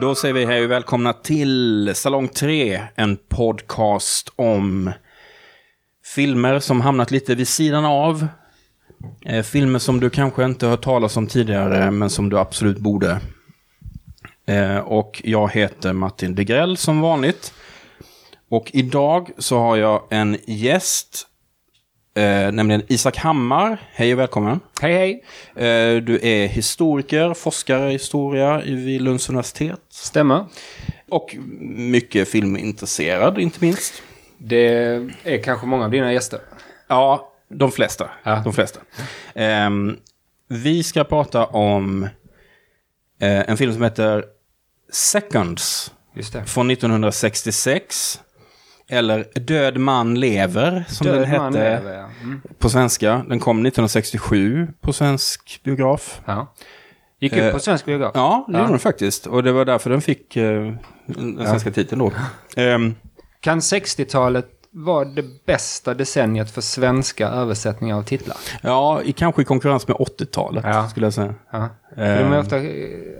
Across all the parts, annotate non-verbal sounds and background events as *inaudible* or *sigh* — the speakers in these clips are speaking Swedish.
Då säger vi hej och välkomna till Salong 3, en podcast om filmer som hamnat lite vid sidan av. Eh, filmer som du kanske inte hört talas om tidigare, men som du absolut borde. Eh, och jag heter Martin Degrell som vanligt. Och idag så har jag en gäst, eh, nämligen Isak Hammar. Hej och välkommen. Hej hej! Eh, du är historiker, forskare i historia vid Lunds universitet. Stämmer. Och mycket filmintresserad, inte minst. Det är kanske många av dina gäster. Ja, de flesta. Ja. De flesta. Ehm, vi ska prata om eh, en film som heter Seconds från 1966. Eller Död man lever, som den Död hette man lever, ja. Mm. på svenska. Den kom 1967 på svensk biograf. ja. Gick Eh, på svensk biograf. Ja, det Ja. gjorde den faktiskt. Och det var därför den fick eh, den svenska titeln då. *laughs* Ehm, Kan 60-talet vara det bästa decenniet för svenska översättningar av titlar? ja, i, kanske i konkurrens med 80-talet, Ja. skulle jag säga. Ja. Eh, de är ofta,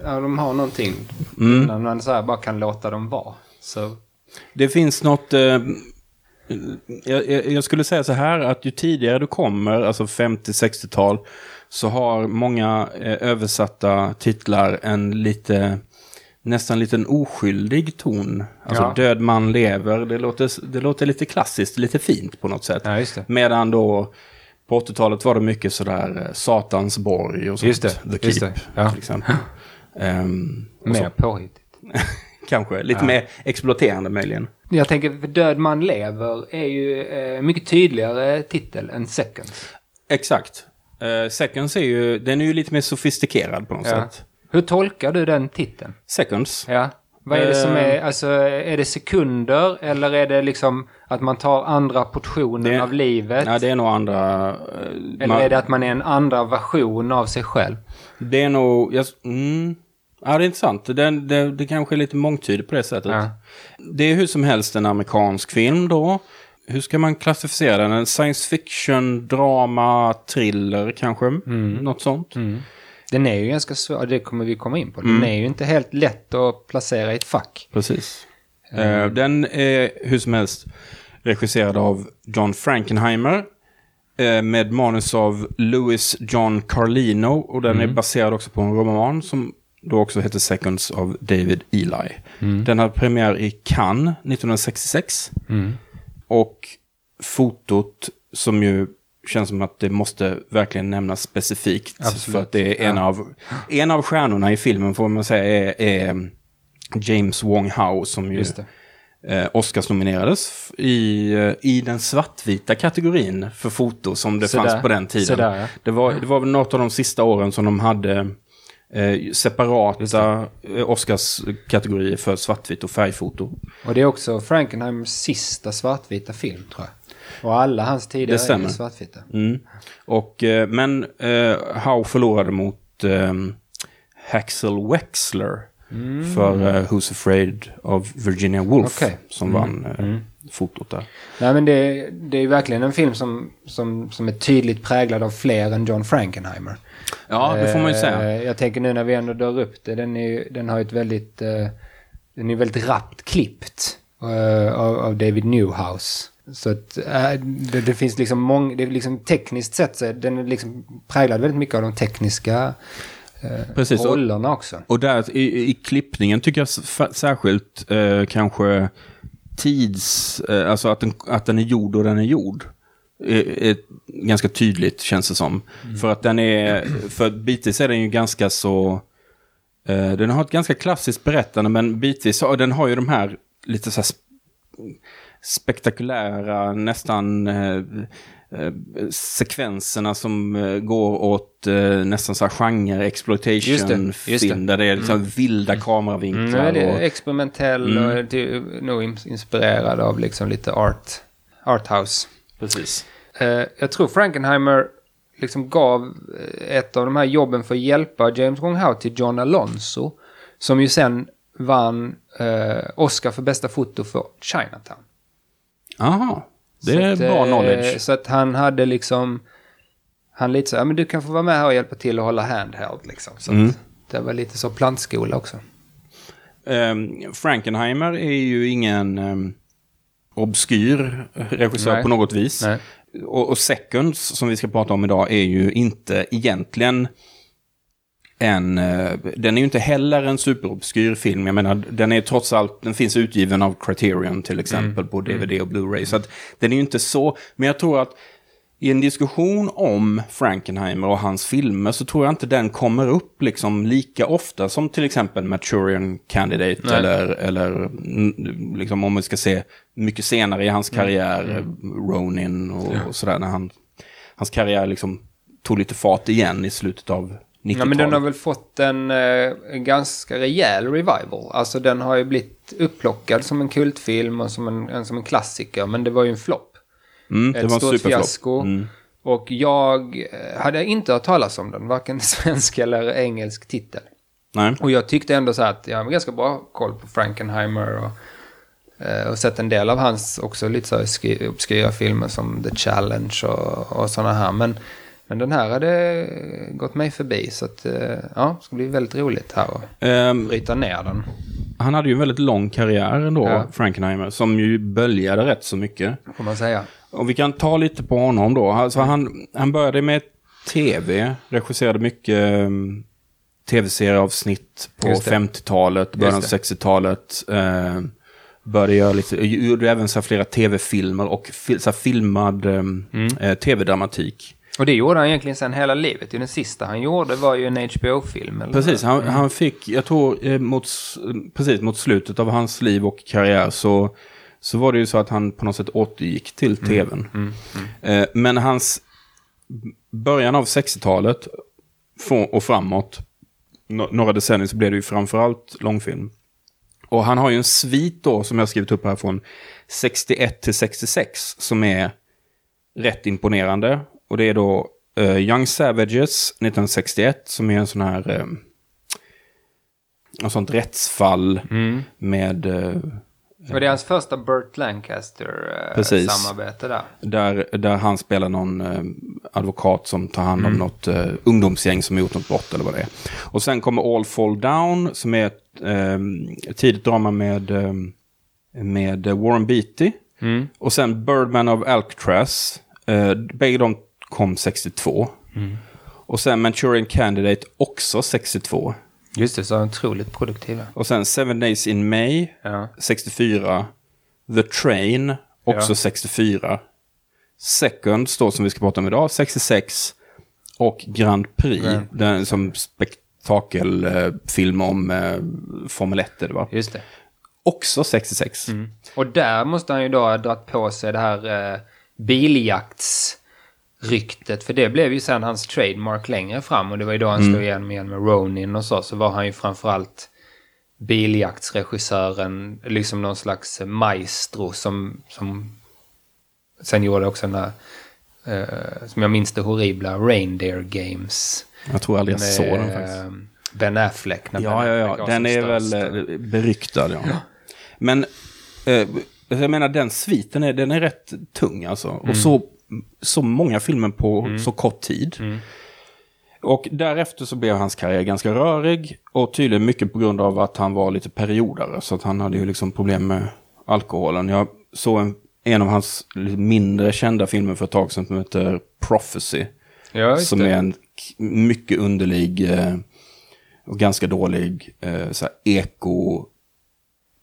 ja, de har någonting. Mm. När man så bara kan låta dem vara. Så, Det finns något... Eh, jag, jag- skulle säga så här att ju tidigare du kommer, alltså 50-60-tal, så har många eh, översatta titlar en lite... Nästan liten oskyldig ton. Alltså Ja. död man lever, det låter, det låter lite klassiskt, lite fint på något sätt. ja. Medan då på 80-talet var det mycket sådär eh, Satans borg och sånt. Just det, The Keep ja. till exempel. *laughs* Och Mer så, påhittigt. *laughs* kanske, lite Ja. mer exploaterande möjligen. Jag tänker, för Död man lever är ju eh, mycket tydligare titel än Seconds. Exakt. Uh, Seconds är ju, den är ju lite mer sofistikerad på något Ja. sätt. Hur tolkar du den titeln? Seconds. Ja. Vad är det som Eh. är, alltså är det sekunder eller är det liksom att man tar andra portionen Det- av livet? Ja, det är nog andra... eh, eller man- är det att man är en andra version av sig själv? Det är nog... Jag, mm, ja, det är intressant. Det, det, det kanske är lite mångtydigt på det sättet. Ja. Det är hur som helst en amerikansk film då. Hur ska man klassificera den? En science fiction, drama, thriller kanske? Något sånt. Den är ju ganska svår, det kommer vi komma in på. Den Mm. är ju inte helt lätt att placera i ett fack. Precis. Eh, den är hur som helst regisserad av John Frankenheimer. eh, med manus av Louis John Carlino. Och den är baserad också på en roman som då också heter Seconds av David Eli. Den hade premiär i Cannes 1966. Och fotot som ju känns som att det måste verkligen nämnas specifikt. Absolut. För att det är en, av, en av stjärnorna i filmen får man säga är, är James Wong Howe som ju eh, Oscars-nominerades i, eh, i den svartvita kategorin för foto som det Sådär. fanns på den tiden. Sådär, ja. det, var, det var väl något av de sista åren som de hade eh, separata eh, Oscars-kategorier för svartvitt och färgfoto. Och det är också Frankenheimers sista svartvita film tror jag. Och alla hans tidigare är svartvita. Mm. Och, eh, men eh, Howe förlorade mot eh, Haxel Wexler för eh, Who's Afraid of Virginia Woolf Okej. som vann eh, fotot där. Nej men det, det är verkligen en film som, som, som är tydligt präglad av fler än John Frankenheimer. Ja, det får man ju säga. Eh, Jag tänker nu när vi ändå drar upp det, den, är, den har ju ett väldigt, eh, den är väldigt rappt klippt eh, av, av David Newhouse. Så att eh, det, det finns liksom många, det är liksom tekniskt sett så den är liksom präglad väldigt mycket av de tekniska eh, Precis, rollerna också. Och där i, i klippningen tycker jag särskilt eh, kanske tids, eh, alltså att den, att den är gjord och den är gjord. Är, är ganska tydligt känns det som. För att den är, för bitvis är den ju ganska så, eh, den har ett ganska klassiskt berättande men bitvis, och den har ju de här lite så här sp- spektakulära, nästan eh, sekvenserna som eh, går åt eh, nästan så här genre Just exploitation det, just det. film där det är liksom vilda Mm, kameravinklar. väldigt och, experimentell Mm. och till, nog ins- inspirerad av liksom lite art, arthouse. precis. Eh, jag tror Frankenheimer liksom gav eh, ett av de här jobben för att hjälpa James Wong Howe till John Alonso. Som ju sen vann eh, Oscar för bästa foto för Chinatown. Aha, det Så är att, bra eh, knowledge. Så att han hade liksom... Han lite så här, men du kan få vara med här och hjälpa till och hålla handheld liksom. Så Mm. att det var lite så plantskola också. ehm, Frankenheimer är ju ingen um, obskyr regissör Nej. på något vis. Nej. Och, och Seconds, som vi ska prata om idag, är ju inte egentligen en... eh, den är ju inte heller en superobskyr film. Jag menar, den är trots allt... Den finns utgiven av Criterion till exempel på DVD och Blu-ray. Så att den är ju inte så... Men jag tror att i en diskussion om Frankenheimer och hans filmer så tror jag inte den kommer upp liksom lika ofta som till exempel Maturian Candidate Nej. eller, eller mm, liksom om vi ska se mycket senare i hans karriär, Ronin och, och sådär när han, hans karriär liksom tog lite fart igen i slutet av 90-talet. Ja, men den har väl fått en, eh, en ganska rejäl revival. Alltså den har ju blivit upplockad som en kultfilm och som en, en, som en klassiker. Men det var ju en flopp. mm, det Ett var stort fiasko. Mm. Och jag eh, hade inte hört talas om den. Varken *laughs* svensk eller engelsk titel. Nej. Och jag tyckte ändå så här att jag har ganska bra koll på Frankenheimer och, eh, och sett en del av hans också lite så obskyra filmer som The Challenge och, och sådana här. Men, men den här hade gått mig förbi så att eh, ja, det ska bli väldigt roligt här att Ehm, bryta ner den. han hade ju en väldigt lång karriär ändå, Ja. Frankenheimer, som ju böljade rätt så mycket. Får man säga. Och vi kan ta lite på honom då. Alltså han, han började med tv, regisserade mycket um, tv-serieavsnitt på Just det. 50-talet, början av Just det. 60-talet. Eh, började göra lite, gjorde även så flera tv-filmer och fil, så filmad um, Mm. eh, tv-dramatik. Och det gjorde han egentligen sen hela livet. Den sista han gjorde var ju en HBO-film. Precis, han, han fick, jag tror, eh, mot, precis mot slutet av hans liv och karriär så, så var det ju så att han på något sätt återgick till tvn. Mm, Eh, men hans början av 60-talet från- och framåt, no- några decennier så blev det ju framförallt långfilm. Och han har ju en svit då, som jag skrivit upp här, från 61 till 66, som är rätt imponerande. Och det är då eh, Young Savages 1961, som är en sån här... Uh, ett sånt rättsfall Mm. med... eh, Och det är hans första Burt. Lancaster-samarbete där. Där, där han spelar någon eh, advokat som tar hand om Mm. något eh, ungdomsgäng som har gjort något brott eller vad det är. Och sen kommer All Fall Down som är ett eh, tidigt drama med, med Warren Beatty. Mm. Och sen Birdman of Alcatraz. Eh, bägge de kom 62. Mm. Och sen Manchurian Candidate också 62. Just det, så otroligt produktiva. Och sen Seven Days in May Ja. 64. The Train, också Ja. 64. Second, då som vi ska prata om idag, 66. Och Grand Prix, Grand den som spektakelfilm om eh, Formel 1 är det va? Just det. Också 66. Och där måste han ju då ha dragit på sig det här eh, biljaktsryktet. För det blev ju sen hans trademark längre fram. Och det var ju då han slog igenom igen med Ronin och så. Så var han ju framförallt biljaktsregissören. Liksom någon slags maestro som, som sen gjorde också den där, eh, som jag minns det horribla, Reindeer Games. Jag tror aldrig jag Med, såg den faktiskt. eh, Ben Affleck. när Ben Ja, ja, Affleck ja. var Den är väl eh, beryktad, ja. Men eh, jag menar, den sviten är, den är rätt tung alltså. Mm. Och så, så många filmer på så kort tid. Mm. Och därefter så blev hans karriär ganska rörig. Och tydligen mycket på grund av att han var lite periodare. Så att han hade ju liksom problem med alkoholen. Jag såg en, en av hans mindre kända filmer för ett tag sedan som heter Prophecy. Ja, Som är en mycket underlig eh, och ganska dålig eh, eko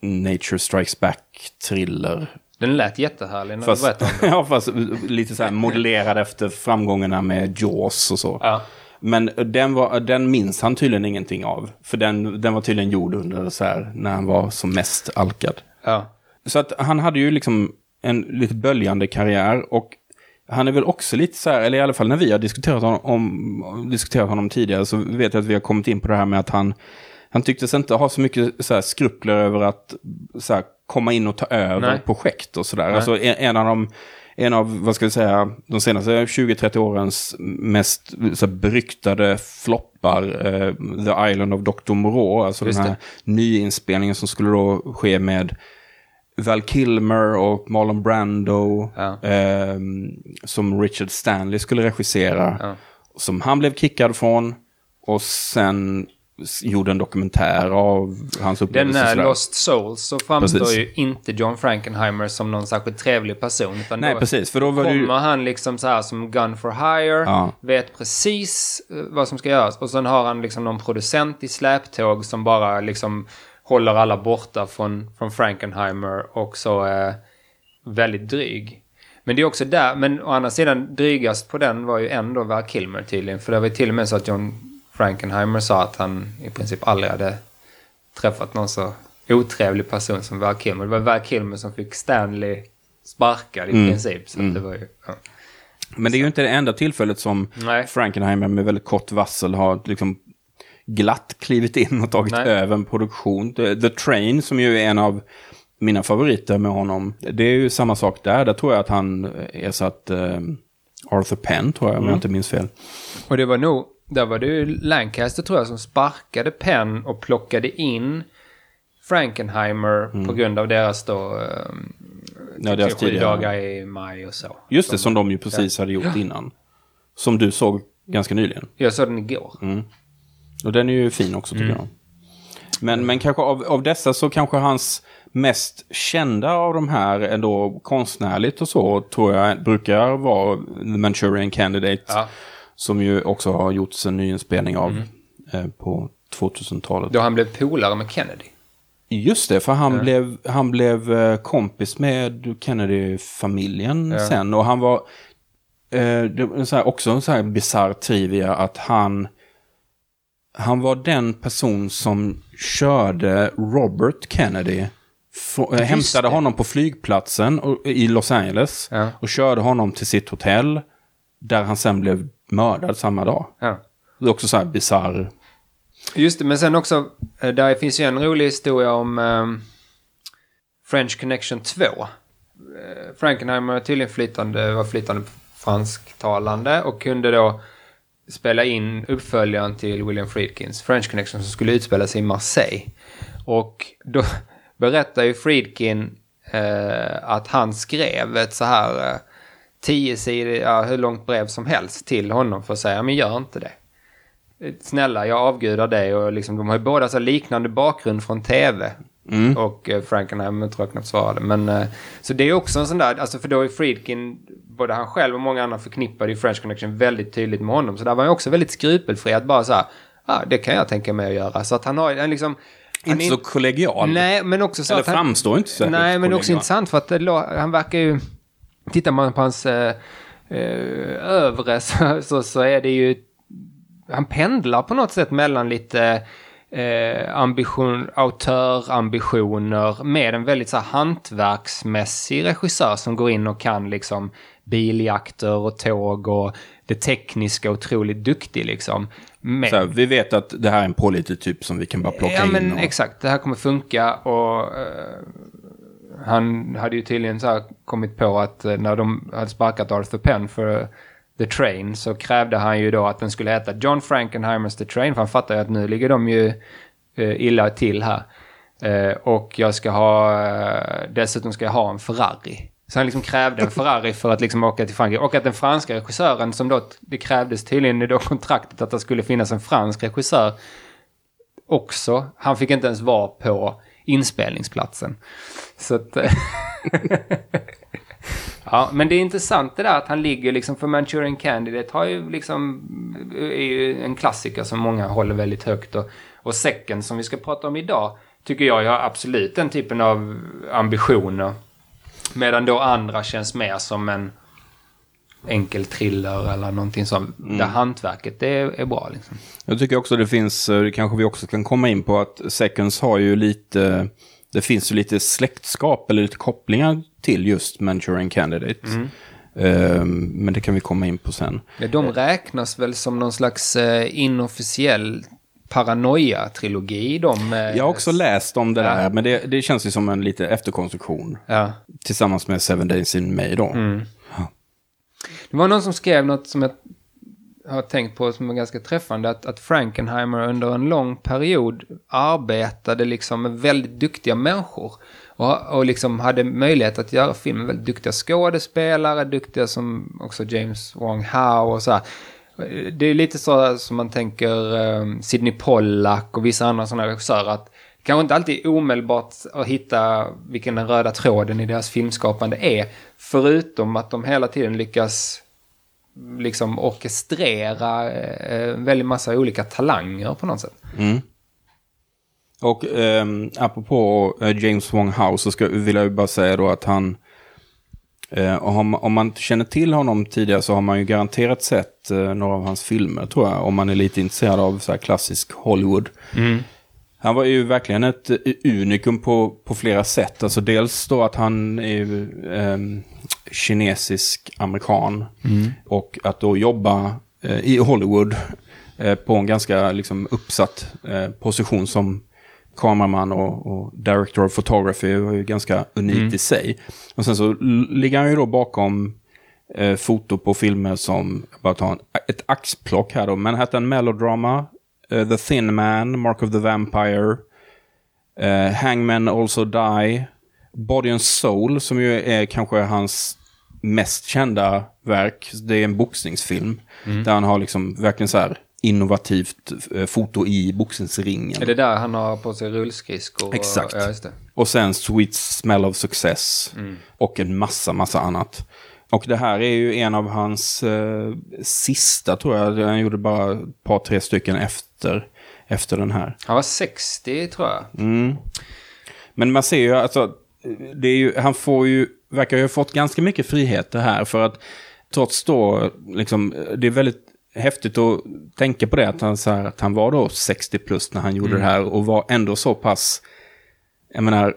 Nature Strikes Back-thriller. Den lät jättehärlig när Fast, du berättade om *laughs* den. ja, fast lite så här modellerad efter framgångarna med Jaws och så. Ja. Men den, var, den minns han tydligen ingenting av. För den, den var tydligen gjord under så här, när han var som mest alkad. Ja. Så att han hade ju liksom en lite böljande karriär och han är väl också lite så här, eller i alla fall när vi har diskuterat honom, om, diskuterat honom tidigare så vet jag att vi har kommit in på det här med att han, han tycktes inte ha så mycket så här, skrupler över att så här, komma in och ta över Nej. projekt och sådär. Alltså en, en av de, en av, vad ska vi säga, de senaste 20-30 årens mest så här, beryktade floppar, eh, The Island of Dr. Moreau, alltså Just den här nyinspelningen som skulle då ske med Val Kilmer och Marlon Brando. Ja. ehm, som Richard Stanley skulle regissera. Ja. Som han blev kickad från. Och sen gjorde en dokumentär av hans Den upplevelser. är sådär. Lost Souls så framstår Precis. ju inte John Frankenheimer som någon särskilt trevlig person. Utan Nej, då precis. För då var det ju... kommer han liksom så här som gun for hire, Ja. vet precis eh, vad som ska göras. Och sen har han liksom någon producent i släptåg som bara liksom håller alla borta från, från Frankenheimer och så är väldigt dryg. Men det är också där, men å andra sidan drygast på den var ju ändå Val Kilmer tydligen. För det var ju till och med så att John Frankenheimer sa att han i princip aldrig hade träffat någon så otrevlig person som Val Kilmer. Det var Val Kilmer som fick Stanley sparkad i princip. Så att det var ju, ja. Men det är ju inte det enda tillfället som Nej. Frankenheimer med väldigt kort varsel har liksom glatt klivit in och tagit Nej. över en produktion. The, The Train, som ju är en av mina favoriter med honom, det är ju samma sak där. Där tror jag att han ersatt eh, Arthur Penn, tror jag, om jag inte minns fel. Och det var nog, där var det ju Lancaster tror jag som sparkade Penn och plockade in Frankenheimer på grund av deras då um, Ja, deras tidigare. dagar i maj och så. Just det, som de ju precis hade gjort innan. Som du såg ganska nyligen. Jag såg den igår. Och den är ju fin också tycker jag. Men, men kanske av, av dessa så kanske hans mest kända av de här ändå konstnärligt och så tror jag brukar vara The Manchurian Candidate. Ja. Som ju också har gjorts en nyinspelning av eh, på 2000-talet. Då han blev polare med Kennedy. Just det, för han blev, han blev eh, kompis med Kennedy-familjen Ja. sen. Och han var, eh, det så här, också en så här bisarr trivia att han, han var den person som körde Robert Kennedy. Få, eh, hämtade det. honom på flygplatsen och, i Los Angeles. Ja. Och körde honom till sitt hotell. Där han sen blev mördad samma dag. Ja. Det är också så här bisarr. Just det, men sen också, eh, där finns ju en rolig historia om ehm, French Connection 2. Eh, Frankenheimer var tydligen flytande, var flytande fransktalande och kunde då spela in uppföljaren till William Friedkins French Connection som skulle utspela sig i Marseille. Och då *laughs* berättar ju Friedkin eh, att han skrev ett så här eh, tio sidor, ja, hur långt brev som helst till honom för att säga, men gör inte det. Snälla, jag avgudar dig och liksom, de har ju båda så liknande bakgrund från tv. Och eh, Frankenheimer tror jag knappt svarade. Men, eh, så det är också en sån där, alltså för då är Friedkin, både han själv och många andra förknippade ju French Connection väldigt tydligt med honom. Så där var han också väldigt skrupelfri att bara så här, ah, det kan jag tänka mig att göra. Så att han har han liksom... han Inte är så kollegial. Nej, men också så Eller att han, framstår inte särskilt Nej, men också kollegial. intressant för att det, han verkar ju... Tittar man på hans eh, eh, övre *laughs* så, så, så är det ju... Han pendlar på något sätt mellan lite eh, ambition, autörambitioner med en väldigt så här, hantverksmässig regissör som går in och kan liksom biljakter och tåg och det tekniska otroligt duktig liksom. Men, här, vi vet att det här är en pålitlig typ som vi kan bara plocka ja, in. men och... exakt. Det här kommer funka och eh, han hade ju tydligen så här kommit på att eh, när de hade sparkat Arthur Penn för eh, The Train så krävde han ju då att den skulle heta John Frankenheimers The Train för han fattar ju att nu ligger de ju eh, illa till här. Och jag ska ha, dessutom ska jag ha en Ferrari. Så han liksom krävde en Ferrari för att liksom åka till Frankrike. Och att den franska regissören som då, det krävdes tydligen i då kontraktet att det skulle finnas en fransk regissör också. Han fick inte ens vara på inspelningsplatsen. Så att... *laughs* ja, men det är intressant det där att han ligger liksom för Manchurian Candidate har ju liksom är ju en klassiker som många håller väldigt högt och, och säcken som vi ska prata om idag tycker jag har absolut den typen av ambitioner. Medan då andra känns mer som en enkel thriller eller någonting sånt. Där hantverket det är, är bra liksom. Jag tycker också det finns, eh, det kanske vi också kan komma in på, att Seconds har ju lite, det finns ju lite släktskap eller lite kopplingar till just Manchurian Candidate. Eh, men det kan vi komma in på sen. Ja, de räknas väl som någon slags eh, inofficiell paranoia-trilogi. De, eh, Jag har också läst om det Ja. där, men det, det känns ju som en lite efterkonstruktion. Ja. Tillsammans med Seven Days in May då. Det var någon som skrev något som jag har tänkt på som är ganska träffande. Att, att Frankenheimer under en lång period arbetade liksom med väldigt duktiga människor. Och, och liksom hade möjlighet att göra film med väldigt duktiga skådespelare, duktiga som också James Wong Howe och så här. Det är lite så som man tänker um, Sidney Pollack och vissa andra sådana regissörer. Att det kanske inte alltid är omedelbart att hitta vilken den röda tråden i deras filmskapande är. Förutom att de hela tiden lyckas liksom orkestrera eh, en väldig massa olika talanger på något sätt. Mm. Och eh, apropå eh, James Wong House så ska, vill jag bara säga då att han... Eh, om, om man känner till honom tidigare så har man ju garanterat sett eh, några av hans filmer tror jag. Om man är lite intresserad av så klassisk Hollywood. Mm. Han var ju verkligen ett eh, unikum på, på flera sätt. Alltså dels då att han är eh, kinesisk amerikan. Mm. Och att då jobba eh, i Hollywood eh, på en ganska liksom, uppsatt eh, position som kameraman och, och, director of photography var ju ganska unikt mm. i sig. Och sen så ligger han ju då bakom eh, foto på filmer som, bara ta en, ett axplock här då, Manhattan Melodrama, uh, The Thin Man, Mark of the Vampire, uh, Hangman Also Die, Body and Soul, som ju är kanske hans mest kända verk. Det är en boxningsfilm. Mm. Där han har liksom verkligen så här innovativt eh, foto i boxningsringen. Är det där han har på sig rullskridskor? Exakt. Ja, och sen Sweet Smell of Success. Mm. Och en massa, massa annat. Och det här är ju en av hans eh, sista, tror jag. Han gjorde bara ett par, tre stycken efter, efter den här. Han var 60, tror jag. Mm. Men man ser ju, alltså, det är ju, han får ju, verkar ju ha fått ganska mycket friheter här. För att trots då, liksom, det är väldigt häftigt att tänka på det. Att han, så här, att han var då 60 plus när han gjorde mm. det här. Och var ändå så pass, jag menar,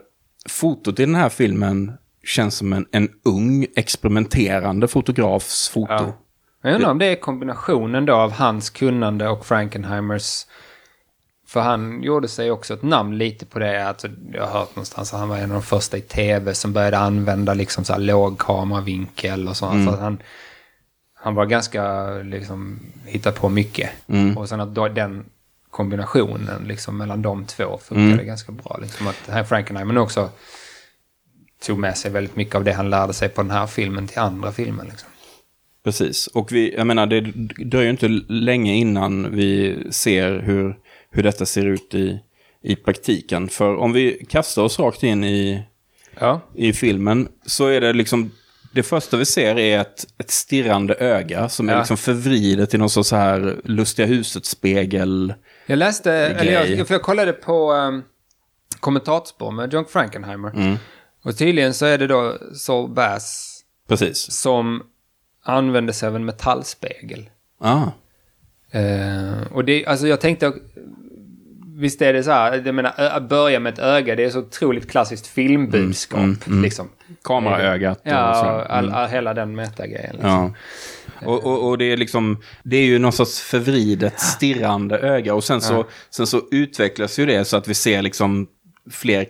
fotot i den här filmen känns som en, en ung experimenterande fotografs foto. Ja. Jag undrar om det är kombinationen då av hans kunnande och Frankenheimers. För han gjorde sig också ett namn lite på det. Alltså, jag har hört någonstans att han var en av de första i tv som började använda liksom så här låg kameravinkel och sånt. Mm. Så att han, han var ganska, liksom, hittat på mycket. Mm. Och sen att då, den kombinationen liksom mellan de två funkade mm. ganska bra. Liksom att här Frankenheimer också tog med sig väldigt mycket av det han lärde sig på den här filmen till andra filmer. Liksom. Precis, och vi, jag menar det dröjer inte länge innan vi ser hur, hur detta ser ut i, i praktiken. För om vi kastar oss rakt in i, ja. i filmen så är det liksom det första vi ser är ett, ett stirrande öga som ja. är liksom förvridet i någon sorts så här lustiga huset-spegel. Jag läste, eller jag, för jag kollade på um, kommentatorspår med John Frankenheimer. Mm. Och tydligen så är det då Saul Bass Precis. som använder sig av en metallspegel. Ah. Uh, och det, alltså jag tänkte, visst är det så här, jag menar, att börja med ett öga, det är så otroligt klassiskt filmbudskap. Mm, mm, mm. Liksom. Kameraögat. Ja, och all, all, all, hela den metagrejen. Liksom. Ja. Och, och, och, det är liksom, det är ju någon sorts förvridet stirrande öga. Och sen så, ja. sen så utvecklas ju det så att vi ser liksom fler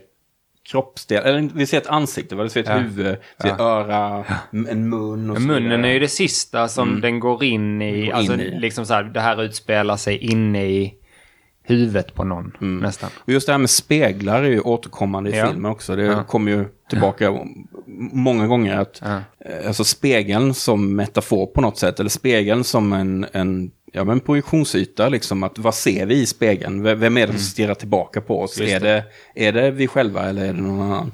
kroppsdelar. Eller vi ser ett ansikte, vi ser ett ja. huvud, vi ser ja. öra, en mun och så Munnen är ju det sista som mm. den går in i. Går alltså in i. liksom så här, det här utspelar sig inne i huvudet på någon mm. nästan. Och just det här med speglar är ju återkommande i ja. filmen också. Det ja. kommer ju tillbaka ja. många gånger. Att, ja. Eh, alltså spegeln som metafor på något sätt. Eller spegeln som en, en ja, men projektionsyta. Liksom, att, vad ser vi i spegeln? Vem är det som mm. stirrar tillbaka på oss? Är det, är det vi själva eller är det någon annan?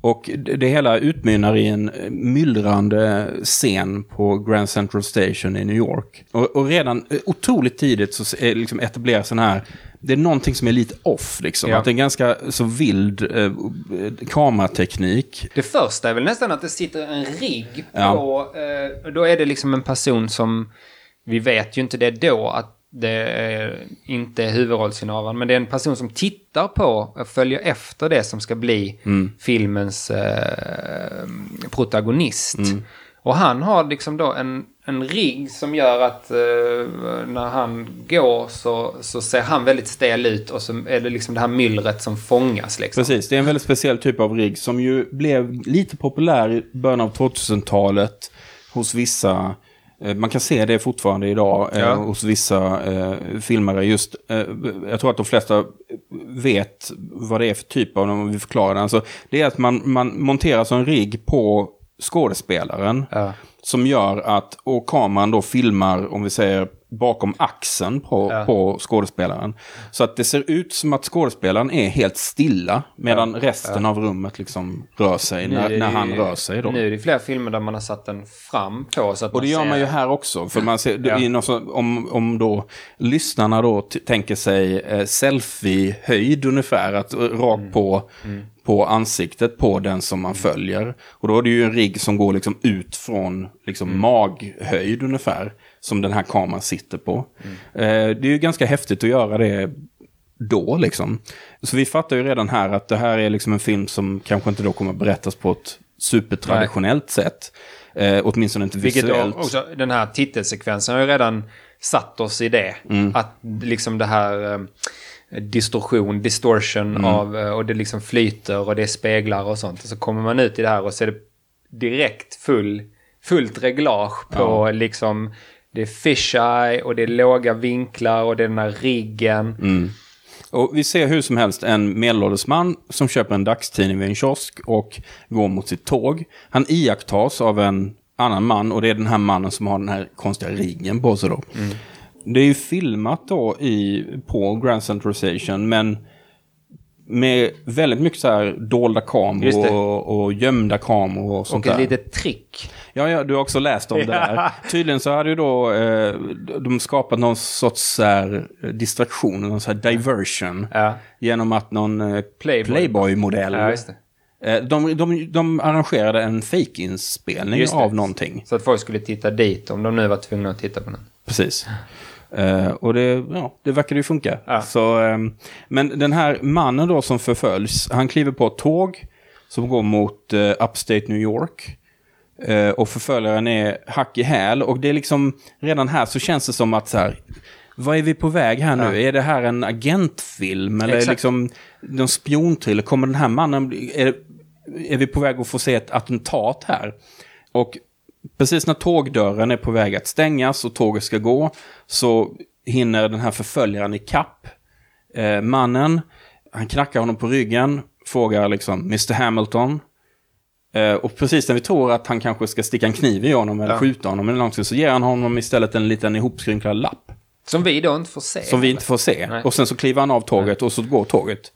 Och det, det hela utmynnar i en myllrande scen på Grand Central Station i New York. Och, och redan eh, otroligt tidigt så är, liksom etableras den här det är någonting som är lite off, liksom. Ja. Att det är ganska så vild eh, kamerateknik. Det första är väl nästan att det sitter en rigg på... Ja. Eh, då är det liksom en person som... Vi vet ju inte det då, att det är inte huvudrollsinnehavaren, men det är en person som tittar på och följer efter det som ska bli mm. filmens eh, protagonist. Mm. Och han har liksom då en, en rigg som gör att eh, när han går så, så ser han väldigt stel ut och så är det liksom det här myllret som fångas. Liksom. Precis, det är en väldigt speciell typ av rigg som ju blev lite populär i början av 2000-talet hos vissa eh, man kan se det fortfarande idag eh, ja. hos vissa eh, filmare. Just, eh, jag tror att de flesta vet vad det är för typ av, om vi förklarar det. Alltså, det är att man, man monterar så en rigg på skådespelaren. Ja. Som gör att, och kameran då filmar, om vi säger bakom axeln på, Ja. på skådespelaren. Så att det ser ut som att skådespelaren är helt stilla medan resten av rummet liksom rör sig Nu är när, när han rör sig. Då. Nu är det flera filmer där man har satt den fram på. Så att Och det gör ser- man ju här också. För man ser, Ja. så, om, om då lyssnarna då tänker sig eh, selfie-höjd ungefär, att, rakt Mm. på, på ansiktet på den som man följer. Och då är det ju en rigg som går liksom ut från liksom Mm. maghöjd ungefär, som den här kameran sitter på. Mm. Eh, det är ju ganska häftigt att göra det då liksom. Så vi fattar ju redan här att det här är liksom en film som kanske inte då kommer berättas på ett supertraditionellt sätt. Eh, åtminstone inte Vilket visuellt. också, den här titelsekvensen har ju redan satt oss i det. Mm. Att liksom det här eh, distorsion, distortion Mm. av, eh, och det liksom flyter och det är speglar och sånt. Och så kommer man ut i det här och så är det direkt full, fullt reglage på liksom, det är fisheye och det är låga vinklar och det är den här riggen. Mm. Och vi ser hur som helst en medelålders man som köper en dagstidning vid en kiosk och går mot sitt tåg. Han iakttas av en annan man och det är den här mannen som har den här konstiga riggen på sig då. Det är ju filmat då i, på Grand Central Station men med väldigt mycket så här dolda kameror och, och gömda kameror och sånt Och ett där. litet trick. Ja, ja, du har också läst om det där. Tydligen så hade ju då eh, de skapat någon sorts så här, eh, distraktion, någon så här diversion. Ja. Genom att någon eh, Playboy. Playboy-modell. Ja, just det. eh, de, de, de arrangerade en det. av någonting. Så att folk skulle titta dit om de nu var tvungna att titta på den. Precis. Eh, och det, ja, det verkar ju funka. Ja. Så, ehm, men den här mannen då som förföljs, han kliver på ett tåg som går mot uh, Upstate New York. Eh, och förföljaren är hack i häl. Och det är liksom, redan här så känns det som att så här, vad är vi på väg här nu? Ja. Är det här en agentfilm? Eller Exakt. liksom någon spionthriller? Kommer den här mannen, är, är vi på väg att få se ett attentat här? Och precis när tågdörren är på väg att stängas och tåget ska gå så hinner den här förföljaren i kapp eh, mannen. Han knackar honom på ryggen, frågar liksom Mr Hamilton. Eh, och precis när vi tror att han kanske ska sticka en kniv i honom eller Ja. skjuta honom eller någonting så ger han honom istället en liten ihopskrynklad lapp. Som vi då inte får se. Som vi inte får se. Nej. Och sen så kliver han av tåget och så går tåget.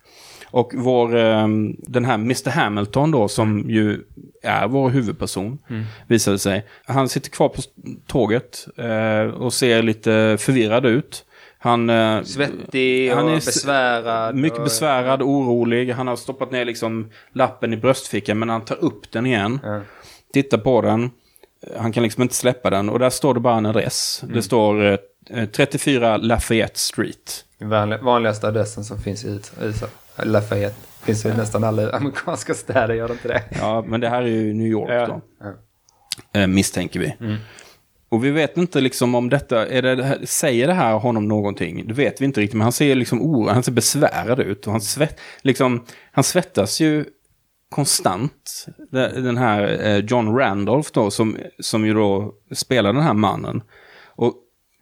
Och vår, eh, den här Mr Hamilton då, som ju är vår huvudperson, Mm. visade sig. Han sitter kvar på tåget eh, och ser lite förvirrad ut. Han, eh, Svettig och han är s- besvärad. mycket och, besvärad, orolig. Han har stoppat ner liksom lappen i bröstfickan, men han tar upp den igen. Ja. Tittar på den. Han kan liksom inte släppa den. Och där står det bara en adress. Mm. Det står eh, 34 Lafayette Street. Vanlig, vanligaste adressen som finns i USA. Lafayette. Finns i nästan alla amerikanska städer, gör det inte det? Ja, men det här är ju New York då. Ja. Eh, misstänker vi. Och vi vet inte liksom om detta, är det, det här, säger det här honom någonting? Det vet vi inte riktigt, men han ser liksom oro, han ser besvärad ut. Och han, svett, liksom, han svettas ju konstant. Den här eh, John Randolph då, som, som ju då spelar den här mannen. Och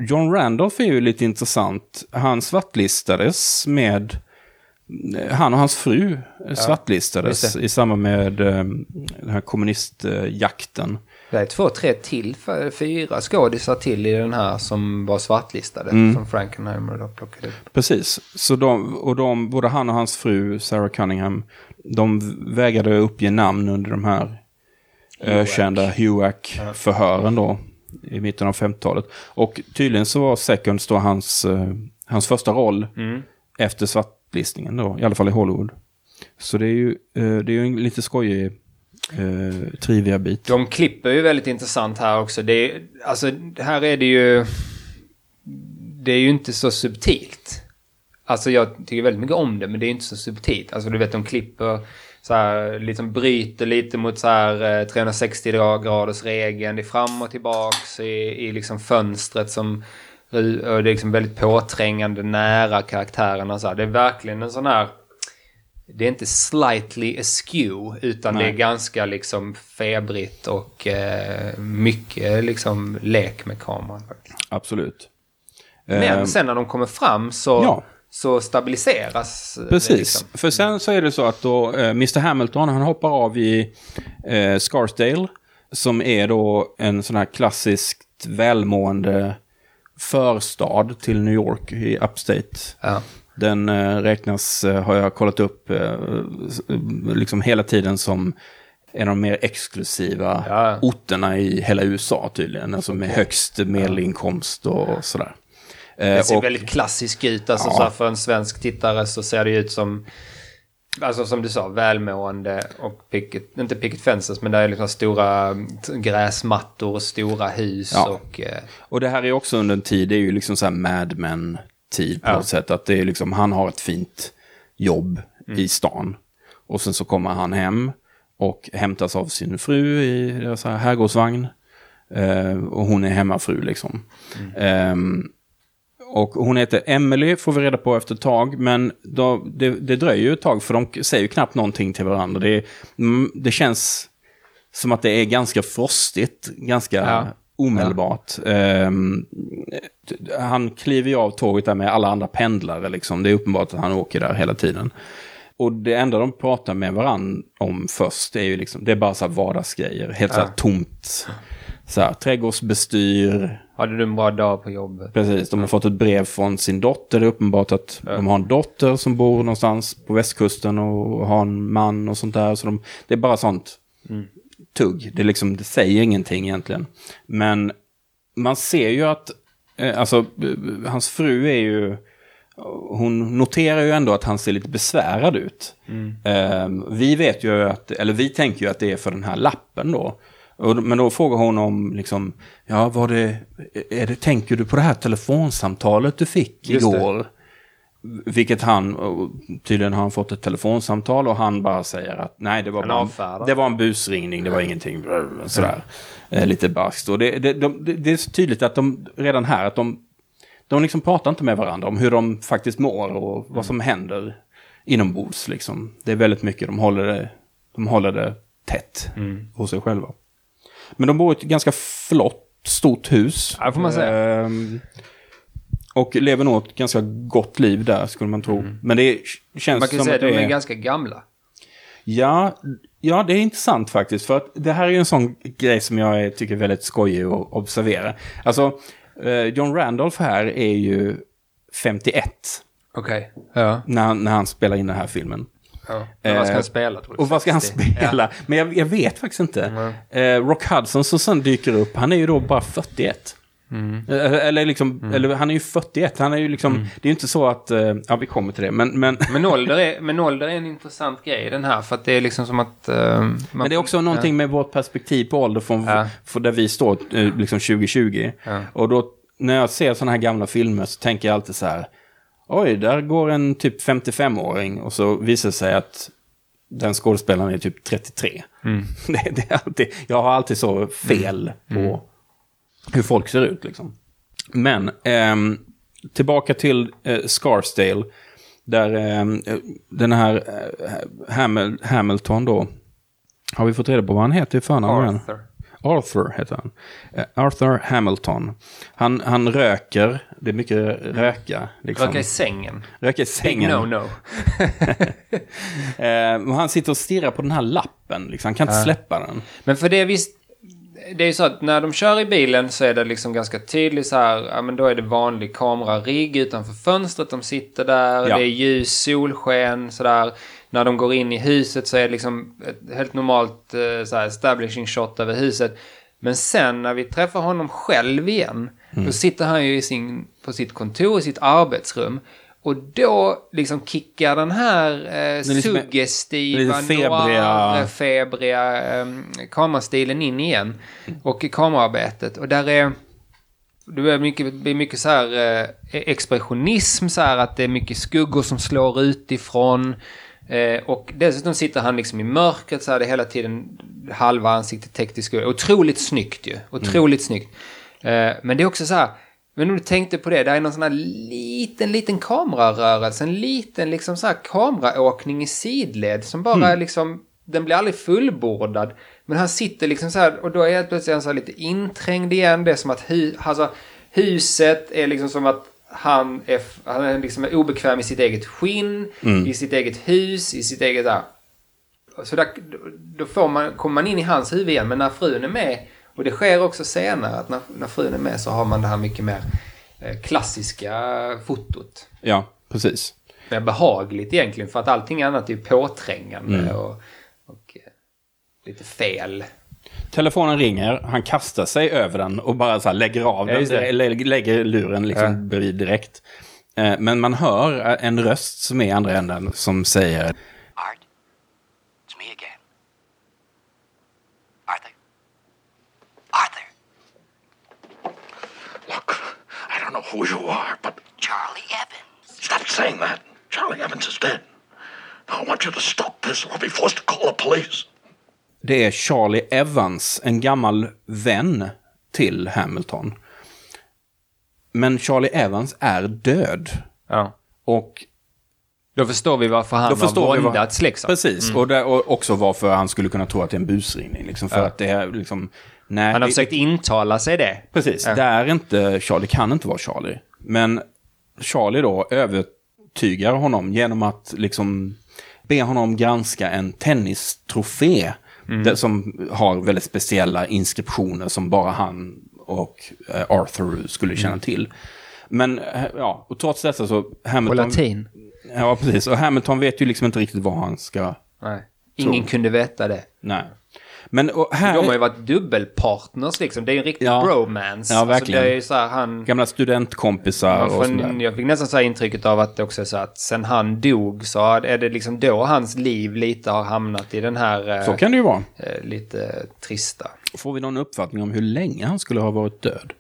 John Randolph är ju lite intressant. Han svartlistades med... Han och hans fru svartlistades just i samband med eh, den här kommunistjakten. Det är två, tre till, fyra skådisar till i den här som var svartlistade. Mm. Som Frankenheimer då plockade upp. Precis. Så de, och de, både han och hans fru, Sarah Cunningham, de vägrade uppge namn under de här ökända HUAC-förhören då i mitten av 50-talet. Och tydligen så var Seconds då hans, eh, hans första roll efter svartlistningen då, i alla fall i Hollywood. Så det är ju, eh, det är ju en lite skojig eh, trivia-bit. De klipper ju väldigt intressant här också. Det är, alltså, här är det ju... Det är ju inte så subtilt. Alltså jag tycker väldigt mycket om det, men det är inte så subtilt. Alltså du vet, de klipper så här, liksom bryter lite mot så här eh, 360 graders regeln. Det är fram och tillbaks i, i liksom fönstret som... Och det är liksom väldigt påträngande nära karaktärerna. Så här. Det är verkligen en sån här... Det är inte slightly askew, utan Nej. det är ganska liksom febrigt och eh, mycket liksom lek med kameran. Faktiskt. Absolut. Men Eh, sen när de kommer fram så, Ja. så stabiliseras det Precis, liksom. för sen så är det så att då eh, Mr Hamilton han hoppar av i eh, Scarsdale som är då en sån här klassiskt välmående förstad till New York i Upstate. Ja. Den eh, räknas, eh, har jag kollat upp, eh, liksom hela tiden som en av de mer exklusiva Ja. orterna i hela USA tydligen. Alltså med högst medelinkomst och sådär. Det ser och- väldigt klassisk ut. Alltså Ja. så för en svensk tittare så ser det ut som... Alltså som du sa, välmående och picket, inte picket fences, men det är liksom stora mm, gräsmattor och stora hus Ja. och... Eh, Och det här är också under en tid, det är ju liksom så här Mad Men-tid på Ja. något sätt. Att det är liksom, han har ett fint jobb i stan. Och sen så kommer han hem och hämtas av sin fru i deras här herrgårdsvagn. Eh, och hon är hemmafru liksom. Ehm, och hon heter Emily, får vi reda på efter ett tag. Men då, det, det dröjer ju ett tag, för de säger ju knappt någonting till varandra. Det, mm, det känns som att det är ganska frostigt, ganska Ja. omedelbart. Ehm, han kliver ju av tåget där med alla andra pendlare. Liksom. Det är uppenbart att han åker där hela tiden. Och det enda de pratar med varandra om först är ju liksom, det är bara så här vardagsgrejer. Helt så här Ja. tomt. Så här, trädgårdsbestyr. Hade du en bra dag på jobbet? Precis, de har fått ett brev från sin dotter. Det är uppenbart att de har en dotter som bor någonstans på västkusten och har en man och sånt där. Så de, det är bara sånt tugg. Det, liksom, det säger ingenting egentligen. Men man ser ju att, eh, alltså, eh, hans fru är ju, hon noterar ju ändå att han ser lite besvärad ut. Eh, vi vet ju att, eller vi tänker ju att det är för den här lappen då. Och, men då frågar hon om, liksom, ja, var det, är det, tänker du på det här telefonsamtalet du fick Just det. igår? Vilket han, tydligen har han fått ett telefonsamtal och han bara säger att nej, det var, bara, avfärdar. det var en busringning, det var ingenting. Sådär. Eh, lite barskt. Och det, det, de, det, det är så tydligt att de redan här, att de, de liksom pratar inte med varandra om hur de faktiskt mår och vad som händer inombords. Liksom. Det är väldigt mycket, de håller det, de håller det tätt hos sig själva. Men de bor i ett ganska flott, stort hus. Ja, får man säga. Ehm, och lever nog ett ganska gott liv där, skulle man tro. Men det känns Man kan som säga att de är är... ganska gamla. Ja, ja, det är intressant faktiskt. För att det här är ju en sån grej som jag är- tycker är väldigt skojig att observera. Alltså, eh, John Randolph här är ju 51 Okej. Ja. när när han spelar in den här filmen. Ja. Men vad ska Eh, han spela? tror du? Och vad ska han 60? spela? Men jag, jag vet faktiskt inte. Eh, Rock Hudson som sen dyker upp, han är ju då bara 41. Mm. Eh, Eller liksom, eller han är ju 41. Han är ju liksom, det är ju inte så att, eh, ja vi kommer till det, men, men, *laughs* Men ålder, är, men ålder är en intressant grej i den här. För att det är liksom som att... eh, man, men det är också någonting med vårt perspektiv på ålder från, Ja. från där vi står, eh, liksom 2020. Ja. Och då, när jag ser sådana här gamla filmer så tänker jag alltid så här, oj, där går en typ 55-åring och så visar det sig att den skådespelaren är typ 33. Mm. *laughs* Det, det är alltid, jag har alltid så fel på hur folk ser ut. Liksom. Men ehm, tillbaka till eh, Scarsdale. Där eh, den här eh, Hamil Hamilton då. Har vi fått reda på vad han heter i förnamn? Arthur. Arthur heter han. Eh, Arthur Hamilton. Han, han röker. Det är mycket röka. Liksom. Röka i sängen. Röka i Big sängen. no, no. *laughs* Eh, och han sitter och stirrar på den här lappen. Liksom. Han kan inte släppa den. Men för det är visst... Det är ju så att när de kör i bilen så är det liksom ganska tydligt så här, ja men då är det vanlig kamerarigg utanför fönstret, de sitter där, Ja. det är ljus, solsken, sådär. När de går in i huset så är det liksom ett helt normalt eh, så här, establishing shot över huset. Men sen när vi träffar honom själv igen, då sitter han ju i sin, på sitt kontor, i sitt arbetsrum. Och då liksom kickar den här eh, lite- suggestiva, lite febriga- febriga um, kamerastilen in igen. Och i kamerarbetet. Och där är... Det är mycket, är mycket så här eh, expressionism, så här att det är mycket skuggor som slår utifrån. Eh, och dessutom sitter han liksom i mörkret så här, det är hela tiden halva ansiktet täckt i skuggor. Otroligt snyggt ju. Otroligt snyggt. Eh, men det är också så här, men om du tänkte på det, där är någon sån här liten, liten kamerarörelse, en liten liksom så här kameraåkning i sidled som bara liksom, den blir aldrig fullbordad. Men han sitter liksom så här, och då är helt plötsligt han så här lite inträngd igen. Det är som att hu, alltså, huset är liksom som att han är, han är liksom obekväm i sitt eget skinn, i sitt eget hus, i sitt eget där. så där, då får man, kommer man in i hans huvud igen. Men när frun är med, och det sker också senare, att när, när frun är med så har man det här mycket mer eh, klassiska fotot. Ja, precis. Mer behagligt egentligen, för att allting annat är påträngande Mm. och, och eh, lite fel. Telefonen ringer, han kastar sig över den och bara så här lägger av Ja, den, eller lägger luren liksom Ja. bredvid direkt. Eh, Men man hör en röst som är i andra änden som säger Art, it's me again. Arthur? Arthur! Look, I don't know who you are, but Charlie Evans. stop saying that. Charlie Evans is dead. Now I want you to stop this or I'll be forced to call the police. Det är Charlie Evans, en gammal vän till Hamilton. Men Charlie Evans är död. Ja. Och Då förstår vi varför han har våndats liksom. Precis, och, där, och också varför han skulle kunna tro att det är en busringning. Liksom, för Ja. att det är liksom... Nej, Han har det- försökt intala sig det. Precis, Ja. det är inte Charlie, kan inte vara Charlie. Men Charlie då övertygar honom genom att liksom be honom granska en tennistrofé. Mm. Som har väldigt speciella inskriptioner som bara han och eh, Arthur skulle känna till. Men eh, ja, och trots detta så... På Hamilton, latin. Ja, precis. Och Hamilton vet ju liksom inte riktigt vad han ska... Nej. Ingen kunde veta det. Nej. Men här... De har ju varit dubbelpartners liksom. Det är ju en riktig Ja. bromance. Ja, verkligen. Alltså, det är så här, han... Gamla studentkompisar Man och sådär. jag fick nästan så här intrycket av att det också är så att sen han dog så är det liksom då hans liv lite har hamnat i den här eh, Så kan det ju vara. eh, lite trista. Får vi någon uppfattning om hur länge han skulle ha varit död?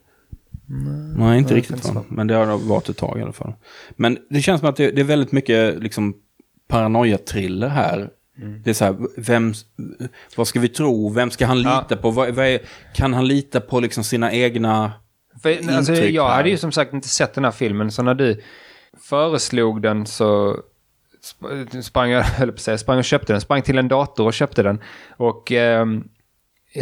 Nej, inte riktigt. Va? Men det har varit ett tag i alla fall. Men det känns som att det, det är väldigt mycket liksom, paranoia-thriller här. Det är så här, vem, vad ska vi tro? Vem ska han Ja. lita på? Vad, vad är, kan han lita på liksom sina egna... För, alltså, jag hade ju som sagt inte sett den här filmen, så när du föreslog den så sp- sprang jag, *laughs* höll på att säga, sprang och köpte den, sprang till en dator och köpte den. Och ehm,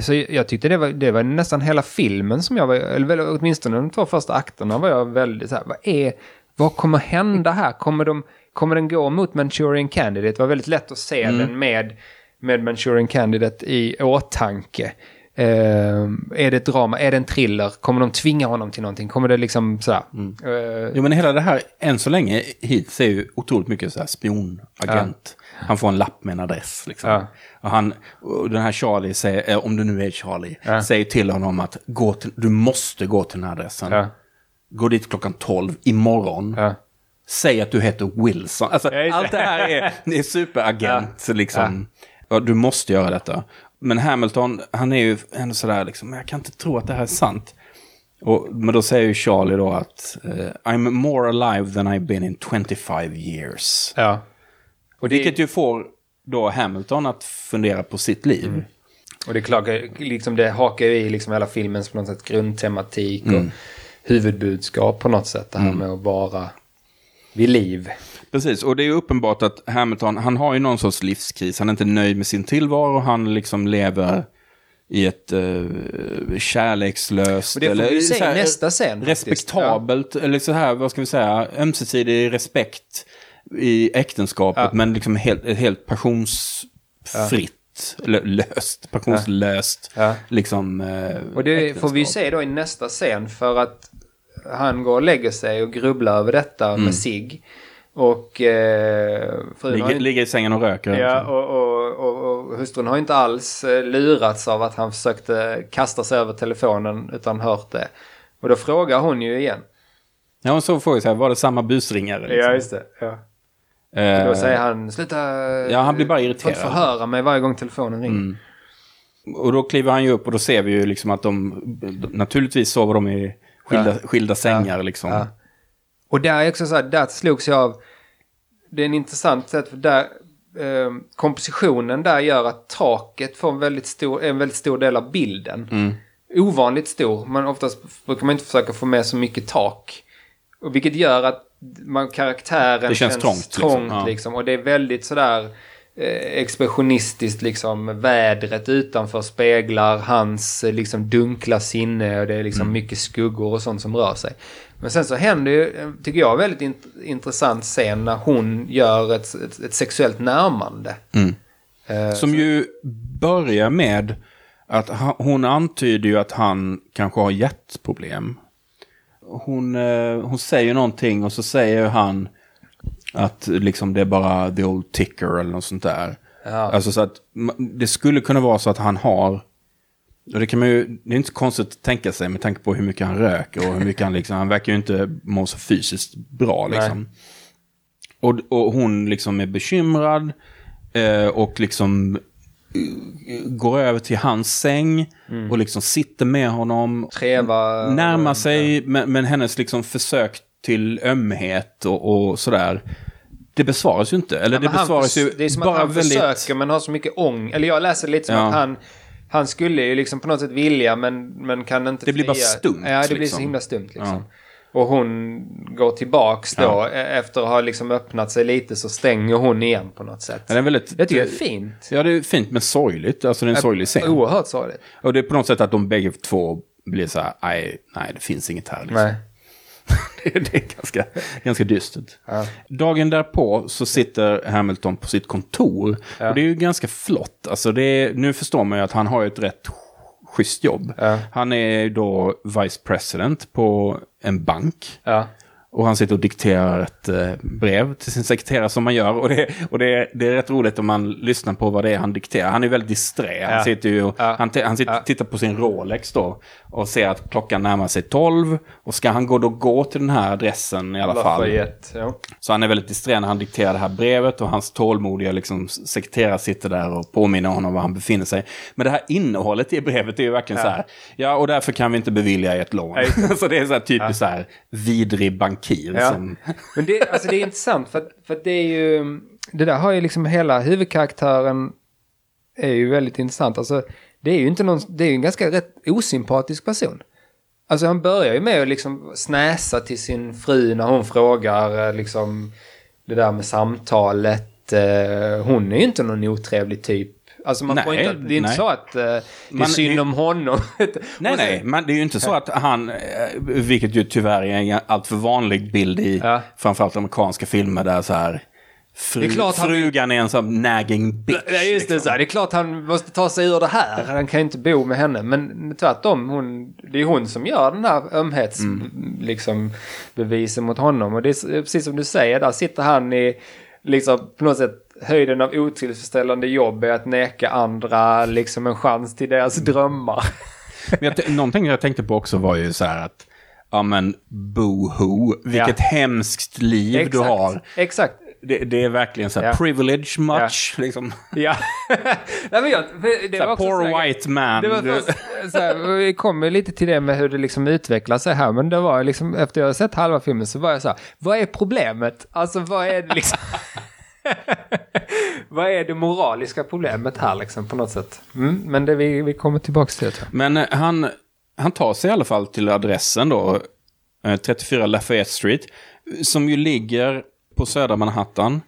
så jag tyckte det var, det var nästan hela filmen som jag var, eller åtminstone de två första akterna var jag väldigt så här, vad är, vad kommer hända här? Kommer, de, kommer den gå mot Manchurian Candidate? Det var väldigt lätt att se den med, med Manchurian Candidate i åtanke. Ehm, är det ett drama? Är det en thriller? Kommer de tvinga honom till någonting? Kommer det liksom sådär? Eh, Jo, men hela det här, än så länge, hittills är ju otroligt mycket så här spionagent. Han får en lapp med en adress. Liksom. Och, han, och den här Charlie säger, eh, om du nu är Charlie, säger till honom att gå till, du måste gå till den här adressen. Gå dit klockan 12 imorgon. ja. Säg att du heter Wilson. Alltså, Ja, allt det här är, det är superagent. Liksom. Ja, du måste göra detta. Men Hamilton, han är ju ändå sådär, liksom, "Men jag kan inte tro att det här är sant. Och, men då säger ju Charlie då att eh, I'm more alive than I've been in 25 years. ja. Och det, Vilket ju får då Hamilton att fundera på sitt liv. Mm. Och det klart, liksom det hakar ju i liksom hela filmens på något sätt grundtematik och huvudbudskap på något sätt. Det här med att vara vid liv. Precis, och det är uppenbart att Hamilton, han har ju någon sorts livskris. Han är inte nöjd med sin tillvaro, han liksom lever i ett uh, kärlekslöst... Och det får vi ju se i så här, nästa scen, faktiskt. Respektabelt, eller så här, vad ska vi säga, ömsesidig respekt i äktenskapet, Ja. men liksom helt, helt passionsfritt, eller löst, passionslöst. Ja. Liksom, eh, Och det får vi ju äktenskap. se då i nästa scen för att han går och lägger sig och grubblar över detta med sig. Och eh, frun har Ligger, ligger i sängen och röker. Ja, och, och, och, och hustrun har inte alls eh, lurats av att han försökte kasta sig över telefonen utan hört det. Och då frågar hon ju igen. Ja, och så vi säga, var det samma busringare? Liksom? det. Ja. Eh, Då säger han, sluta... Ja, han blir bara Får irriterad. inte förhöra mig varje gång telefonen ringer. Och då kliver han ju upp och då ser vi ju liksom att de, naturligtvis sover de i skilda, Ja. skilda sängar liksom. Ja. Och där är också så här, där slogs jag av, det är en intressant sätt för där, eh, kompositionen där gör att taket får en väldigt stor, en väldigt stor del av bilden. Mm. Ovanligt stor, men oftast brukar man inte försöka få med så mycket tak. Och vilket gör att man, karaktären Det känns trångt, liksom. trångt Ja. liksom. Och det är väldigt sådär expressionistiskt liksom. Vädret utanför speglar hans eh, liksom dunkla sinne och det är liksom Mm. mycket skuggor och sånt som rör sig. Men sen så händer ju, eh, tycker jag, väldigt int- intressant scen när hon gör ett, ett, ett sexuellt närmande. Mm. Eh, Som ju börjar med att ha- hon antyder ju att han kanske har hjärtproblem. Hon, eh, hon säger någonting och så säger han att liksom det är bara the old ticker eller något sånt där. Ja. Alltså så att det skulle kunna vara så att han har och det, kan man ju, det är inte konstigt att tänka sig med tanke på hur mycket han röker och hur mycket han liksom, han verkar ju inte må så fysiskt bra liksom. Och, och hon liksom är bekymrad eh, och liksom eh, går över till hans säng och liksom sitter med honom. Treva... Närmar sig, men, men hennes liksom försök till ömhet och, och sådär. Det besvaras ju inte. Eller Ja, det besvaras ju Det är som bara att han väldigt... försöker men har så mycket ång. Eller jag läser lite som Ja. att han... Han skulle ju liksom på något sätt vilja men, men kan inte Det blir bara fria- stumt, Ja, det blir liksom. så himla stumt liksom. Och hon går tillbaks då. Ja. e- Efter att ha liksom öppnat sig lite så stänger hon igen på något sätt. Ja, det är väldigt, Jag tycker det är fint. Ja, det är fint men sorgligt. Alltså det är en sorglig scen. Oerhört sorgligt. Och det är på något sätt att de bägge två blir så här, nej, nej det finns inget här. Liksom. Nej. *laughs* det är- ganska, ganska dystert. Ja. Dagen därpå så sitter Hamilton på sitt kontor. Och det är ju ganska flott. Alltså det är, nu förstår man ju att han har ett rätt schysst jobb. Ja. Han är då vice president på en bank. Ja. Och han sitter och dikterar ett eh, brev till sin sekreterare som man gör. Och, det, och det, är, det är rätt roligt om man lyssnar på vad det är han dikterar. Han är väldigt disträ. Han, Ja. sitter ju, och- Ja. han, han sitter, Ja. tittar på sin Rolex då. Och ser att klockan närmar sig 12. Och ska han gå då gå till den här adressen i alla fall. Lafayette. Ja. Så han är väldigt disträ när han dikterar det här brevet och hans tålmodiga liksom, sekreterare sitter där och påminner honom var han befinner sig. Men det här innehållet i brevet är ju verkligen så här, ja och därför kan vi inte bevilja ett lån. Nej. *laughs* så det är så här typiskt så här vidrig bankir Ja. som... *laughs* Men det, alltså det är intressant för, för det är ju... Det där har ju liksom hela huvudkaraktären är ju väldigt intressant. Alltså det är ju inte någon... Det är ju en ganska rätt osympatisk person. Alltså han börjar ju med att liksom snäsa till sin fru när hon frågar eh, liksom det där med samtalet. Eh, Hon är ju inte någon otrevlig typ. Alltså man får Nej, inte, det är inte nej. så att eh, det är Man- synd det- om honom. *laughs* Nej, nej, men det är ju inte så att han, vilket ju tyvärr är en alltför vanlig bild i Ja. framförallt amerikanska filmer där så här, fru, Det är klart han- frugan är en sån nagging bitch. Ja, just det. liksom. Det är klart han måste ta sig ur det här. Han kan ju inte bo med henne. Men tvärtom, hon, det är hon som gör den här ömhets... Mm. Liksom, mot honom. Och det är precis som du säger, där sitter han i liksom på något sätt höjden av otillfredsställande jobb är att neka andra liksom en chans till deras drömmar. Men jag, *laughs* någonting jag tänkte på också var ju så här att, ja men boohoo, vilket Ja. hemskt liv du har. Exakt. Det, det är verkligen så här Ja. privilege much, liksom. *laughs* Ja. Nej, men jag, det Så var också poor här- white man. Det var så här, vi kommer lite till det med hur det liksom utvecklar sig här, men det var liksom, efter jag sett halva filmen så var jag så här, vad är problemet? Alltså vad är det liksom? *laughs* vad är det moraliska problemet här liksom på något sätt? Mm, men det vi, vi kommer tillbaka till det. Men eh, han, han tar sig i alla fall till adressen då, eh, 34 Lafayette Street, som ju ligger på södra Manhattan.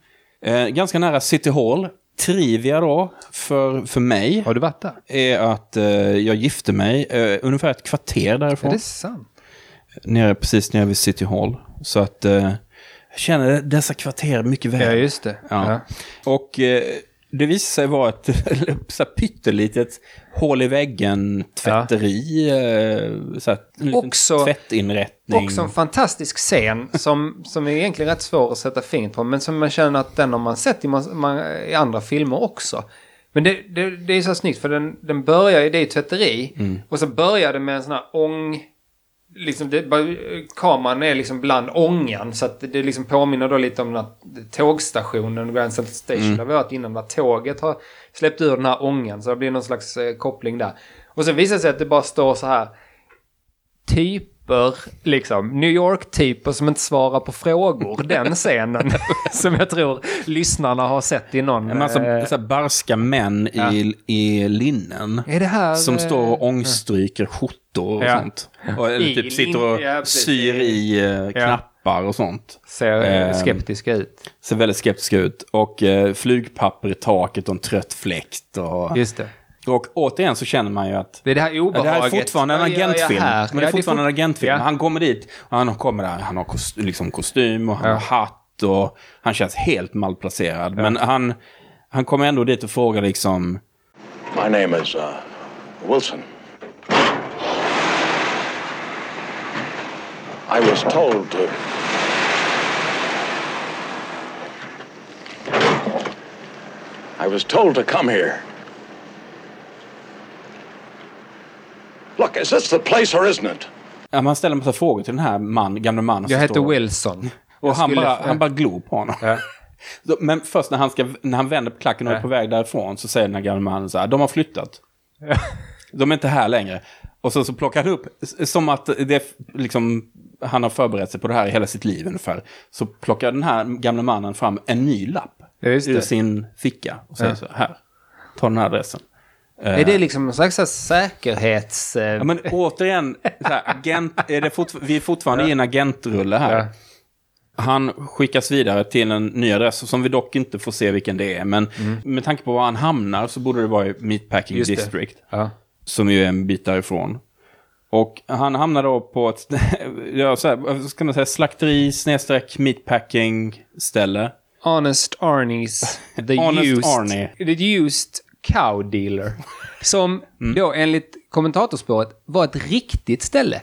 Eh, ganska nära City Hall. Trivia då, för, för mig, Har du varit där? är att eh, jag gifte mig eh, ungefär ett kvarter Är därifrån. det sant? Nere, precis nere vid City Hall. Så att eh, jag känner dessa kvarter mycket väl. Ja, just det. Ja. Och eh, det visade sig vara ett *laughs* så pyttelitet hål i väggen tvätteri. Eh, så här, en Också- tvättinrättning. Också en fantastisk scen som, som är egentligen rätt svår att sätta fingret på. Men som man känner att den har man sett i, man, i andra filmer också. Men det, det, det är så snyggt för den, den börjar det är tvätteri. Och så börjar det med en sån här ång... Liksom det, kameran är liksom bland ångan. Så att det, liksom påminner då lite om den här tågstationen, Grand Central Station, där vi varit innan. Där tåget har släppt ur den här ångan. Så det blir någon slags eh, koppling där. Och sen visar det sig att det bara står så här typer, liksom, New York-typer som inte svarar på frågor. *laughs* Den scenen *laughs* som jag tror lyssnarna har sett i någon... En massa eh, så barska män i, i linnen. är det här... Som eh, står och ångstryker skjortor och Ja. sånt. Och, eller I typ sitter och ja, syr i eh, knappar och sånt. Ser eh, skeptiska ut. Ser väldigt skeptiska ut. Och eh, flygpapper i taket och en trött fläkt. Och, Just det. och återigen så känner man ju att Det är det här Ja, obehaget. det här är fortfarande en agentfilm. Men det är Ja, fortfarande en agentfilm. Ja. Han kommer dit och han kommer där. Han har kost, liksom kostym och han Ja. har hatt och han känns helt malplacerad. Men han, han kommer ändå dit och frågar liksom... My name is uh, Wilson. I was told to. I was told to come here. Look, is this the place or isn't it? Ja, man ställer en massa frågor till den här man, gamla mannen Jag heter står- Wilson. Och Jag han skulle- bara, han bara glor på honom. Ja. *laughs* Men först när han, ska, när han vänder på klacken och är Ja. på väg därifrån så säger den här gamla mannen så här, de har flyttat. De är inte här längre. Och så, så plockar han upp, som att det, liksom, han har förberett sig på det här i hela sitt liv ungefär. Så plockar den här gamla mannen fram en ny lapp Ja, just ur sin ficka och säger Ja. så här, ta den här adressen. Är det liksom någon slags säkerhets... eh, Ja, men återigen, så här, agent, är det fort, vi är fortfarande i en agentrulle här. Ja. Han skickas vidare till en ny adress som vi dock inte får se vilken det är. Men med tanke på var han hamnar så borde det vara i Meatpacking Mm. Just. District. Ja. Som ju är en bit därifrån. Och han hamnar då på ett, *laughs* ja, så här, ska man säga, slakteri snedstreck meatpacking ställe. Honest Arnie's The *laughs* Honest used, Arnie. The used Cow Dealer. Som Mm. då enligt kommentatorspåret var ett riktigt ställe.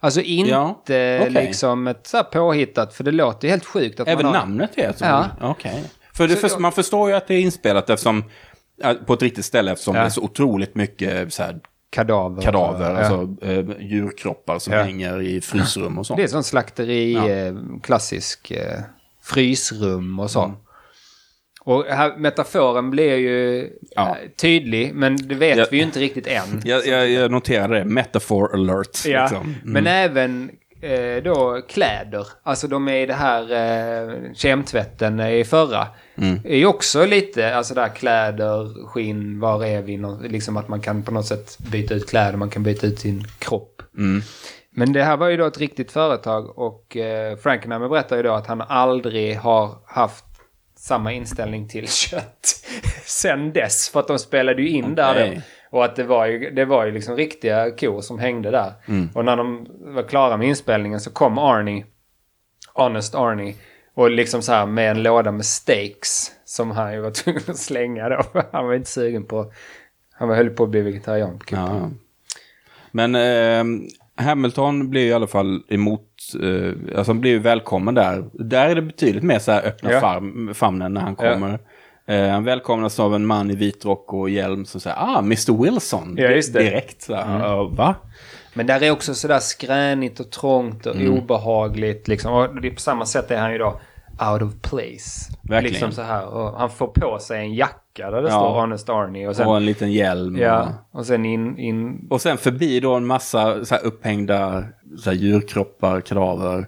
Alltså inte Ja, okej. liksom ett så här påhittat, för det låter ju helt sjukt att Även man har... namnet är så? Ja. Okej. För det, Så för, jag- man förstår ju att det är inspelat eftersom, på ett riktigt ställe eftersom Ja. det är så otroligt mycket så här, Kadaver. kadaver, alltså eh, djurkroppar som hänger i frysrum och sånt. Det är sån slakteri, eh, klassisk eh, frysrum och så. Mm. Och här, metaforen blir ju Ja. eh, tydlig, men det vet Ja. vi ju inte riktigt än. Jag, jag, jag noterade det, metaphor alert. Ja, Liksom. Mm. men även eh, då kläder. Alltså de är i det här eh, kemtvätten i förra. Mm. är ju också lite, alltså där kläder, skinn, var är vi? Liksom att man kan på något sätt byta ut kläder, man kan byta ut sin kropp. Mm. Men det här var ju då ett riktigt företag och eh, Frankenheimer berättar ju då att han aldrig har haft samma inställning till kött *laughs* sen dess. För att de spelade ju in där då. Och att det var ju, det var ju liksom riktiga kor som hängde där. Och när de var klara med inspelningen så kom Arnie, Honest Arnie, och liksom så här med en låda med steaks som han ju var *laughs* tvungen att slänga då. Han var inte sugen på, han var höll på att bli vegetarian. på kuppen. Ja. Men eh, Hamilton blir ju i alla fall emot, eh, alltså han blir ju välkommen där. Där är det betydligt mer så här öppna Ja. famnen när han kommer. Eh, han välkomnas av en man i vit rock och hjälm som säger ah, Mr Wilson. Ja, just det. Direkt så här, "Ja, va? Men där är också sådär skränigt och trångt och Mm. obehagligt. Liksom. Och det är på samma sätt är han ju då out of place. Verkligen. Liksom så här. Och han får på sig en jacka där det Ja. står Honest Arnie. Och sen, Och en liten hjälm. ja, och sen in, in... Och sen förbi då en massa så här upphängda så här djurkroppar, kadaver.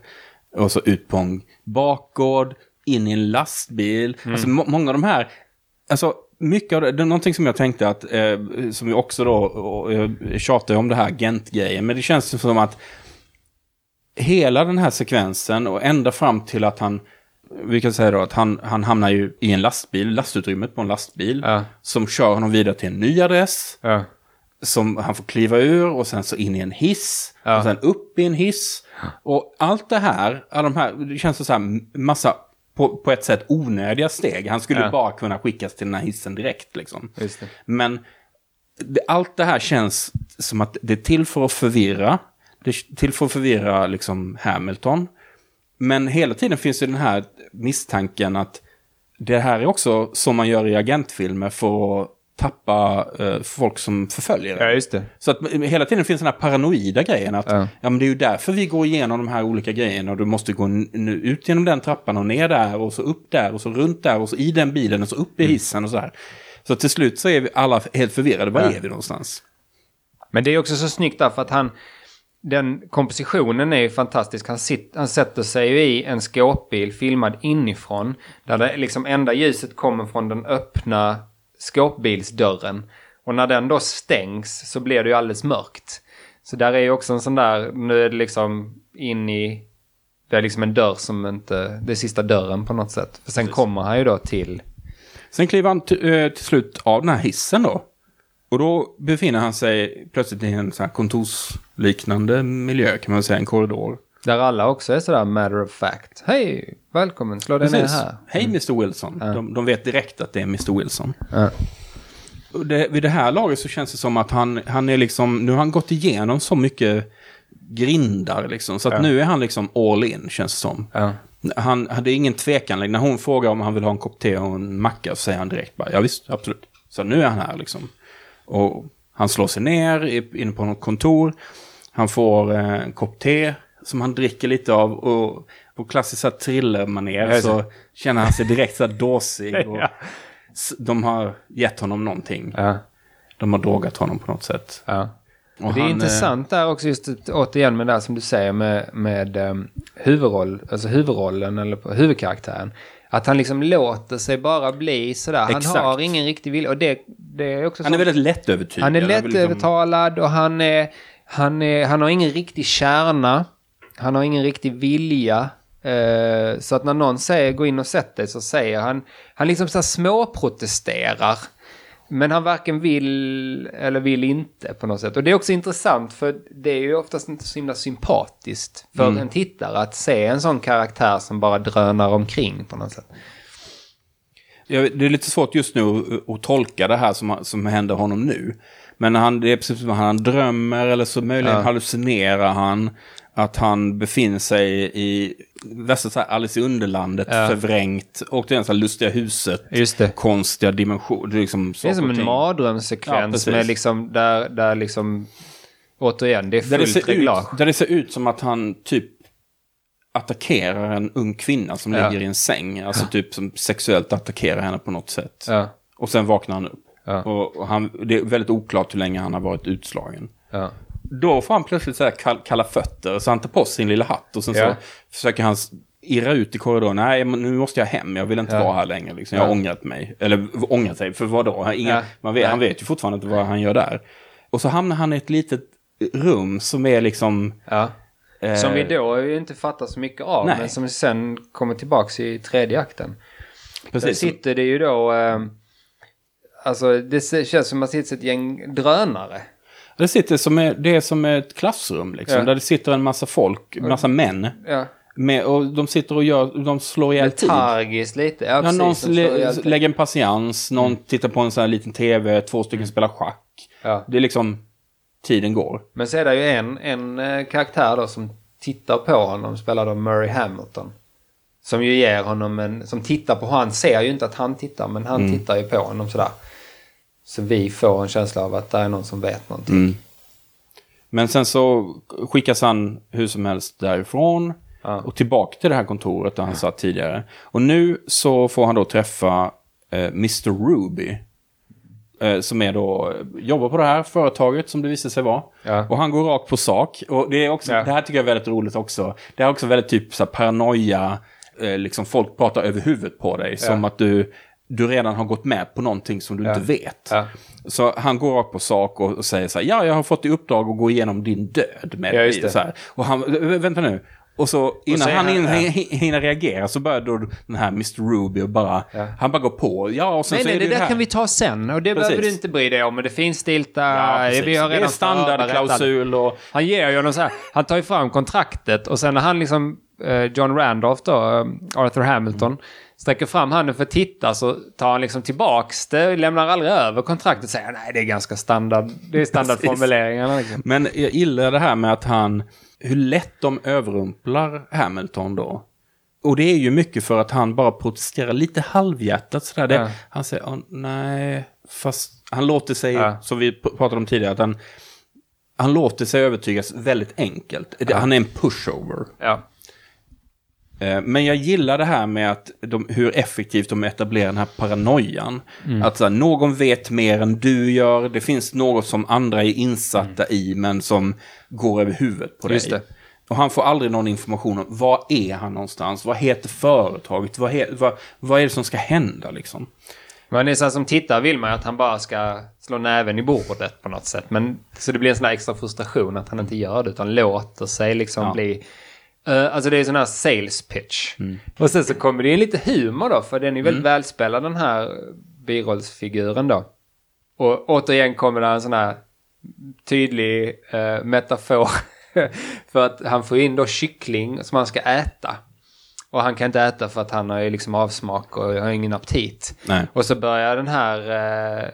Och så ut på en bakgård, in i en lastbil. Alltså må- många av de här, alltså mycket av det, det är någonting som jag tänkte att, eh, som jag också då, och jag tjatar om det här agentgrejen, men det känns som att hela den här sekvensen och ända fram till att han, vi kan säga då att han, han hamnar ju i en lastbil, lastutrymmet på en lastbil, Ja. som kör honom vidare till en ny adress Ja. som han får kliva ur och sen så in i en hiss. Ja. Och sen upp i en hiss. Och allt det här, alla de här, det känns så här massa på, på ett sätt onödiga steg. Han skulle Ja. bara kunna skickas till den här hissen direkt liksom. Men det, allt det här känns som att det är till för att förvirra. Det är till för att förvirra liksom Hamilton. Men hela tiden finns ju den här misstanken att det här är också som man gör i agentfilmer för att tappa eh, folk som förföljer en. Ja, just det. Så att hela tiden finns den här paranoida grejen att Ja. ja. men det är ju därför vi går igenom de här olika grejerna och du måste gå n- n- ut genom den trappan och ner där och så upp där och så runt där och så i den bilen och så upp i hissen och så här. Så till slut så är vi alla helt förvirrade. Var Ja. är vi någonstans? Men det är också så snyggt där för att han... Den kompositionen är ju fantastisk. Han, sitt, han sätter sig ju i en skåpbil filmad inifrån. Där det liksom enda ljuset kommer från den öppna skåpbilsdörren. Och när den då stängs så blir det ju alldeles mörkt. Så där är ju också en sån där, nu är det liksom in i... Det är liksom en dörr som inte... Det är sista dörren på något sätt. För sen kommer han ju då till... Sen kliver han t- eh, till slut av den här hissen då. Och då befinner han sig plötsligt i en sån här kontorsliknande miljö kan man säga, en korridor. Där alla också är sådär matter of fact. Hej, välkommen, slå dig ner här. Hej Mr Wilson. De, de vet direkt att det är Mr Wilson. Ja. Det, vid det här laget så känns det som att han, han är liksom, nu har han gått igenom så mycket grindar liksom. Så att Ja. nu är han liksom all in, känns det som. Ja. Han hade ingen tvekan. När hon frågar om han vill ha en kopp te och en macka så säger han direkt bara ja visst, absolut. Så nu är han här liksom. Och han slår sig ner inne på något kontor. Han får eh, en kopp te som han dricker lite av. Och på klassiskt thrillermanér så känner han sig direkt så här dåsig. Och *laughs* Ja. De har gett honom någonting. Ja. De har drogat honom på något sätt. Ja. Och det är han, eh, intressant där också just att, återigen med det som du säger med, med um, huvudroll, alltså huvudrollen eller på- huvudkaraktären. Att han liksom låter sig bara bli sådär. Han Exakt. har ingen riktig vilja. Och det, det är också Han är väldigt lättövertygad. han är liksom- lättövertalad och han, är, han, är, han har ingen riktig kärna. Han har ingen riktig vilja. Eh, så att när någon säger gå in och sätt dig så säger han, han liksom så här småprotesterar. Men han varken vill eller vill inte på något sätt. Och det är också intressant för det är ju oftast inte så himla sympatiskt för Mm. en tittare att se en sån karaktär som bara drönar omkring på något sätt. Ja, det är lite svårt just nu att, att tolka det här som, som händer honom nu. Men han, det är precis som han drömmer eller så möjligen Ja. hallucinerar han att han befinner sig i värsta så här Alice i Underlandet, Ja. förvrängt. Och det är så här lustiga huset, Just det. konstiga dimensioner. Liksom Det är som en Ja, mardrömssekvens med liksom där, där liksom återigen det är där det, fullt ser reglage. ut, där det ser ut som att han typ attackerar en ung kvinna som Ja. ligger i en säng. Alltså typ som sexuellt attackerar henne på något sätt. Ja, Och sen vaknar han upp. Ja. Och, och han, det är väldigt oklart hur länge han har varit utslagen. ja. Då får han plötsligt så här kall, kalla fötter, så han tar på sig sin lilla hatt och sen Ja. så försöker han irra ut i korridoren. Nej, nu måste jag hem, jag vill inte Ja. vara här längre. Liksom. Jag har Ja. ångrat mig. Eller ångrat sig, för vad då? Ja. man vet, han vet ju fortfarande inte vad han gör där. Och så hamnar han i ett litet rum som är liksom... eh, Som vi då inte fattar så mycket av, Nej. men som sen kommer tillbaks i tredje akten. Där Precis. sitter det ju då, eh, alltså det känns som att det sitter ett gäng drönare. Det, sitter som är, det är som ett klassrum, liksom, Ja. där det sitter en massa folk, massa män. Ja. Med, och de sitter och gör, de slår ihjäl tid. Letargiskt lite. Ja, Ja, precis. någon de slår lä ihjäl tid. lägger en patiens, någon tittar på en sån här liten tv, två stycken spelar schack. Ja. Det är liksom, tiden går. Men så är det ju en, en eh, karaktär då som tittar på honom, spelad av Murray Hamilton. Som ju ger honom en, som tittar på han ser ju inte att han tittar, men han Mm. tittar ju på honom sådär. Så vi får en känsla av att det är någon som vet någonting. Mm. Men sen så skickas han hur som helst därifrån. Ja. Och tillbaka till det här kontoret där han satt tidigare. Och nu så får han då träffa eh, Mr. Ruby. Eh, som är då, jobbar på det här företaget som det visar sig vara. Ja. Och han går rakt på sak. Och det, är också, Ja. det här tycker jag är väldigt roligt också. Det är också väldigt typ så här paranoia. Eh, liksom folk pratar över huvudet på dig. Som att du, du redan har gått med på någonting som du Ja. inte vet. Ja. Så han går rakt på sak och, och säger så här, ja, jag har fått i uppdrag att gå igenom din död med Ja, dig. Så här. Och han, vä- vänta nu. Och så innan säger han han- hinner, ja. hinner reagera så börjar då den här Mr. Ruby och bara, Ja. han bara går på. Ja, och sen Nej, så nej, är det det, där här. kan vi ta sen. Och det Precis. behöver du inte bry dig om. Men det finns stilta... Ja, precis. vi har det är redan standardklausul och... Han ger ju honom så här, han tar ju fram kontraktet och sen när han liksom, eh, John Randolph då, eh, Arthur Hamilton, sträcker fram handen för att titta så tar han liksom tillbaks det, lämnar aldrig över kontraktet och säger nej det är ganska standard, det är standardformuleringarna *laughs* liksom. Men jag gillar det här med att han, hur lätt de överrumplar Hamilton då. Och det är ju mycket för att han bara protesterar lite halvhjärtat sådär. Det, Ja. Han säger, "Åh, nej, fast han låter sig, Ja. som vi pr- pratade om tidigare, att han, han låter sig övertygas väldigt enkelt. Det- Han är en pushover. Ja. Eh, Men jag gillar det här med att de, hur effektivt de etablerar den här paranoian. Mm. Att här, någon vet mer än du gör. Det finns något som andra är insatta i men som går över huvudet på dig. Mm. Just det. Och han får aldrig någon information om var är han någonstans? Vad heter företaget? Vad, he, vad, vad är det som ska hända liksom? Men det är så som tittare vill man ju att han bara ska slå näven i bordet på något sätt. Men, så det blir en sån här extra frustration att han inte gör det utan låter sig liksom Ja. bli... Eh, alltså det är sån här sales pitch. Och sen så kommer det in lite humor då, för den är väldigt välspelad den här birollsfiguren då. Och återigen kommer det en sån här tydlig eh, metafor *laughs* för att han får in då kyckling som han ska äta. Och han kan inte äta för att han har ju liksom avsmak och har ingen aptit. Nej. Och så börjar den här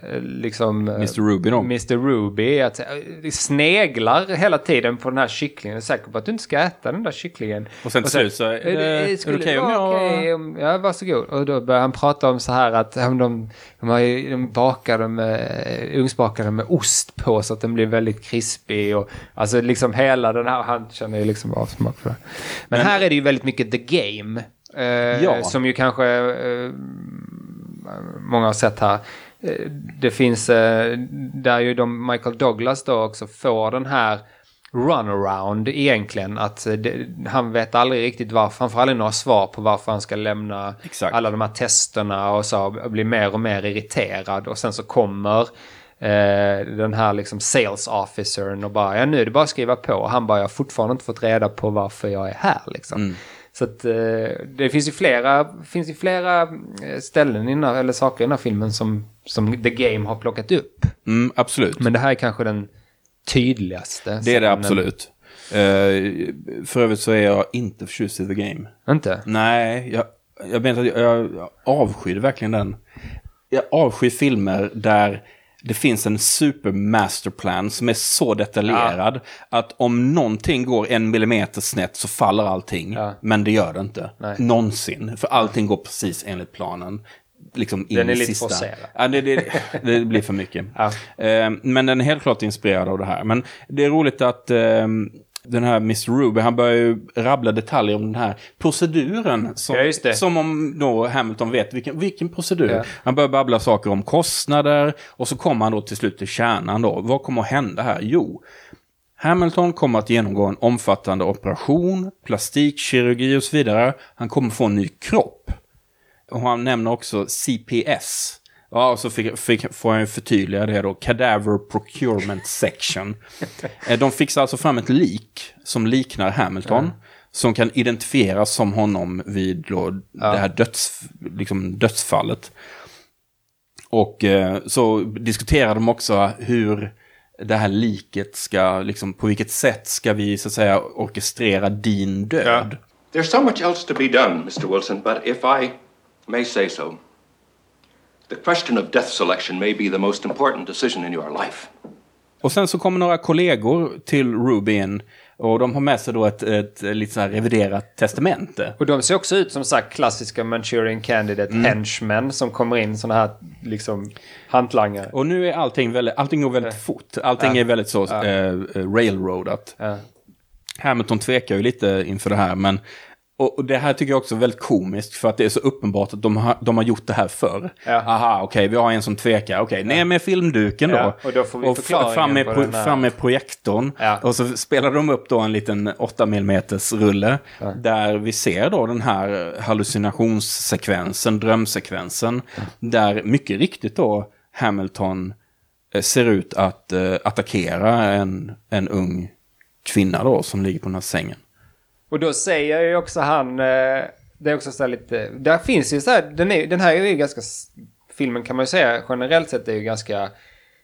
eh, liksom... eh, Mr. Ruby då. Mr. Ruby att, eh, sneglar hela tiden på den här kycklingen. Jag är säker på att du inte ska äta den där kycklingen. Och sen till slut så är det- är det okej om vara jag- om- Ja, varsågod. Och då börjar han prata om så här att men de, de, har ju, de bakar dem med, ugnsbakar dem med ost på så att den blir väldigt krispig. Och, alltså liksom hela den här, han känner ju liksom avsmak för det. Men, här är det ju väldigt mycket the game. Eh, Ja. Som ju kanske eh, många har sett här. Eh, Det finns, eh, där ju de Michael Douglas då också får den här runaround egentligen. Att eh, det, han vet aldrig riktigt varför, han får aldrig några svar på varför han ska lämna Exakt. alla de här testerna och så och blir mer och mer irriterad. Och sen så kommer eh, den här liksom sales officern och bara, ja nu är det bara att skriva på. Och han bara, jag har fortfarande inte fått reda på varför jag är här liksom. Så att eh, det finns ju flera, finns ju flera eh, ställen i den här, eller saker i den här filmen som, som The Game har plockat upp. Mm, absolut. Men det här är kanske den tydligaste. det är det absolut. Eh, för övrigt så är jag inte förtjust i The Game. Inte? Nej, jag, jag, menar, att jag, jag avskyr verkligen den. Jag avskyr filmer där det finns en super masterplan som är så detaljerad att om någonting går en millimeter snett så faller allting. Ja. Men det gör det inte. Nej. Någonsin. För allting går precis enligt planen. Liksom in Den är lite sista. forcerad. Ja, det, det, det blir för mycket. Ja. Eh, men den är helt klart inspirerad av det här. Men det är roligt att eh, den här Mr. Ruby, han börjar ju rabbla detaljer om den här proceduren. Som, Ja, som om då Hamilton vet vilken, vilken procedur. Ja. Han börjar babbla saker om kostnader och så kommer han då till slut till kärnan då. Vad kommer att hända här? Jo, Hamilton kommer att genomgå en omfattande operation, plastikkirurgi och så vidare. Han kommer få en ny kropp. Och han nämner också CPS. Ja, och så fick, fick, får jag förtydliga det då. Cadaver Procurement Section. *laughs* Eh, De fixar alltså fram ett lik som liknar Hamilton. Som kan identifieras som honom vid då det här döds, liksom dödsfallet. Och eh, så diskuterar de också hur det här liket ska, liksom, på vilket sätt ska vi så att säga orkestrera din död. There's so much else to be done, Mr. Wilson, but if I may say so, the question of death selection may be the most important decision in your life. Och sen så kommer några kollegor till Ruby in och de har med sig då ett, ett, lite så här reviderat testamente. Och de ser också ut som sagt klassiska Manchurian Candidate henchmen som kommer in sådana här liksom hantlangare. Och nu är allting väldigt, allting går väldigt fort. Allting är väldigt så eh, railroadat. Hamilton tvekar ju lite inför det här, men och och det här tycker jag också är väldigt komiskt för att det är så uppenbart att de har, de har gjort det här förr. Ja. Aha, okej, vi har en som tvekar. Okej, ner med filmduken då. Ja, och då får vi förklaringen fram med, pro, fram med projektorn. Ja. Och så spelar de upp då en liten 8 mm rulle. Där vi ser då den här hallucinationssekvensen, drömsekvensen. Där mycket riktigt då Hamilton eh, ser ut att eh, attackera en, en ung kvinna då som ligger på den här sängen. Och då säger ju också han, eh, det är också så här lite, där finns ju så här, den, är, den här är ju ganska, filmen kan man ju säga generellt sett är ju ganska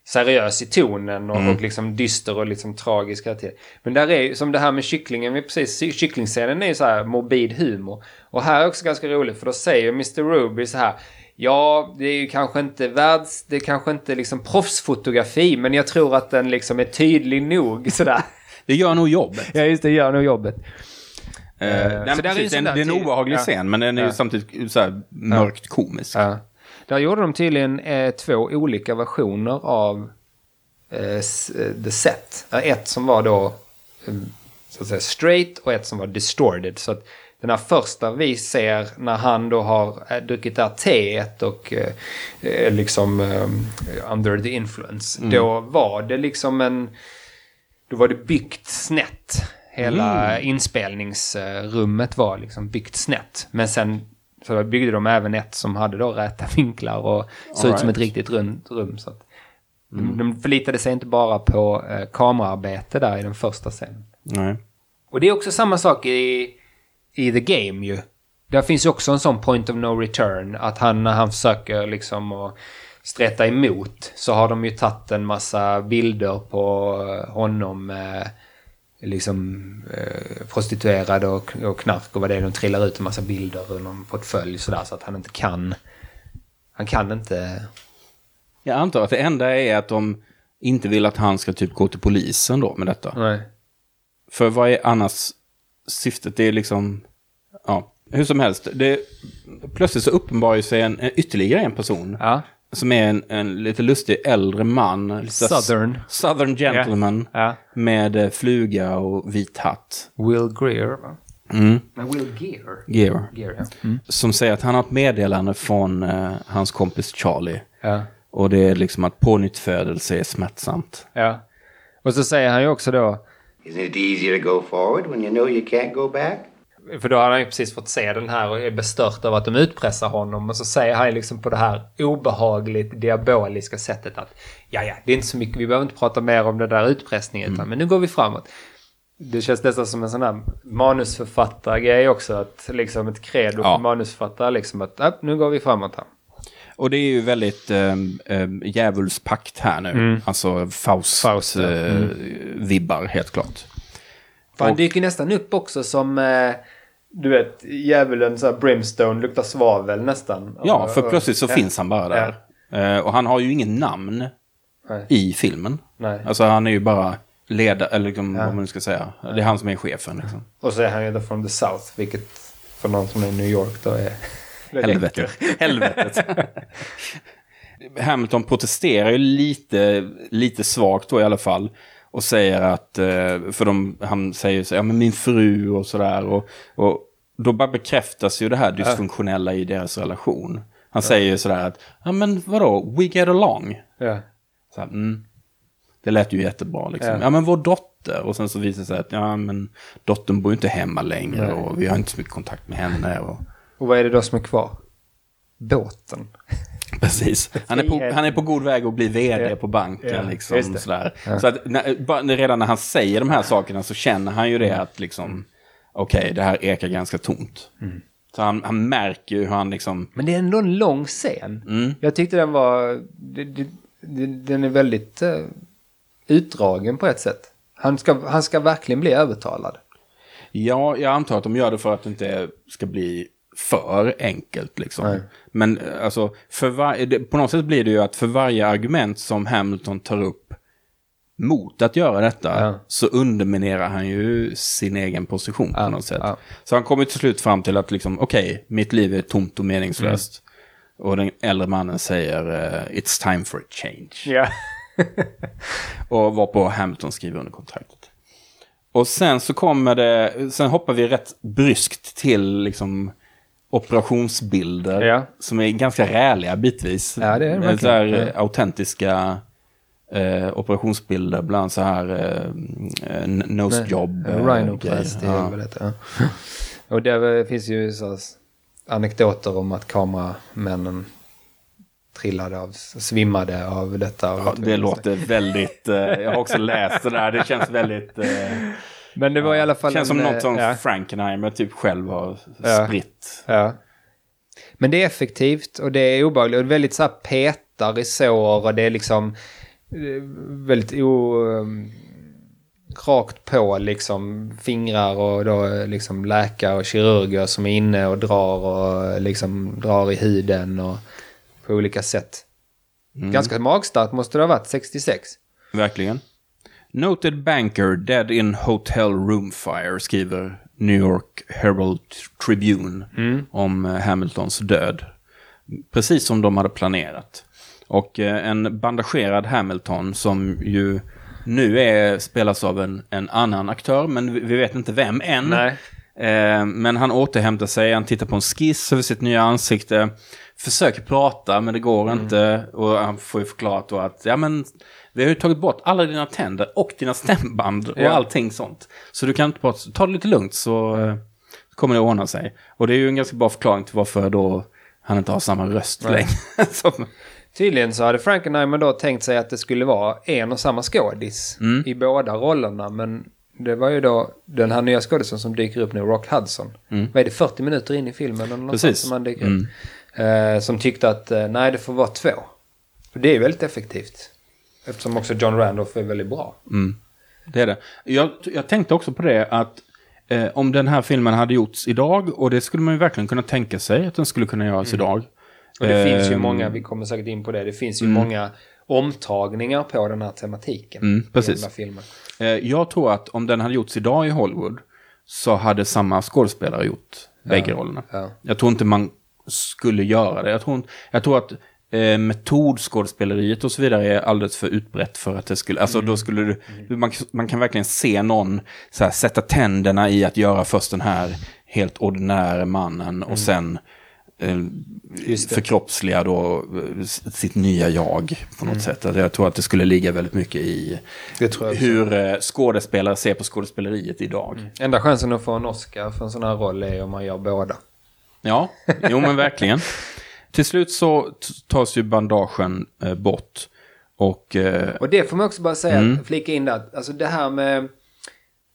seriös i tonen och, och liksom dyster och liksom tragisk hela tiden. Men där är ju, som det här med kycklingen, vi precis, kycklingscenen är ju så här morbid humor. Och här är också ganska roligt för då säger Mr. Ruby så här, ja det är ju kanske inte världs, det är kanske inte liksom proffsfotografi men jag tror att den liksom är tydlig nog *laughs* sådär. Det gör nog jobbet. ja just det, gör nog jobbet. Så nej, där är precis, ju det, är en, det är en obehaglig ja. scen, men den är ju Ja. samtidigt så här mörkt komisk. Ja. Där gjorde de tydligen eh, två olika versioner av eh, eh, The Set. Ett som var då eh, så att säga straight och ett som var distorted. Så att den här första vi ser när han då har druckit det här teet och eh, liksom eh, under the influence. Då var det liksom en... Då var det byggt snett. Hela inspelningsrummet var liksom byggt snett. Men sen så byggde de även ett som hade då räta vinklar och såg ut som ett riktigt runt rum. Så att de, de förlitade sig inte bara på eh, kameraarbete där i den första scenen. Nej. Och det är också samma sak i, i The Game ju. Där finns ju också en sån point of no return. Att han när han försöker liksom att streta emot så har de ju tagit en massa bilder på eh, honom. Eh, liksom eh, prostituerade och, och knark och vad det är. De trillar ut en massa bilder ur någon portfölj sådär så att han inte kan. Han kan inte. Jag antar att det enda är att de inte vill att han ska typ gå till polisen då med detta. Nej. För vad är annars syftet? Det är liksom, ja, hur som helst. Det, plötsligt så uppenbarar sig en, ytterligare en person. Ja. Som är en, en lite lustig äldre man. Southern. Southern gentleman. Ja. Med eh, fluga och vit hatt. Will Greer va? Mm. Men Will Gear. Gear. Gear ja. Mm. Som säger att han har ett meddelande från eh, hans kompis Charlie. ja. Och det är liksom att pånyttfödelse är smärtsamt. Ja. Och så säger han ju också då. Isn't it easier to go forward when you know you can't go back? För då har han ju precis fått se den här och är bestört över att de utpressar honom. Och så säger han liksom på det här obehagligt diaboliska sättet att ja, ja, det är inte så mycket, vi behöver inte prata mer om det där utpressningen, utan men nu går vi framåt. Det känns nästan som en sån här manusförfattargrej också, att liksom ett credo Ja. för manusförfattare, liksom att ja, nu går vi framåt här. Och det är ju väldigt äh, djävulspakt här nu. Alltså Faust, Faust, ja. eh, vibbar helt klart. För han dyker nästan upp också som, eh, du vet, djävulen så här brimstone, luktar svavel nästan. Ja, för plötsligt så ja. finns han bara där. Eh, och han har ju ingen namn Nej. i filmen. Nej. Alltså han är ju bara ledare, eller liksom, vad man nu ska säga. Det är han som är chefen. Liksom. Och så är han ju då from the South, vilket för någon som är i New York då är... *laughs* Helvetet. Helvetet. *laughs* *laughs* Hamilton protesterar ju lite, lite svagt då i alla fall. Och säger att, eh, för de, han säger så, ja men min fru och sådär. Och, och då bara bekräftas ju det här dysfunktionella i deras relation. Han säger ju sådär att, ja men vadå, we get along. Ja. Så här, mm. Det lät ju jättebra liksom. Ja. Ja. men vår dotter. Och sen så visar det sig att ja men dottern bor ju inte hemma längre. Och vi har inte så mycket kontakt med henne. Och... Och vad är det då som är kvar? Båten. Precis. Han är, på, han är på god väg att bli vd Ja. på banken. Ja, liksom, sådär. Så att när, redan när han säger de här sakerna så känner han ju det att liksom, okej, det här ekar ganska tomt. Mm. Så han, han märker ju hur han liksom, Men det är ändå en lång scen. Mm. Jag tyckte den var... Det, det, det, den är väldigt uh, utdragen på ett sätt. Han ska, han ska verkligen bli övertalad. ja, jag antar att de gör det för att det inte ska bli för enkelt liksom. Nej. Men eh, alltså, för var, på något sätt blir det ju att för varje argument som Hamilton tar upp mot att göra detta Ja. så underminerar han ju sin egen position på Ja, något sätt. ja. Så han kommer till slut fram till att liksom, okej, mitt liv är tomt och meningslöst. Mm. Och den äldre mannen säger eh, it's time for a change. Ja. *laughs* Och var på Hamilton skriver under kontraktet. Och sen så kommer det, sen hoppar vi rätt bryskt till liksom operationsbilder. Ja. Som är ganska räliga bitvis. Ja, det är det Eh. Så här, Ja. eh, autentiska eh, operationsbilder, bland så här eh, eh, nose job. eh, Rhinoplasty heter. Ja. *laughs* Och det finns ju så anekdoter om att kameramännen trillade av, svimmade av detta. Ja, det låter väldigt, eh, jag har också läst det där, det känns väldigt... Eh, Men det var i alla fall känns som en, något som eh, ja. Frankenheimer typ själv har Ja. spritt. Ja. Men det är effektivt och det är obehagligt. Och väldigt så här petar i sår och det är liksom eh, väldigt o, um, rakt på liksom fingrar och då eh, liksom läkare och kirurger som är inne och drar och liksom drar i huden och på olika sätt. Ganska magstarkt måste det ha varit 66. Verkligen. Noted banker dead in hotel room fire skriver New York Herald Tribune om eh, Hamiltons död. Precis som de hade planerat. Och eh, en bandagerad Hamilton som ju nu är, spelas av en, en annan aktör, men vi, vet inte vem än. Eh, men han återhämtar sig, han tittar på en skiss över sitt nya ansikte. Försöker prata, men det går inte. Och han får ju förklarat då att, ja men, vi har ju tagit bort alla dina tänder och dina stämband och Ja. allting sånt. Så du kan inte prata, ta det lite lugnt så kommer det att ordna sig. Och det är ju en ganska bra förklaring till varför då han inte har samma röst längre. *laughs* Som, Tydligen så hade Frankenheimer då tänkt sig att det skulle vara en och samma skådis Mm. i båda rollerna. Men det var ju då den här nya skådisen som dyker upp nu, Rock Hudson. Vad är det, 40 minuter in i filmen? Eller något Mm. Precis. Som, han dyker upp. Eh, som tyckte att eh, nej, det får vara två. För det är väldigt effektivt. Eftersom också John Randolph är väldigt bra. Mm. det är det. Jag, jag tänkte också på det att eh, om den här filmen hade gjorts idag, och det skulle man ju verkligen kunna tänka sig att den skulle kunna göras idag. Mm. Och det finns ju Ehm, många, vi kommer säkert in på det, det finns ju många omtagningar på den här tematiken. Mm, precis. Eh, jag tror att om den hade gjorts idag i Hollywood så hade samma skådespelare gjort bägge rollerna. ja. Jag tror inte man skulle göra det. Jag tror, jag tror att eh, metodskådespeleriet och så vidare är alldeles för utbrett för att det skulle... Alltså då skulle du... Man, man kan verkligen se någon så här, sätta tänderna i att göra först den här helt ordinära mannen och sen eh, förkroppsliga då sitt nya jag på något sätt. Alltså, jag tror att det skulle ligga väldigt mycket i hur eh, skådespelare ser på skådespeleriet idag. Enda chansen att få en Oscar för en sån här roll är om man gör båda. Ja, jo men verkligen. Till slut så tas ju bandagen eh, bort. Och eh, Och det får man också bara säga, Mm. flika in där, alltså det här med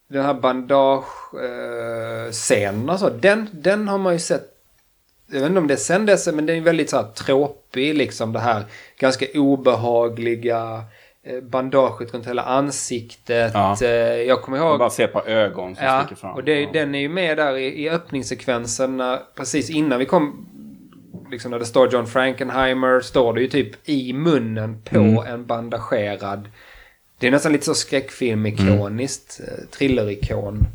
den här bandage-scenen och så, den, den har man ju sett, jag vet inte om det är sen dess, men den är väldigt så här tråpig liksom det här ganska obehagliga eh, bandaget runt hela ansiktet. Ja. Eh, Jag kommer ihåg... man bara ett par ögon som Ja, sticker fram. och det, ja. den är ju med där i, i öppningssekvensen när, precis innan vi kom, liksom när det står John Frankenheimer, står det ju typ i munnen på Mm. en bandagerad. Det är nästan lite så skräckfilm-ikoniskt, Mm. eh, thrillerikon.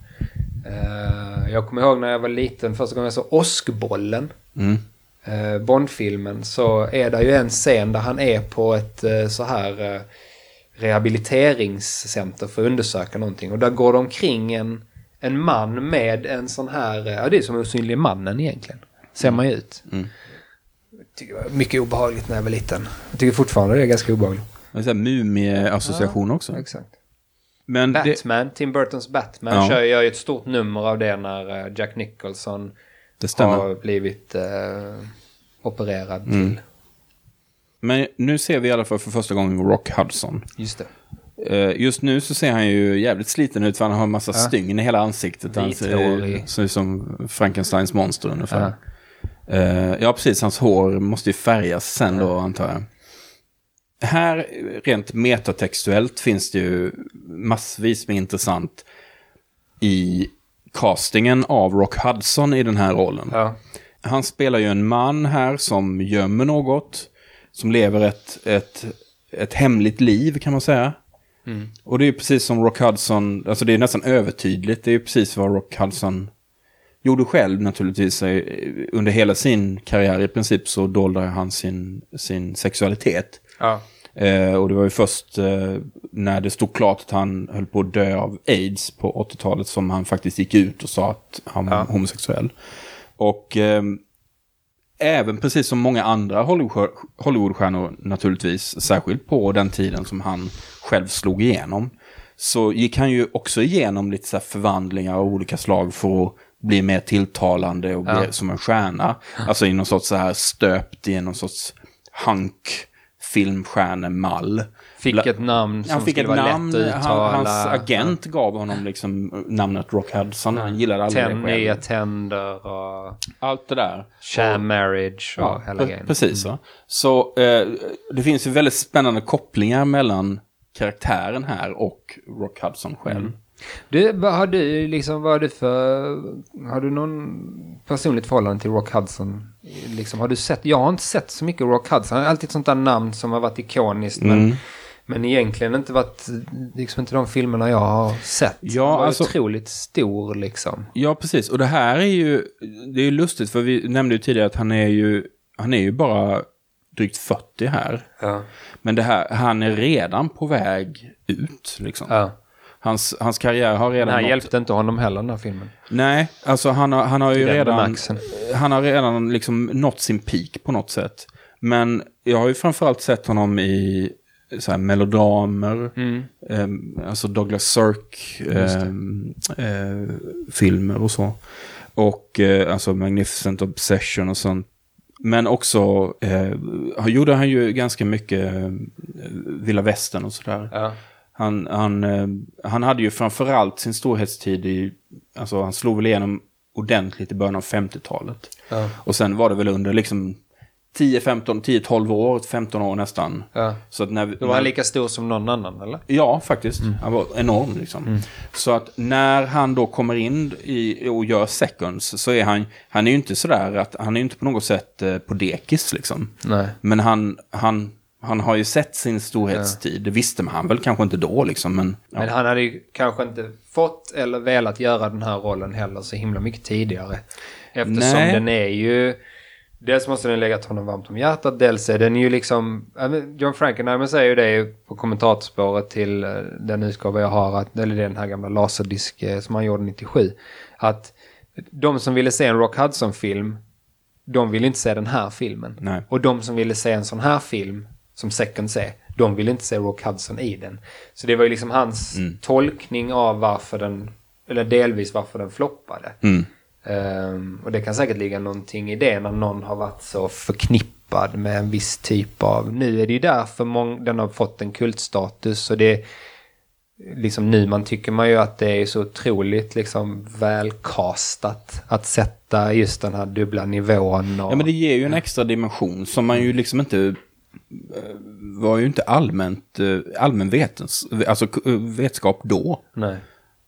Eh, jag kommer ihåg när jag var liten, första gången jag såg Åskbollen. Mm. eh, Bondfilmen så är det ju en scen där han är på ett eh, så här eh, rehabiliteringscenter för att undersöka någonting. Och där går det omkring en, en man med en sån här, eh, ja det är som osynlig mannen egentligen. Ser man ju ut. Mm. Jag tycker det var mycket obehagligt när jag var liten. Jag tycker fortfarande det är ganska obehagligt. Det är mumie-association också. Exakt. Men det, Batman, Tim Burtons Batman Ja. kör, gör ju ett stort nummer av det när eh, Jack Nicholson det har blivit eh, opererad Mm. till. Men nu ser vi i alla fall för första gången Rock Hudson. Just det. Eh, Just nu så ser han ju jävligt sliten ut för han har en massa stygn i hela ansiktet. Han ser, Vithårig. ser ut som Frankensteins monster ungefär. Eh, ja, precis. Hans hår måste ju färgas sen då, antar jag. Här, rent metatextuellt, finns det ju massvis med intressant i castingen av Rock Hudson i den här rollen. Ja. Han spelar ju en man här som gömmer något. Som lever ett, ett, ett hemligt liv kan man säga. Och det är ju precis som Rock Hudson, alltså det är nästan övertydligt. Det är precis vad Rock Hudson gjorde själv naturligtvis. Eh, Under hela sin karriär i princip så dolde han sin, sin sexualitet. Ja. Eh, och det var ju först eh, när det stod klart att han höll på att dö av aids på 80-talet som han faktiskt gick ut och sa att han var homosexuell. Och ehm, även precis som många andra Hollywood- Hollywoodstjärnor naturligtvis, särskilt på den tiden som han själv slog igenom, så gick han ju också igenom lite så förvandlingar av olika slag för att bli mer tilltalande och bli Ja. som en stjärna. Alltså i någon sorts så här stöpt i någon sorts hank filmstjärnemall. Fick ett namn som Han fick skulle ett vara namn, lätt att uttala. han, hans agent gav honom liksom namnet Rock Hudson. Han gillade aldrig Tänd, det nya själv. tänder och Allt det där. sham marriage och Ja, hela grejen. precis. va. Så eh, det finns ju väldigt spännande kopplingar mellan karaktären här och Rock Hudson själv. Mm. Du, vad har du liksom, vad har du för, har du någon personligt förhållande till Rock Hudson? Liksom, har du sett, jag har inte sett så mycket Rock Hudson. Han har alltid ett sånt där namn som har varit ikoniskt. Mm. Men, men egentligen inte varit, liksom inte de filmerna jag har sett. Ja, var alltså- otroligt stor liksom. Ja, precis. Och det här är ju, det är ju lustigt för vi nämnde ju tidigare att han är ju, han är ju bara drygt 40 här. Ja. Men det här, han är redan på väg ut liksom. ja. Hans, hans karriär har redan här nått- hjälpte inte honom heller den här filmen. Nej, alltså han har, han har ju redan, bemärkelsen. han har redan liksom nått sin peak på något sätt. Men jag har ju framförallt sett honom i så här melodramer, ehm, alltså Douglas Sirk ehm, eh, filmer och så. Och eh, alltså Magnificent Obsession och sånt. Men också eh, han gjorde han ju ganska mycket eh, Vilda Västern och sådär. Ja. Han, han, eh, han hade ju framförallt sin storhetstid i, alltså han slog väl igenom ordentligt i början av 50-talet. Ja. Och sen var det väl under liksom 10-15, 10-12 år, 15 år nästan. Ja. Så när, Då var han lika stor som någon annan, eller? Ja, faktiskt. Han var enorm liksom. Så att när han då kommer in i, och gör seconds så är han, han är ju inte sådär att, han är ju inte på något sätt eh, på dekis liksom. Nej. Men han, han, han har ju sett sin storhetstid. Det visste man han väl kanske inte då liksom, men... Ja. Men han hade ju kanske inte fått eller velat göra den här rollen heller så himla mycket tidigare. Eftersom Nej. den är ju... Dels måste den lägga honom varmt om hjärtat, dels är den ju liksom... John Frankenheimer säger ju det på kommentatorspåret till eh, den utgåva jag har, att, eller den här gamla laserdisk eh, som han gjorde 97. Att de som ville se en Rock Hudson-film, de ville inte se den här filmen. Nej. Och de som ville se en sån här film, som Seconds är, de ville inte se Rock Hudson i den. Så det var ju liksom hans tolkning av varför den, eller delvis varför den floppade. Mm. Ehm, och det kan säkert ligga någonting i det när någon har varit så förknippad med en viss typ av... Nu är det ju därför mång, den har fått en kultstatus och det... Liksom nu man tycker man ju att det är så otroligt liksom välkastat att sätta just den här dubbla nivån. Och, Ja, men det ger ju en extra dimension som man ju liksom inte eh, var ju inte allmänt, eh, allmän vetens, alltså eh, vetskap då. Nej.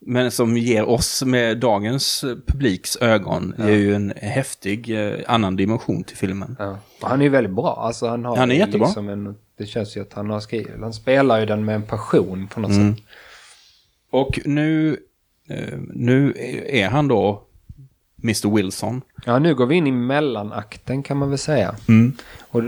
Men som ger oss med dagens publiks ögon, ger ju en häftig eh, annan dimension till filmen. Ja. Han är ju väldigt bra. Alltså han, har Han är jättebra. Liksom en, det känns ju att han har skrivit... Han spelar ju den med en passion på något Mm. sätt. Och nu, eh, nu är han då Mr. Wilson. Ja, nu går vi in i mellanakten kan man väl säga. Och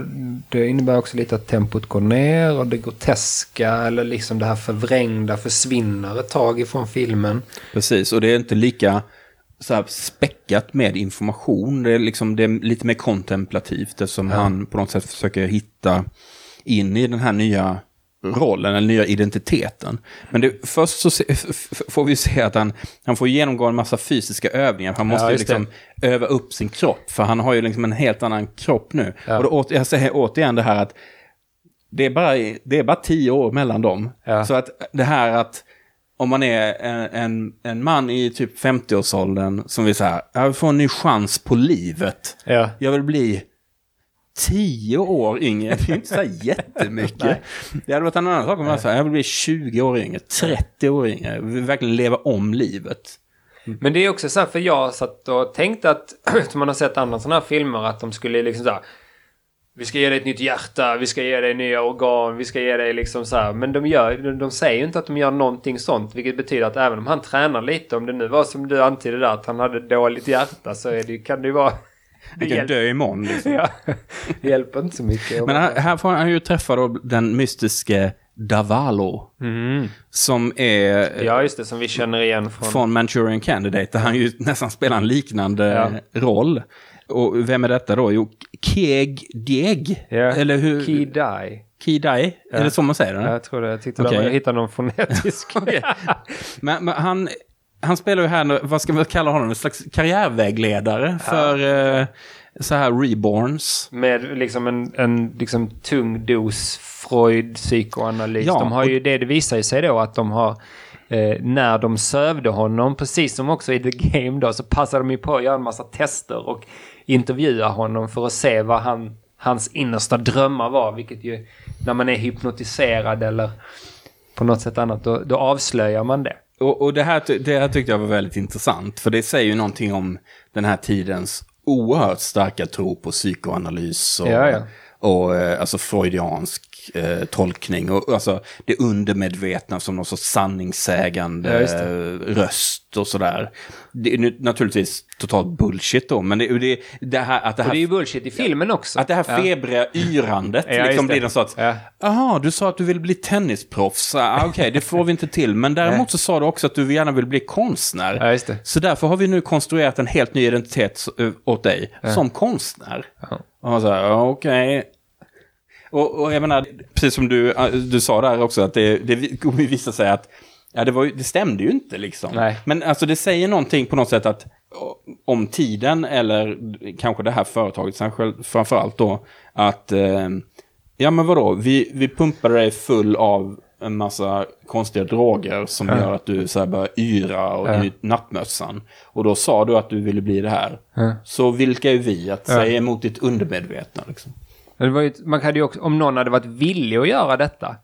det innebär också lite att tempot går ner och det groteska eller liksom det här förvrängda försvinner ett tag ifrån filmen. Precis, och det är inte lika så här späckat med information. Det är, liksom, det är lite mer kontemplativt eftersom han på något sätt försöker hitta in i den här nya rollen, eller nya identiteten. Men det, först så se, får vi se att han, han får genomgå en massa fysiska övningar. Han måste Ja, liksom öva upp sin kropp, för han har ju liksom en helt annan kropp nu. Ja. Och då, åter- jag säger återigen det här att det är bara, det är bara tio år mellan dem. Ja. Så att det här att om man är en, en, en man i typ 50-årsåldern som vill säga, jag vill få en ny chans på livet. Ja. Jag vill bli tio år yngre, det är inte så *laughs* jättemycket. det hade varit en annan sak om man sa, jag vill bli 20 år yngre, 30 år yngre, jag vill verkligen leva om livet. Men det är också så här, för jag satt och tänkte att, *clears throat* man har sett andra sådana här filmer, att de skulle liksom så här, vi ska ge dig ett nytt hjärta, vi ska ge dig nya organ, vi ska ge dig liksom så här. Men de, gör, de, de säger ju inte att de gör någonting sånt. Vilket betyder att även om han tränar lite, om det nu var som du antydde där, att han hade dåligt hjärta, så det, kan det ju vara... Det kan hjälper, dö imorgon liksom. *laughs* ja, det hjälper inte så mycket. Men här, här får han ju träffa då den mystiske Davalo. Som är ja, just det, som vi känner igen från... från Manchurian Candidate, där han ju nästan spelar en liknande Ja. roll. Och vem är detta då? Jo, Keg Dieg. Ja. Eller hur? Key Die. Ki Dai? Är det så man säger det? Ja, jag tror det. Jag tyckte okay. jag hittade någon fonetisk. *laughs* Men, men han, han spelar ju här, vad ska man kalla honom, en slags karriärvägledare för eh, så här reborns. Med liksom en, en liksom tung dos Freud psykoanalys. Ja, de har ju det, det visar ju sig då att de har eh, när de sövde honom, precis som också i The Game då, så passade de ju på att göra en massa tester och intervjua honom för att se vad han, hans innersta drömmar var. Vilket ju, när man är hypnotiserad eller på något sätt annat, då, då avslöjar man det. Och, och det, här, det här tyckte jag var väldigt intressant, för det säger ju någonting om den här tidens oerhört starka tro på psykoanalys och, Ja, ja. och eh, alltså freudiansk eh, tolkning. Och alltså det undermedvetna som någon sorts sanningssägande Ja, eh, röst och sådär. Det är naturligtvis totalt bullshit då, men det, det, det här att det Och här det är ju bullshit i filmen också. att det här Ja. febriga yrandet Ja, liksom blir någon sorts... Ja. Jaha, du sa att du vill bli tennisproffs. Ah, Okej, *laughs* det får vi inte till. Men däremot så sa du också att du gärna vill bli konstnär. Så därför har vi nu konstruerat en helt ny identitet ö, åt dig som konstnär. Och man säger, okej. Och, och jag menar, precis som du, äh, du sa där också, att det, det visa sig att Ja, det, var det stämde ju inte liksom. Nej. Men alltså det säger någonting på något sätt att om tiden eller kanske det här företaget framförallt då att eh, ja men vadå, vi, vi pumpar dig full av en massa konstiga droger som gör att du så här börjar yra och Ja. nattmössan. Och då sa du att du ville bli det här. Så vilka är vi att säga emot ditt undermedvetna liksom? Ju, man hade ju också, om någon hade varit villig att göra detta.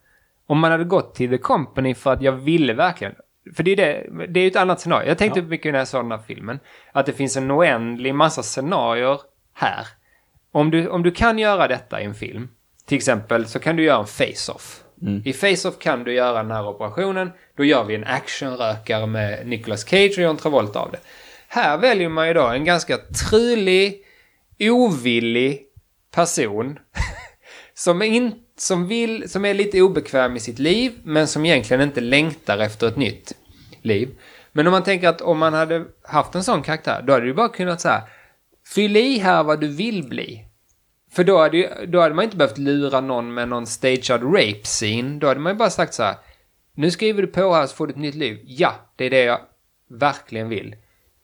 Om man hade gått till The Company för att jag ville verkligen. För det är, det, det är ju ett annat scenario. Jag tänkte mycket när jag såg den här filmen. Att det finns en oändlig massa scenarier här. Om du, om du kan göra detta i en film. Till exempel så kan du göra en face-off. I face-off kan du göra den här operationen. Då gör vi en actionrökare med Nicolas Cage och John Travolta av det. Här väljer man ju då en ganska trulig, ovillig person. *laughs* som, är in, som, vill, som är lite obekväm i sitt liv, men som egentligen inte längtar efter ett nytt liv. Men om man tänker att om man hade haft en sån karaktär, då hade du bara kunnat säga Fyll i här vad du vill bli. För då hade, ju, då hade man inte behövt lura någon med någon stagead rape scene. Då hade man ju bara sagt så här. Nu skriver du på här så får du ett nytt liv. Ja, det är det jag verkligen vill.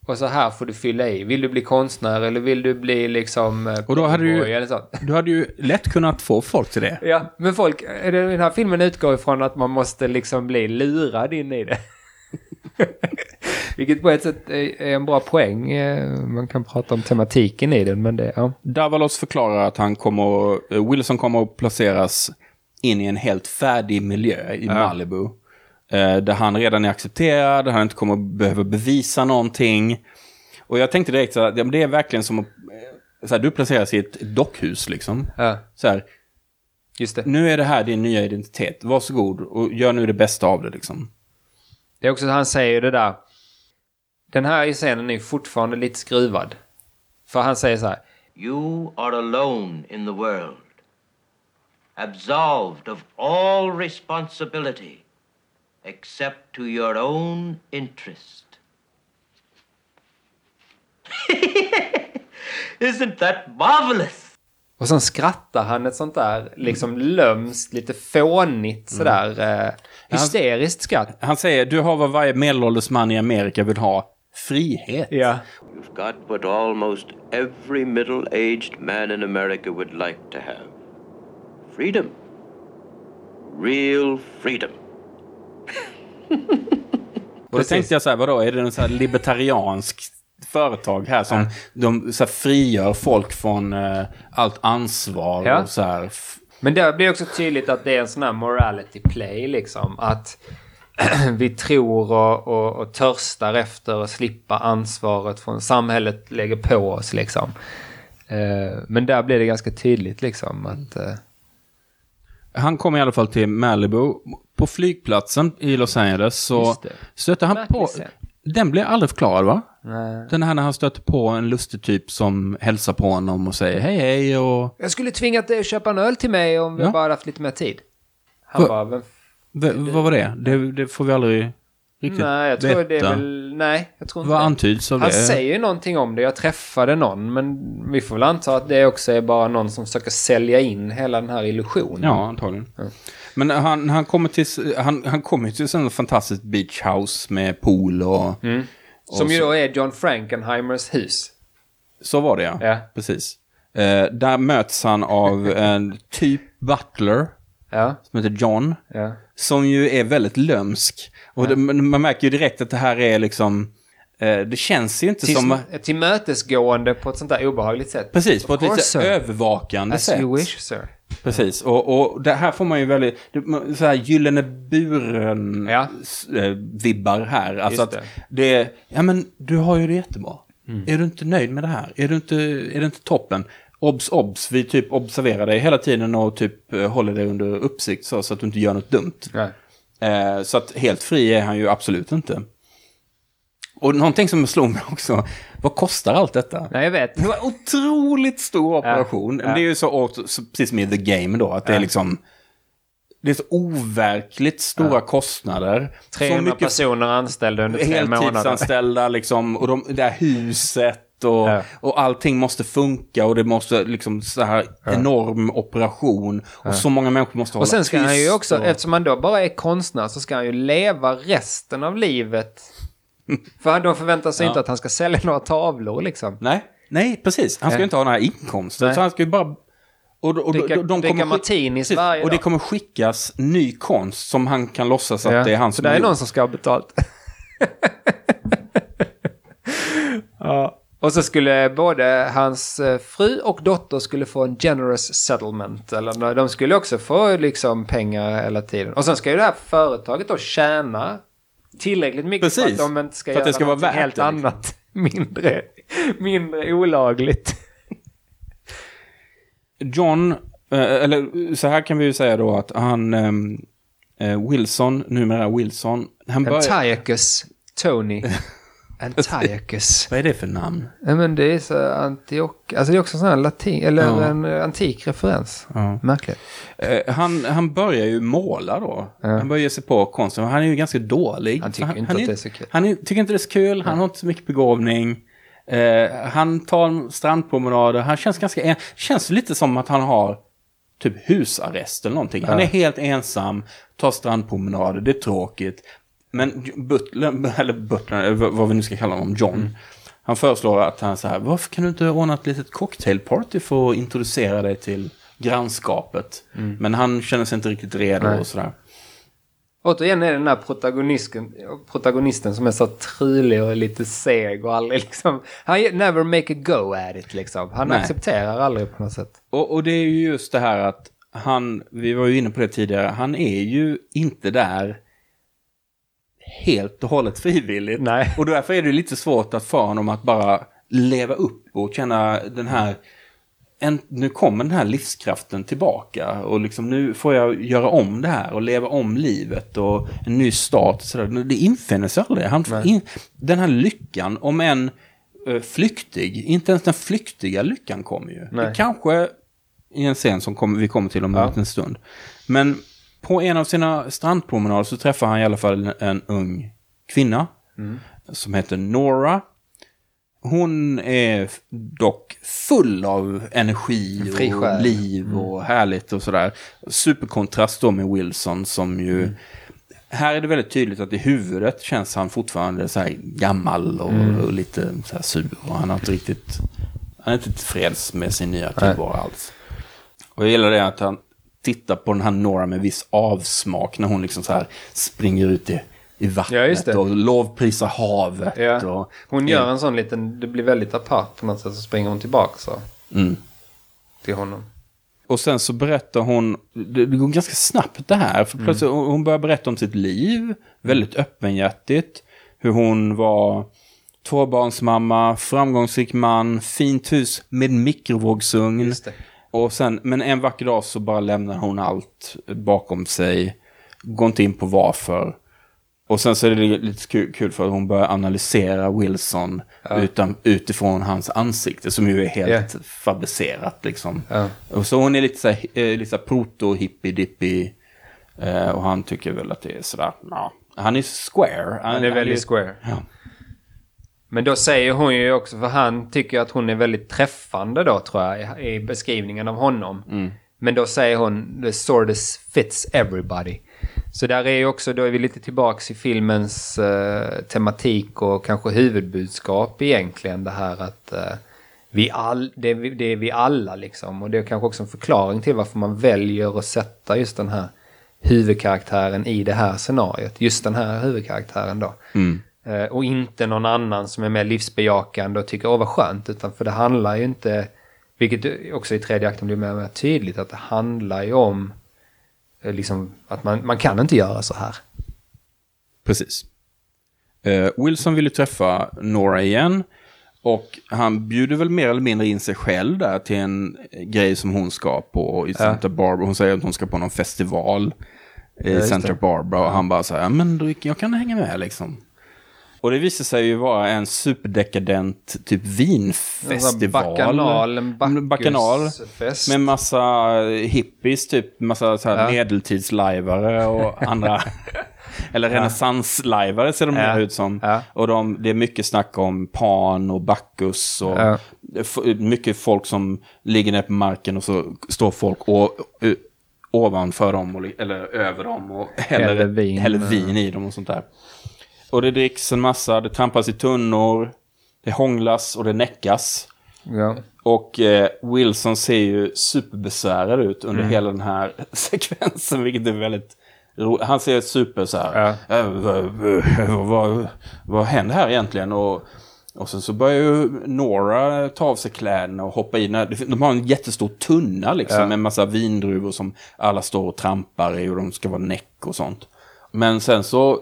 Och så här får du fylla i. Vill du bli konstnär eller vill du bli liksom... eh, Och då hade du eller sånt? Du hade ju lätt kunnat få folk till det. Ja, men folk, är det- den här filmen utgår ifrån att man måste liksom bli lurad in i det. *laughs* Vilket på ett sätt är en bra poäng. Eh, Man kan prata om tematiken i den, men det, ja. Davalos förklarar att han kommer, eh, Wilson kommer att placeras in i en helt färdig miljö i Malibu. Eh, där han redan är accepterad, han inte kommer behöva bevisa någonting. Och jag tänkte direkt här, ja, det är verkligen som att eh, så här, du placeras i ett dockhus liksom. ja. Så här, Just det. nu är det här din nya identitet, varsågod och gör nu det bästa av det liksom. Det är också att han säger det där. Den här scenen är fortfarande lite skruvad. För han säger så här. You are alone in the world, absolved of all responsibility except to your own interest. *laughs* Isn't that marvelous? Och sen skrattar han ett sånt där liksom lömskt, lite fånigt sådär eh, hysteriskt skratt. Han säger, du har vad varje medelålders man i Amerika vill ha, frihet. Ja. You've got what almost every middle aged man in America would like to have freedom. Real freedom. Och då tänkte jag så här, vadå, är det en så här libertariansk företag här som de så här frigör folk från eh, allt ansvar Ja. och så här. Men där blir också tydligt att det är en sån här morality play liksom. Att *clears throat* vi tror och, och, och törstar efter att slippa ansvaret från samhället lägger på oss liksom. Eh, men där blir det ganska tydligt liksom att... Eh, Han kommer i alla fall till Malibu. På flygplatsen i Los Angeles så stöter han på... Den blir aldrig förklarad va? nej. Den här när han stöter på en lustig typ som hälsar på honom och säger hej hej och... Jag skulle tvingat dig att köpa en öl till mig om vi Ja. bara haft lite mer tid. Han Va- bara, vem V- vad var det? det? Det får vi aldrig riktigt Nej, jag tror det är veta. väl... Nej, jag tror inte Vad det. antyds av Han det? säger ju någonting om det. Jag träffade någon, men vi får väl anta att det också är bara någon som försöker sälja in hela den här illusionen. Ja, antagligen. Men han, han kommer till, han, han kommer till en fantastisk beach house med pool och... Som och ju så- då är John Frankenheimers hus. Så var det ja. Ja. Precis. Eh, där möts han av *laughs* en typ butler Ja, som heter John. ja. Som ju är väldigt lömsk. Och det, man märker ju direkt att det här är liksom... Eh, det känns ju inte Till, som... tillmötesgående på ett sånt där obehagligt sätt. Precis, på ett lite sir. övervakande As sätt. you wish, sir. Precis, och, och det här får man ju väldigt, så här gyllene buren Ja. eh, här. Alltså Just att det är, ja men du har ju det jättebra. Mm. Är du inte nöjd med det här? Är du inte, är det inte toppen? Obs, obs, vi typ observerar dig hela tiden och typ eh, håller dig under uppsikt så, så att du inte gör något dumt. Eh, så att helt fri är han ju absolut inte. Och någonting som slog mig också, vad kostar allt detta? Nej, jag vet. Det var en otroligt stor operation. Ja. Det är ju så, precis som i The Game då, att det är liksom... Det är så overkligt stora kostnader. 300 så mycket personer anställda under tre månader. heltidsanställda *laughs* liksom, och de, det här huset och, Ja. och allting måste funka och det måste liksom så här enorm operation. Och så många människor måste hålla Och sen ska han ju också, och- eftersom han då bara är konstnär, så ska han ju leva resten av livet. För de förväntar sig Ja. inte att han ska sälja några tavlor liksom. Nej, nej, precis. Han ska ju Nej. inte ha den här inkomsten. Nej. Så han ska ju bara... Och, och, Dricka- dricka skick- martinis precis, varje Och det dag. kommer skickas ny konst som han kan låtsas att Ja, det är han så som det har är gjort. någon som ska ha betalt. *laughs* ja. Och så skulle både hans eh, fru och dotter skulle få en generous settlement. Eller nå- de skulle också få liksom pengar hela tiden. Och sen ska ju det här företaget då tjäna tillräckligt mycket för Precis. att de inte ska För att det göra ska vara någonting värt helt det, liksom. annat. *laughs* Mindre, mindre olagligt. John, eh, eller så här kan vi ju säga då att han, ehm, eh, Wilson, numera Wilson, han börjar... Antiochus Tony. *laughs* Antiochus. *laughs* Vad är det för namn? Ja men det är så Antioch... Alltså det är också en sån här latin... Eller Ja. en eh, antik referens. Ja. Märkligt. Eh, han, han börjar ju måla då. Han börjar ge sig på konsten. Han är ju ganska dålig. Han tycker han, inte han att det är så kul. Han är, tycker inte det är så kul. Han har inte så mycket begåvning. Eh, han tar strandpromenader. Han känns ganska... En, känns lite som att han har typ husarrest eller någonting. Han är helt ensam, tar strandpromenader, det är tråkigt. Men Butler, eller Butler, vad vi nu ska kalla honom, John. Mm. Han föreslår att han så här, varför kan du inte ordna ett litet cocktailparty för att introducera dig till grannskapet? Men han känner sig inte riktigt redo Mm. Nej. och sådär. Återigen är det den här protagonisten, protagonisten som är så trulig och lite seg och aldrig liksom... Han never make a go at it liksom. Han Nej. accepterar aldrig på något sätt. Och, och det är ju just det här att han, vi var ju inne på det tidigare, han är ju inte där helt och hållet frivilligt. Nej. Och därför är det lite svårt att få honom att bara leva upp och känna den här, en, nu kommer den här livskraften tillbaka och liksom nu får jag göra om det här och leva om livet och en ny start. sådär. Det infinner sig aldrig. Han, in, den här lyckan, om en eh, flyktig, inte ens den flyktiga lyckan kommer ju. Kanske i en scen som kommer, vi kommer till om en Ja. liten stund. Men på en av sina strandpromenader så träffar han i alla fall en, ung kvinna Mm. som heter Nora. Hon är dock full av energi och liv och härligt och sådär. Superkontrast då med Wilson som ju... Mm. Här är det väldigt tydligt att i huvudet känns han fortfarande så här gammal och, Mm. och lite så här sur. Och han har inte riktigt... Han är inte tillfreds med sin nya tillvaro alls. Och jag gillar det att han tittar på den här Nora med viss avsmak när hon liksom så här springer ut i, i vattnet Ja, och lovprisar havet. Ja. Och, Hon gör en sån liten... Det blir väldigt apart på något sätt. Så springer hon tillbaka så. Mm. Till honom. Och sen så berättar hon, det, det går ganska snabbt det här, för plötsligt hon hon börjar berätta om sitt liv, väldigt öppenhjärtigt. Hur hon var tvåbarnsmamma, framgångsrik man, fint hus med mikrovågsugn. Och sen, men en vacker dag så bara lämnar hon allt bakom sig, går inte in på varför. Och sen så är det lite kul, kul för att hon börjar analysera Wilson utan, utifrån hans ansikte som ju är helt Ja. fabricerat liksom. Ja. Och så hon är lite så här, eh, lite så här proto-hippie-dippie. Eh, och han tycker väl att det är sådär, ja. Han är square. Han är väldigt square. Ja. Men då säger hon ju också, för han tycker att hon är väldigt träffande då tror jag i, i beskrivningen av honom. Mm. Men då säger hon, the sortis fits everybody. Så där är ju också, då är vi lite tillbaks i filmens eh, tematik och kanske huvudbudskap egentligen. Det här att eh, vi all, det, är vi- det är vi alla liksom. Och det är kanske också en förklaring till varför man väljer att sätta just den här huvudkaraktären i det här scenariot. Just den här huvudkaraktären då. Eh, och inte någon annan som är mer livsbejakande och tycker åh vad skönt. Utan för det handlar ju inte, vilket också i tredje akten blir mer och mer tydligt, att det handlar ju om eh, liksom, att man, man kan inte göra så här. Precis. Eh, Wilson vill ju träffa Nora igen. Och han bjuder väl mer eller mindre in sig själv där till en grej som hon ska på i Santa Barbara. Hon säger att hon ska på någon festival i just Santa. Barbara. Och han bara så här, "Ja, men då, jag kan hänga med liksom. Och det visar sig ju vara en superdekadent typ vinfestival. Bakanal, en Mm, bakanal. Med massa hippies, typ massa så här Ja. medeltidslajvare och *laughs* andra. Eller renässanslajvare ser de Ja. ut som. Ja. Och de, det är mycket snack om Pan och Bacchus och Ja. mycket folk som ligger ner på marken och så står folk och, ovanför dem och, eller över dem och häller, Häller vin. häller vin i dem och sånt där. Och det dricks en massa, det trampas i tunnor, det hånglas och det näckas. Ja. Och eh, Wilson ser ju superbesvärad ut under hela den här *laughs* sekvensen, vilket är väldigt roligt. Han ser super så här, Ja. "Äh, vad, vad, vad, vad händer här egentligen? Och Och sen så börjar ju Nora ta av sig kläderna och hoppa in. De har en jättestor tunna liksom Ja. med en massa vindruvor som alla står och trampar i och de ska vara näck och sånt. Men sen så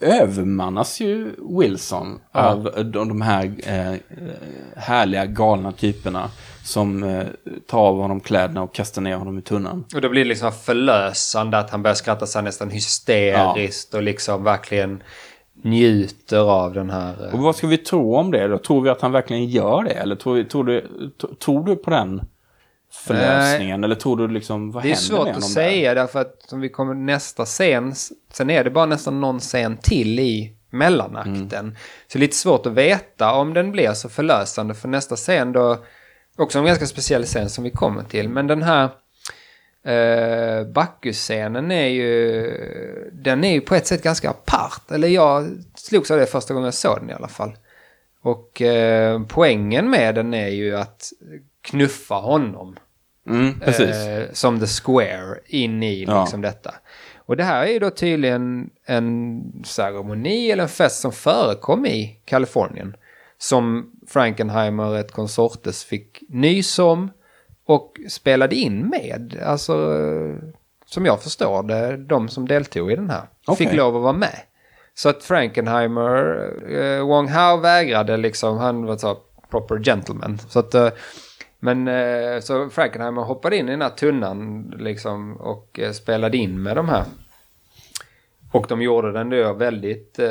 övermannas ju Wilson av de, de här eh, härliga galna typerna som eh, tar av honom kläderna och kastar ner honom i tunnan. Och då blir det liksom förlösande att han börjar skratta sig nästan hysteriskt och liksom verkligen njuter av den här... eh, Och vad ska vi tro om det då? Tror vi att han verkligen gör det? Eller tror, tror, du, tro- tror du på den förlösningen? Eller tror du liksom, vad Det är händer svårt med att honom säga därför att som vi kommer nästa scen, sen är det bara nästan någon scen till i mellanakten. Mm. Så det är lite svårt att veta om den blir så förlösande för nästa scen då, också en ganska speciell scen som vi kommer till. Men den här eh, Bacchus-scenen är ju, den är ju på ett sätt ganska apart. Eller jag slogs av det första gången jag såg den i alla fall. Och eh, poängen med den är ju att knuffa honom? Mm, eh, som the square in i Ja. liksom detta. Och det här är ju då tydligen en ceremoni eller en fest som förekom i Kalifornien. Som Frankenheimer, ett konsortes, fick nys om och spelade in med. Alltså, eh, som jag förstår det, de som deltog i den här Okej. fick lov att vara med. Så att Frankenheimer, eh, Wong Hao vägrade liksom, han var så proper gentleman. Så att, eh, men eh, så Frankenheimer hoppade in i den här tunnan liksom och eh, spelade in med de här. Och de gjorde den då väldigt, eh,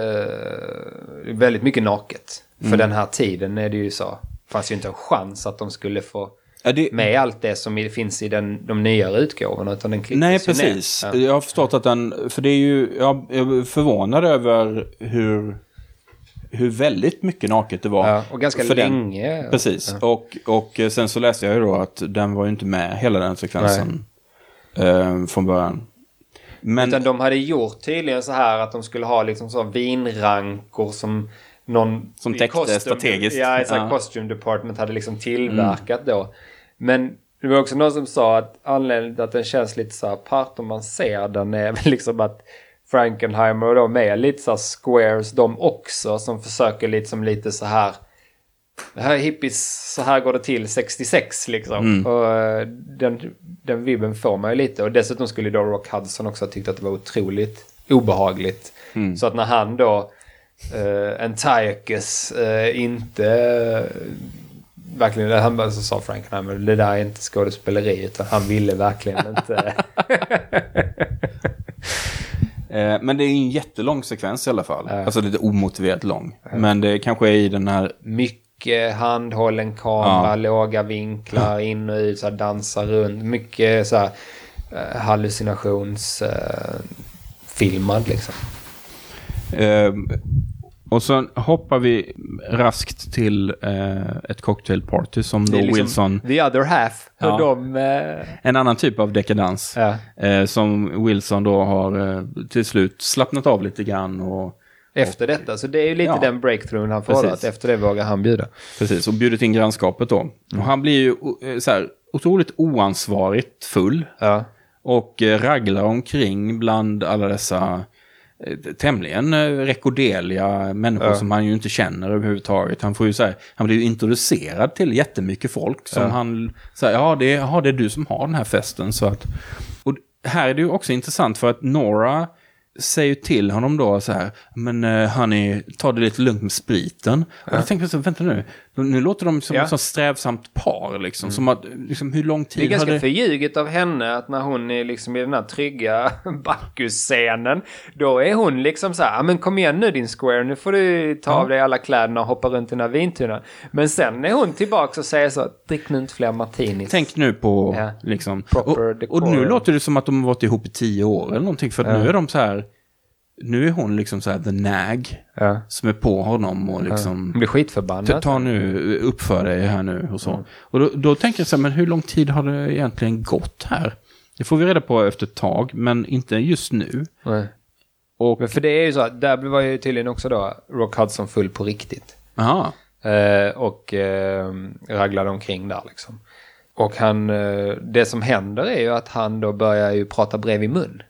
väldigt mycket naket. För den här tiden är det ju så, fanns ju inte en chans att de skulle få Ja, det, med allt det som finns i den, de nyare utgåvorna. Utan den nej, precis. ner. Ja. Jag har förstått att den, för det är ju, jag är förvånad över hur, hur väldigt mycket naket det var. Ja, och ganska För den- länge. Precis, och, och sen så läste jag ju då att den var ju inte med hela den sekvensen eh, från början. Men, Utan de hade gjort tydligen så här att de skulle ha liksom så vinrankor som någon... Som täckte costume- strategiskt. Ja, sånt Ja. costume department hade liksom tillverkat då. Men det var också någon som sa att anledningen till att den känns lite så här apart om man ser den är väl liksom att Frankenheimer och de är lite så här squares de också som försöker lite som lite så här det här är hippies, så här går det till 66 liksom. Och eh, den, den vibben får man ju lite. Och dessutom skulle då Rock Hudson också ha tyckt att det var otroligt obehagligt. Så att när han då, uh, Antiochus, eh, inte... eh, verkligen, han bara så sa Frankenheimer, det där är inte skådespeleri utan han ville verkligen inte... *laughs* eh, men det är en jättelång sekvens i alla fall. Alltså lite omotiverat lång. Men det kanske är i den här mycket handhållen kamera, Ja. låga vinklar, in och ut, så här, dansa runt. Mycket så här eh, hallucinations... Eh, filmad liksom. Och sen hoppar vi raskt till eh, ett cocktailparty som då liksom Wilson... The other half. Ja. Och de... Eh, En annan typ av dekadans. ja. Eh, som Wilson då har eh, till slut slappnat av lite grann och Efter detta. Så det är ju lite Ja. den breakthroughen han får. Precis. Att efter det vågar han bjuda. Precis, och bjudit in grannskapet då. Och han blir ju eh, så här, otroligt oansvarigt full. Ja. Och eh, raglar omkring bland alla dessa tämligen eh, rekorderliga människor Ja. som han ju inte känner överhuvudtaget. Han, får ju, så här, han blir ju introducerad till jättemycket folk som Ja. han säger, ja det, ja det är du som har den här festen. Så att, och här är det ju också intressant för att Nora säger till honom då så här, men uh, hörni, ta det lite lugnt med spriten. Och jag tänker så, vänta nu, nu låter de som Ja. ett så strävsamt par liksom. Som att, liksom hur lång tid Det är ganska hade... förljuget av henne att när hon är liksom i den här trygga *laughs* Bacchus-scenen. Då är hon liksom så här, "Ja, men kom igen nu din square, nu får du ta av dig alla kläderna och hoppa runt i den här vintunnan. Men sen är hon tillbaka och säger så, drick nu inte fler martinis. Tänk nu på, Ja. liksom. Och, och nu låter det som att de har varit ihop i tio år eller någonting. För Ja. nu är de så här, nu är hon liksom så här the nag. Ja. Som är på honom och liksom, Hon blir skitförbannad. ta, ta nu, uppför dig här nu och så. Och då, då tänker jag så här, men hur lång tid har det egentligen gått här? Det får vi reda på efter ett tag, men inte just nu. Nej. Och, Men för det är ju så att där var ju tydligen också då Rock Hudson full på riktigt. aha, Eh, och eh, raglade omkring där liksom. Och han, eh, det som händer är ju att han då börjar ju prata bredvid mun.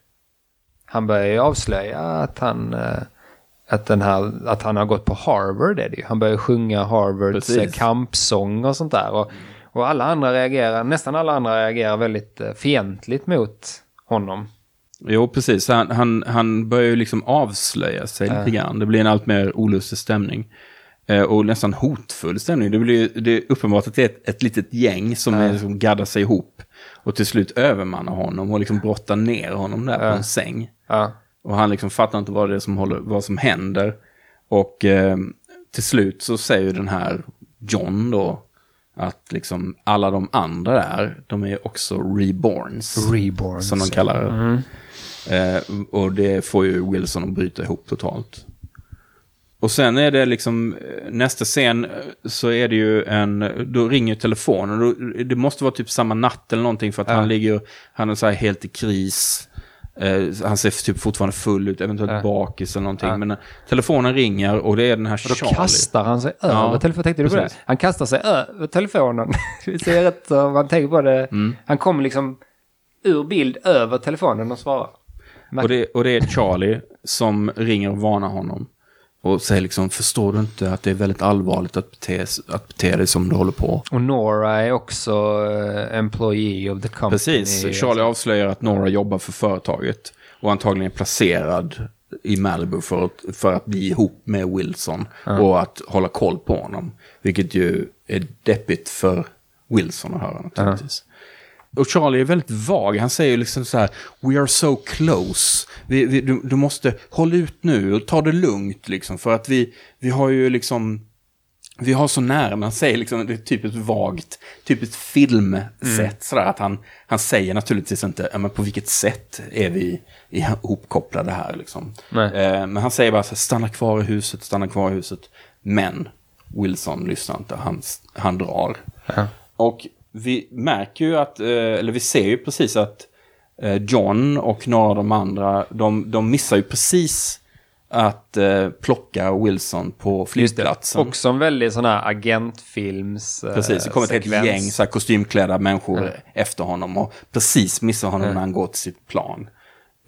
Han börjar ju avslöja att han, eh, att, den här, att han har gått på Harvard är det ju. Han börjar sjunga Harvards Precis. eh, kampsång och sånt där. Och, och alla andra reagerar, nästan alla andra reagerar väldigt eh, fientligt mot honom. Jo, precis. Han, han, han börjar ju liksom avslöja sig lite grann. Det blir en allt mer olustig stämning. Eh, och nästan hotfull stämning. Det, blir, det är uppenbart att det är ett, ett litet gäng som är, liksom gaddar sig ihop. Och till slut övermannar honom och liksom brottar ner honom där på en säng. Ja. Och han liksom fattar inte vad det är som, håller, vad som händer. Och eh, till slut så säger den här John då att liksom alla de andra där, de är också reborns. Reborns. Som de kallar det. Eh, och det får ju Wilson att bryta ihop totalt. Och sen är det liksom, eh, nästa scen eh, så är det ju en, då ringer telefonen. Då, det måste vara typ samma natt eller någonting för att han ligger, han är så här helt i kris. Eh, han ser typ fortfarande full ut, eventuellt bakis eller någonting. Men eh, telefonen ringer och det är den här Och då Charlie. kastar han sig över Ja, telefonen. Tänkte du på det? Han kastar sig över telefonen. *laughs* Vi ser rätt, man tänker på det. Mm. Han kommer liksom ur bild över telefonen och svarar. Och det, och det är Charlie som ringer och varnar honom. Och säger liksom, förstår du inte att det är väldigt allvarligt att bete, att bete dig som du håller på? Och Nora är också eh, employee of the company. Precis, Charlie avslöjar att Nora jobbar för företaget. Och antagligen är placerad i Malibu för att, för att bli ihop med Wilson. Och att hålla koll på honom. Vilket ju är deppigt för Wilson att höra naturligtvis. Och Charlie är väldigt vag. Han säger liksom så här, we are so close. Vi, vi, du, du måste hålla ut nu och ta det lugnt liksom. För att vi, vi har ju liksom, vi har så nära. Men han säger liksom, det är typiskt vagt, typiskt filmsätt. Sådär att han, han säger naturligtvis inte, ja, men på vilket sätt är vi ihopkopplade här liksom. Eh, men han säger bara så här, stanna kvar i huset, stanna kvar i huset. Men Wilson lyssnar inte, han, han drar. Och vi märker ju att, eh, eller vi ser ju precis att eh, John och några av de andra, de, de missar ju precis att eh, plocka Wilson på flygplatsen. Också en väldigt sån här agentfilms... eh, Precis, det kommer ett helt gäng så här, kostymklädda människor efter honom och precis missar honom när han går till sitt plan.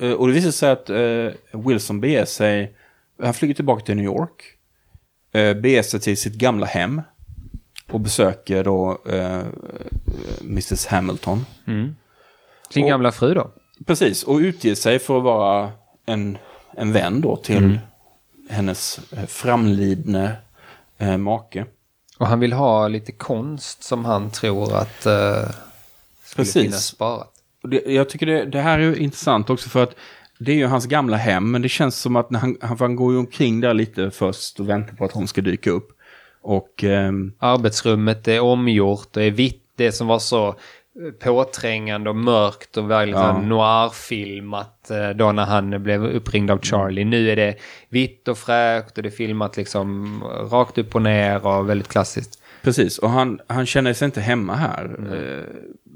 Eh, och det visar sig att eh, Wilson beger sig, han flyger tillbaka till New York, uh, beger sig till sitt gamla hem och besöker då eh, Mrs Hamilton. Sin Och- gamla fru då. Precis, och utger sig för att vara en, en vän då till Mm. hennes eh, framlidne eh, make. Och han vill ha lite konst som han tror att uh, skulle Precis. finnas sparat. Det, jag tycker det, det här är intressant också för att det är ju hans gamla hem, men det känns som att när han, han, går ju omkring där lite först och väntar på att hon ska dyka upp. Och ehm, Arbetsrummet är omgjort och är vitt. Det som var så eh, påträngande och mörkt och väldigt Ja. noir-filmat eh, då när han blev uppringd av Charlie. Nu är det vitt och fräscht och det är filmat liksom rakt upp och ner och väldigt klassiskt. precis, och han, han känner sig inte hemma här, eh,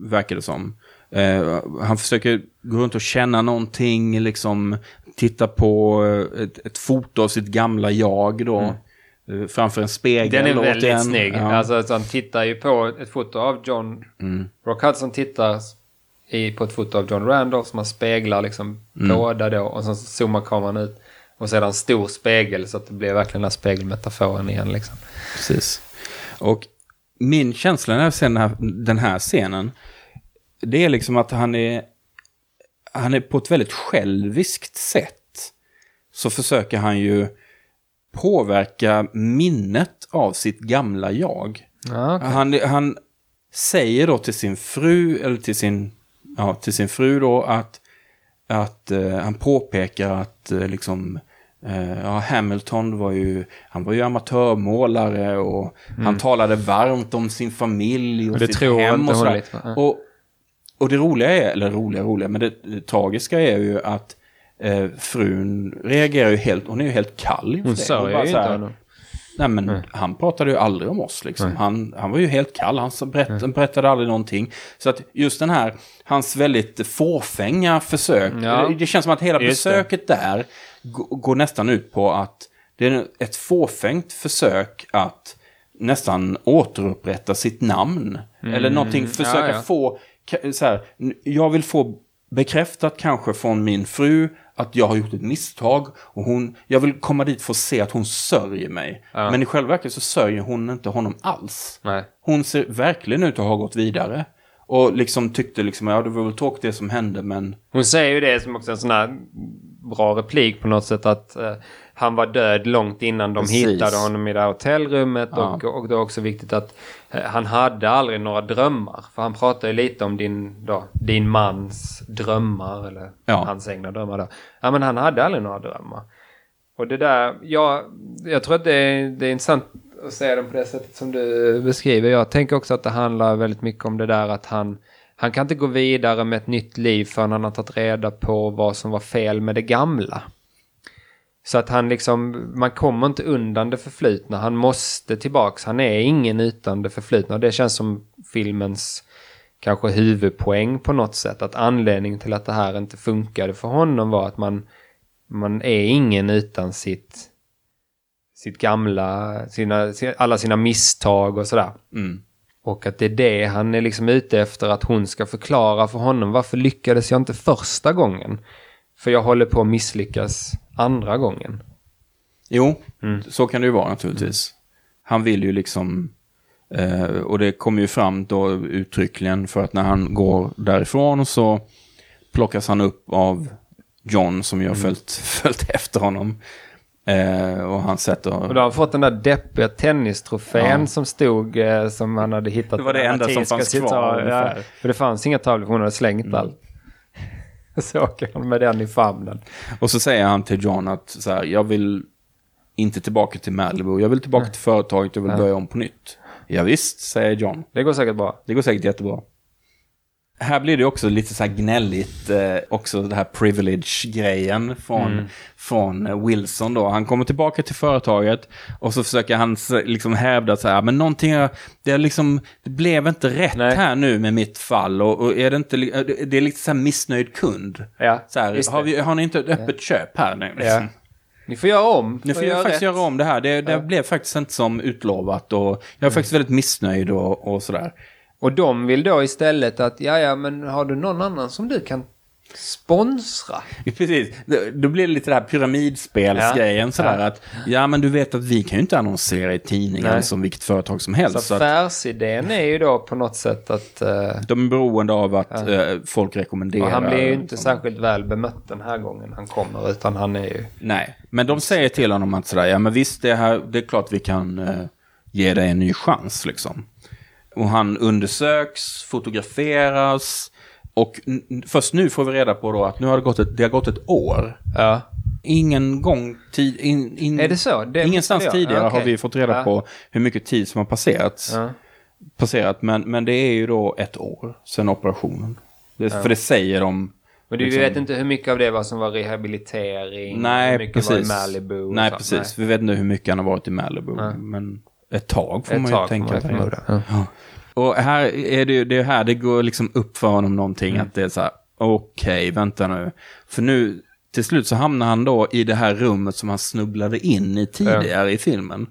verkar det som. Eh, han försöker gå runt och känna någonting, liksom titta på ett, ett foto av sitt gamla jag då. eh, Framför en spegel. Den är väldigt återigen. snygg. Ja. Mm. Alltså, så han tittar ju på ett foto av John... Rock Hudson tittar i, på ett foto av John Randolph som han speglar liksom Mm. båda då. Och sen zoomar kameran ut. Och sedan en stor spegel så att det blir verkligen den här spegelmetaforen igen liksom. Precis. Och min känsla när jag ser den här, den här scenen, det är liksom att han är, han är på ett väldigt själviskt sätt, så försöker han ju påverka minnet av sitt gamla jag. Ja, okej. Han, han säger då till sin fru, eller till sin, ja, till sin fru då att, att eh, han påpekar att eh, liksom, eh, ja, Hamilton var ju, han var ju amatörmålare och han talade varmt om sin familj och, Mm. Och sitt hem och sådär. Och, och det roliga är, eller roliga, roliga, men det, det tragiska är ju att eh, frun reagerar ju helt, hon är ju helt kall inför Hon det. sörjer bara ju så här, inte honom. Nej men han pratade ju aldrig om oss liksom. Han, han var ju helt kall, han så berätt, berättade aldrig någonting. Så att just den här, hans väldigt fåfänga försök, Ja. det, det känns som att hela Just det. besöket där gå- går nästan ut på att det är ett fåfängt försök att nästan återupprätta sitt namn. Eller någonting, försöka Mm. ja. få, ka- så här, n- jag vill få bekräftat kanske från min fru att jag har gjort ett misstag och hon, jag vill komma dit för att se att hon sörjer mig. Ja. Men i själva verket så sörjer hon inte honom alls. Nej. Hon ser verkligen ut att ha gått vidare. Och liksom tyckte liksom, ja det var väl tråkigt det som hände men... Hon säger ju det som också en sån här bra replik på något sätt att eh, han var död långt innan de Precis. hittade honom i det här hotellrummet. Ja. Och, och det är också viktigt att han hade aldrig några drömmar. För han pratar ju lite om din, då, din mans drömmar. Eller Ja. hans egna drömmar då. Ja men han hade aldrig några drömmar. Och det där, ja, jag tror att det är, det är intressant att se den på det sättet som du beskriver. Jag tänker också att det handlar väldigt mycket om det där att han, han kan inte gå vidare med ett nytt liv förrän han har tagit reda på vad som var fel med det gamla. Så att han liksom, man kommer inte undan det förflutna. Han måste tillbaks. Han är ingen utan det förflutna. Och det känns som filmens kanske huvudpoäng på något sätt. Att anledningen till att det här inte funkade för honom var att man, man är ingen utan sitt, sitt gamla, sina, si- alla sina misstag och sådär. Mm. Och att det är det han är liksom ute efter att hon ska förklara för honom. Varför lyckades jag inte första gången? För jag håller på att misslyckas andra gången. Jo, Mm. så kan det ju vara naturligtvis. Han vill ju liksom, eh, och det kommer ju fram då uttryckligen för att när han går därifrån så plockas han upp av John som ju Mm. har följt, *laughs* följt efter honom. Eh, och han sätter... Och då har han fått den där deppiga tennistrofén Ja. som stod, eh, som han hade hittat. Det var det enda som fanns kvar Ja, för det fanns inga tavlor, för hon hade slängt Mm. allt. Så åker han med den i famnen. Och så säger han till John att så här, jag vill inte tillbaka till Malibu, jag vill tillbaka till företaget, jag vill börja om på nytt. Ja, visst, säger John. Det går säkert bra. Det går säkert jättebra. Här blir det också lite så här gnälligt, eh, också det här privilege-grejen från, från eh, Wilson då. Han kommer tillbaka till företaget och så försöker han liksom hävda så här, men någonting, det, är liksom, det blev inte rätt Nej. här nu med mitt fall och, och är det inte, eh, det- är lite så här missnöjd kund. Ja, Så här, har, vi, har ni inte ett öppet köp här nu? Liksom? Ja. Ni får göra om. Nu får jag faktiskt rätt. göra om det här. Det, det blev faktiskt inte som utlovat och jag är faktiskt väldigt missnöjd och, och sådär. Och de vill då istället att, ja ja men har du någon annan som du kan sponsra? Precis, då, blir det lite det här pyramidspelsgrejen Ja. sådär Ja. att ja men du vet att vi kan ju inte annonsera i tidningen Nej. som vilket företag som helst. Så Så affärsidén är ju då på något sätt att... eh, de är beroende av att eh, folk rekommenderar. och han blir ju inte särskilt väl bemött den här gången han kommer, utan han är ju... Nej, men de säger till honom att sådär, ja men visst det, här, det är klart vi kan eh, ge dig en ny chans liksom. Och han undersöks, fotograferas och först nu får vi reda på då att nu har det gått ett, det har gått ett år. Ja. Ingen gång tid, in, in, Är det så? Det ingenstans tidigare Ja, okej. har vi fått reda Ja. på hur mycket tid som har passerat. Ja. passerat men, men det är ju då ett år sedan operationen. Det, För det säger de. Men du liksom- vet inte hur mycket av det var som var rehabilitering? hur Nej, mycket precis. var i Malibu? Nej, precis. Vi vet inte hur mycket han har varit i Malibu. Men ett tag får Ett man tag ju får tänka. man. Ja. Och här är det ju det är här det går liksom upp för honom någonting. Mm. Att det är så här, okej, vänta nu. För nu, till slut så hamnar han då i det här rummet som han snubblade in i tidigare i filmen.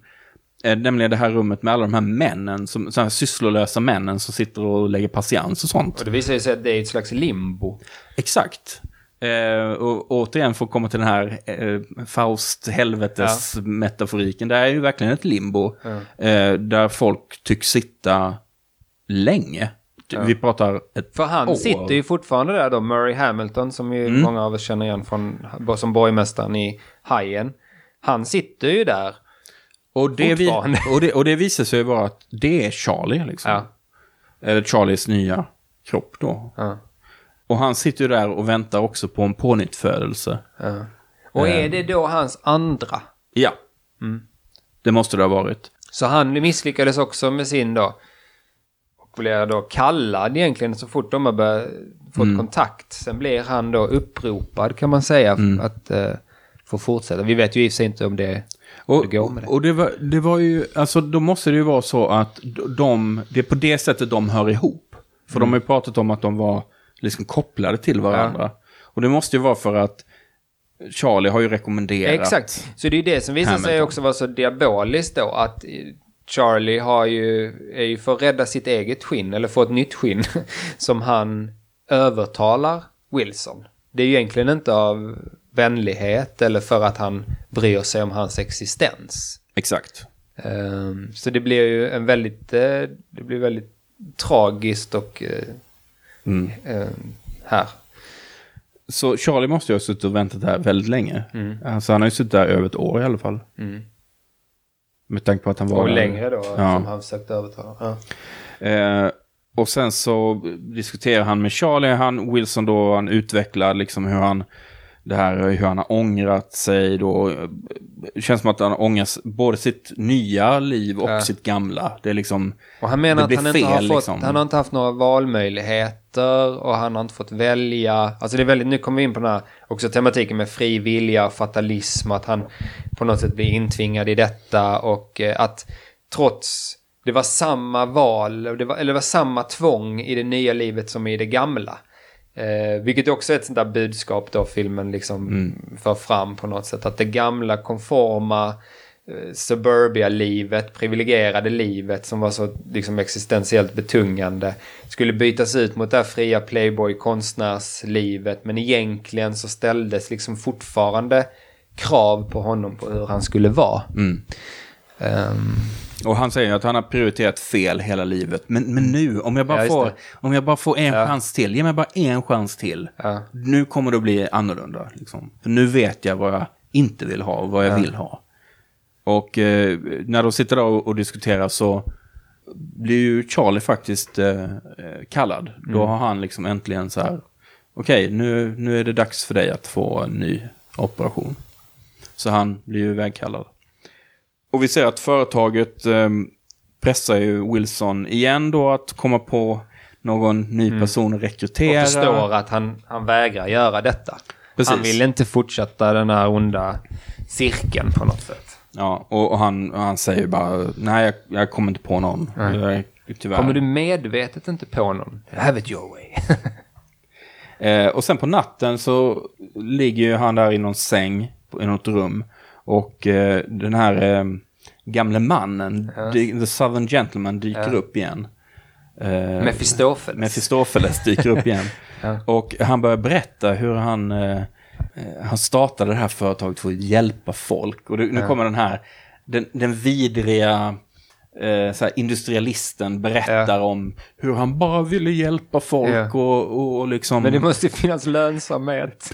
Eh, nämligen det här rummet med alla de här männen, som, så här sysslolösa männen som sitter och lägger patiens och sånt. Och det visar sig att det är ett slags limbo. Exakt. Eh, och återigen får komma till den här eh, Faust helvetes metaforiken. Det är ju verkligen ett limbo. Eh, där folk tycks sitta länge. Vi pratar ett För han år. sitter ju fortfarande där då, Murray Hamilton, som ju Mm. många av oss känner igen från, som borgmästaren i Hajen. Han sitter ju där. och det, vi, och, det, och det visar sig vara att det är Charlie liksom. Ja. Eller Charlies nya kropp då. Och han sitter ju där och väntar också på en pånyttfödelse. Ja. Och är det då hans andra? Ja. Det måste det ha varit. Så han misslyckades också med sin då. Och blev då kallad egentligen så fort de har börjat, fått Mm. kontakt. Sen blir han då uppropad kan man säga Mm. att uh, få fortsätta. Vi vet ju i och för sig inte om det, Och, det går med det. och det, var, det var ju, alltså då måste det ju vara så att de, det är på det sättet de hör ihop. För Mm. de har ju pratat om att de var liksom kopplade till varandra. Och det måste ju vara för att Charlie har ju rekommenderat. Exakt. Så det är det som visar sig också vara så diaboliskt då. Att Charlie har ju, är ju för att rädda sitt eget skinn, eller få ett nytt skinn, *laughs* som han övertalar Wilson. Det är ju egentligen inte av vänlighet eller för att han bryr sig om hans existens. Exakt. Ehm, så det blir ju en väldigt, eh, det blir väldigt tragiskt och eh, Mm. ehm, här. Så Charlie måste ju ha suttit och väntat här väldigt länge. Mm. Alltså han har ju suttit där över ett år i alla fall. Med tanke på att han var Och längre då, Ja. som han försökte övertala. Ja. Eh, och sen så diskuterar han med Charlie, han, Wilson då, han utvecklar liksom hur han, det här hur han har ångrat sig då. Det känns som att han ångrar både sitt nya liv och Ja. sitt gamla. Det är liksom, Och han menar att han inte, har fel, fått, liksom. han har inte haft några valmöjligheter och han har inte fått välja. Alltså det är väldigt, nu kommer vi in på den här också tematiken med fri vilja, fatalism, att han på något sätt blir intvingad i detta och eh, att trots det var samma val, och det var, eller det var samma tvång i det nya livet som i det gamla. Eh, vilket också är ett sånt där budskap då filmen liksom för fram på något sätt. Att det gamla konforma eh, suburbia-livet, privilegierade livet som var så liksom existentiellt betungande skulle bytas ut mot det här fria playboy-konstnärslivet. Men egentligen så ställdes liksom fortfarande krav på honom på hur han skulle vara. Ehm, och han säger att han har prioriterat fel hela livet. Men, men nu, om jag bara, Ja, får, det. om jag bara får en Ja. chans till, ge mig bara en chans till. Ja. Nu kommer det att bli annorlunda. Liksom. För nu vet jag vad jag inte vill ha och vad jag vill ha. Och eh, när de sitter där och, och diskuterar så blir ju Charlie faktiskt eh, eh, kallad. Då har han liksom äntligen så här, okej, nu, nu är det dags för dig att få en ny operation. Så han blir ju vägkallad. Och vi ser att företaget eh, pressar ju Wilson igen då att komma på någon ny person att och rekrytera. förstår att han, han vägrar göra detta. Precis. Han vill inte fortsätta den här onda cirkeln på något sätt. Ja, och, och han, och han säger bara, nej jag, jag kommer inte på någon. Är, tyvärr. Kommer du medvetet inte på någon? Have it your way. *laughs* Eh, och sen på natten så ligger ju han där i någon säng, i något rum. Och eh, den här eh, gamle mannen, dy- The Southern Gentleman, dyker upp igen. Eh, Mephistopheles. Mephistopheles dyker upp igen. *laughs* Och han börjar berätta hur han, eh, eh, han startade det här företaget för att hjälpa folk. Och det, nu kommer den här, den, den vidriga eh, så här, industrialisten berättar om hur han bara ville hjälpa folk Ja. och, och, och liksom... Men det måste ju finnas lönsamhet.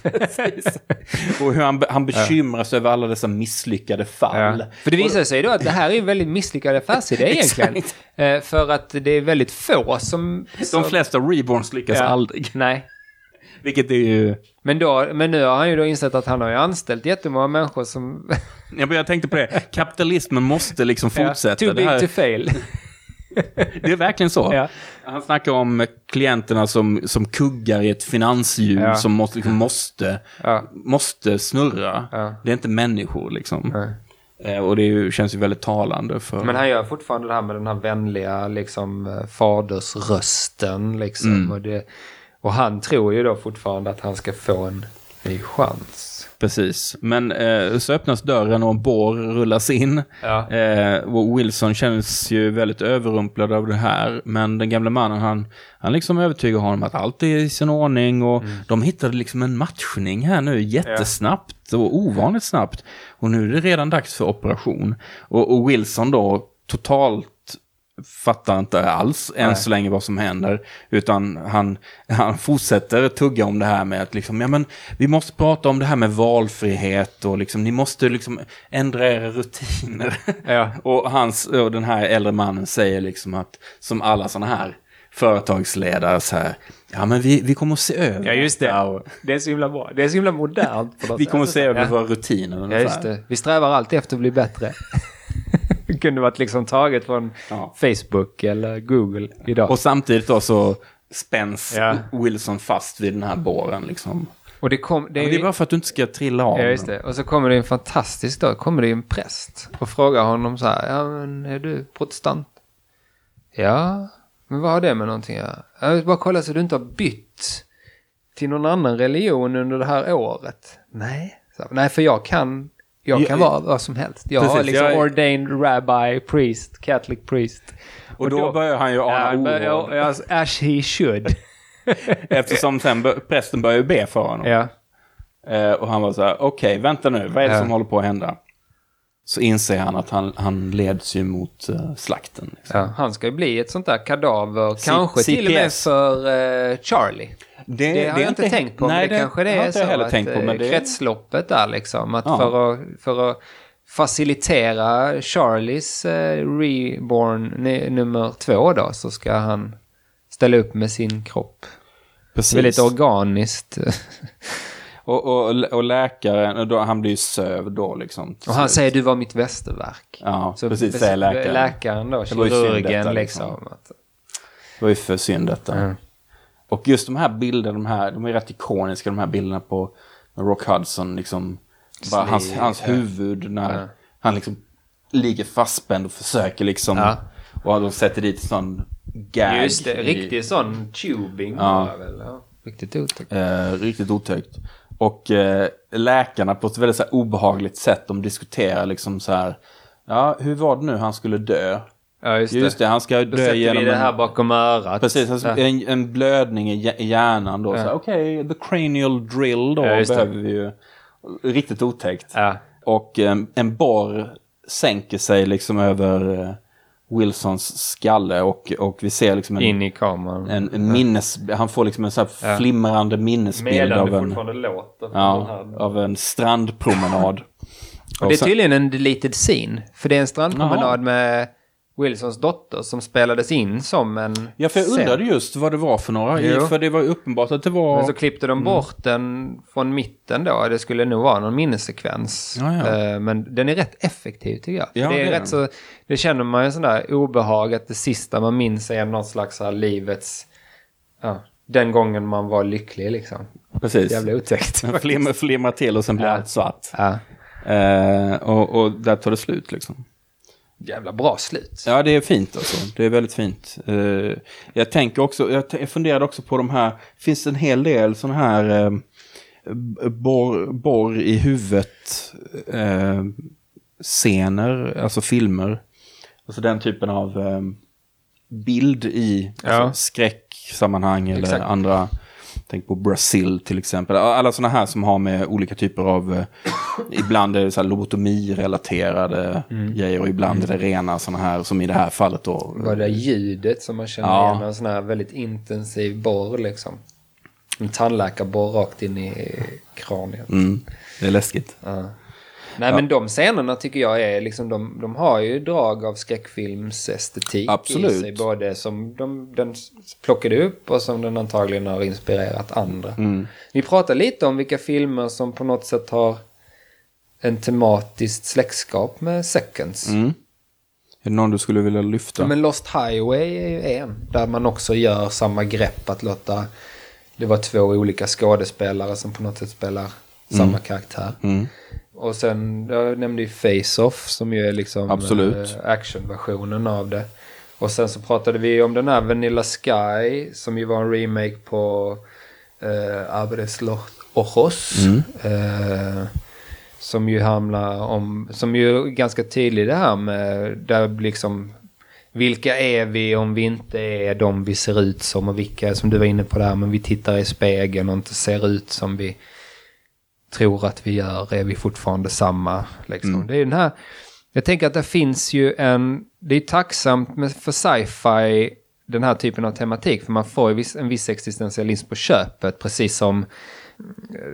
Och hur han, han bekymrar sig över alla dessa misslyckade fall. Ja. För det visar sig då att det här är en väldigt misslyckad affärsidé egentligen. *laughs* Eh, för att det är väldigt få som... De flesta reborns lyckas Ja. aldrig. Nej. Vilket är ju... Men, då, men nu har han ju då insett att han har ju anställt jättemånga människor som... Jag, jag tänkte på det. Kapitalismen måste liksom fortsätta. Too det, big här, to fail. *laughs* det är verkligen så. Ja. Han snackar om klienterna som, som kuggar i ett finanshjul Ja. som måste, liksom måste, Ja. måste snurra. Ja. Det är inte människor liksom. Nej. Eh, och det ju, känns ju väldigt talande för... Men han gör fortfarande det här med den här vänliga liksom fadersrösten liksom. Mm. Och, det, och han tror ju då fortfarande att han ska få en ny chans. Precis, men eh, så öppnas dörren och en bår rullas in. Ja. Eh, och Wilson känns ju väldigt överrumplad av det här. Men den gamla mannen, han, han liksom övertygar honom att allt är i sin ordning. Och Mm. de hittade liksom en matchning här nu jättesnabbt och ovanligt snabbt. Och nu är det redan dags för operation. Och, och Wilson då totalt fattar inte alls än så länge vad som händer. Utan han, han fortsätter tugga om det här med att liksom, ja men vi måste prata om det här med valfrihet och liksom, ni måste liksom ändra era rutiner. Ja. *laughs* och, hans, och den här äldre mannen säger liksom att, som alla sådana här företagsledare så här, ja men vi, vi kommer att se över Ja, just det. och Det är så himla bra. Det är så himla modernt. *laughs* Vi kommer att se över ja. våra rutiner Ja, just det. Vi strävar alltid efter att bli bättre. *laughs* kunde varit liksom taget från Ja. Facebook eller Google idag. Och samtidigt då så spänns Ja. Wilson fast vid den här båren liksom. Och det kom... Det är, är, det är bara för att du inte ska trilla av. Ja, just det. Och så kommer det en fantastisk dag. kommer det en präst och frågar honom så här. Ja, men är du protestant? Ja, men vad har det med någonting att? Jag vill bara kolla så du inte har bytt till någon annan religion under det här året. Nej, så, nej för jag kan, jag kan vara vad som helst. Jag har precis, liksom jag ordained rabbi, priest, catholic priest. Och då börjar han ju ana Ja, ja, as he should. *laughs* Eftersom sen prästen börjar be för honom. Ja. Eh, och han var så här, okej, vänta nu, vad är det Ja. som håller på att hända? Så inser han att han, han leds ju mot eh, slakten. Liksom. ja. Han ska ju bli ett sånt där kadaver. C- kanske till och med för eh, Charlie. Det, Det, har jag inte tänkt på. Nej, men det, kanske det har är inte så heller att tänkt på. eh, Men det, kretsloppet där liksom. Att Ja. för, att, för att facilitera Charlies eh, reborn nummer två då så ska han ställa upp med sin kropp. precis. Väldigt organiskt. *laughs* Och, och, och läkaren, och då, han blir ju sövd då liksom. Och han säger du var mitt västerverk. Ja, Så precis, säger läkaren. Läkaren då, Det var ju synd kirurgen detta, liksom. liksom. Att, Det var ju för synd detta. Ja. Och just de här bilderna, de här, de är rätt ikoniska, de här bilderna på Rock Hudson liksom, bara Sli- hans, hans ja. huvud när Ja. han liksom ligger fastspänd och försöker liksom, Ja. och de sätter dit sån gag. Just det, i- riktig sån tubing Ja. väl. Ja. Riktigt otäckt. Eh, riktigt otäckt. Och eh, läkarna på ett väldigt så här, obehagligt sätt, de diskuterar liksom så här, ja, hur var det nu han skulle dö? Ja, just det. Just det, han ska dö sätter genom vi det här en... bakom örat. Precis, alltså, Ja. en, en blödning i hj- i hjärnan då. Ja. Okej, the cranial drill då Ja, just det. behöver vi ju. Riktigt otäckt. Ja. Och eh, en borr sänker sig liksom över eh, Wilsons skalle och, och vi ser liksom en, In i kameran. en, en minnes... Han får liksom en så här Ja. flimrande minnesbild Medan av det en, fortfarande låter. ja, av en strandpromenad. *laughs* Och det är sen- tydligen en deleted scene. För det är en strandpromenad med Wilsons dotter som spelades in som en Ja, för jag scen. undrade just vad det var för några. Jo. För det var uppenbart att det var... Men så klippte Mm. de bort den från mitten då. Det skulle nog vara någon minnessekvens. Ja, ja. Eh, Men den är rätt effektiv tycker jag. Ja, det är det rätt så, det känner man ju sån där obehag att det sista man minns är någon slags här livets, ja, den gången man var lycklig liksom. Precis. Jävla otäckt. *laughs* Flimrar, flimrar till och sen blir Ja. allt svart. Ja. Eh, och, och där tar det slut liksom. Jävla bra slut. Ja, det är fint alltså. Det är väldigt fint. Eh, jag tänker också, jag, t- jag funderade också på de här, finns det en hel del sådana här b- borr, borr i huvudet eh, scener, alltså filmer. Alltså den typen av bild i Ja. alltså, skräcksammanhang eller Exakt. andra. Tänk på Brasil till exempel. Alla sådana här som har med olika typer av, eh, ibland är det så här lobotomi-relaterade Mm. grejer och ibland är det rena sådana här, som i det här fallet då. Var det ljudet som man känner Ja. igen. En sån här väldigt intensiv borr liksom. En tandläkarborr rakt in i kraniet. Mm, det är läskigt. Nej men de scenerna tycker jag är liksom, de, de har ju drag av skräckfilmsestetik Absolut. i sig. Både som de, den plockade upp och som den antagligen har inspirerat andra. Mm. Vi pratar lite om vilka filmer som på något sätt har en tematiskt släktskap med Seconds. Mm. Är det någon du skulle vilja lyfta? Ja, men Lost Highway är ju en. Där man också gör samma grepp att låta det vara två olika skådespelare som på något sätt spelar samma karaktär. Mm. Och sen, jag nämnde ju Face-Off som ju är liksom Absolut. eh, actionversionen av det. Och sen så pratade vi om den här Vanilla Sky som ju var en remake på eh, Abres Ojos. Mm. Eh, som ju handlar om, som ju är ganska tydlig det här med, där liksom vilka är vi om vi inte är de vi ser ut som och vilka, som du var inne på där, men vi tittar i spegeln och inte ser ut som vi tror att vi gör, är vi fortfarande samma. Liksom. Det är den här, jag tänker att det finns ju en, det är tacksamt med, för sci-fi den här typen av tematik, för man får ju viss, en viss existentialism på köpet, precis som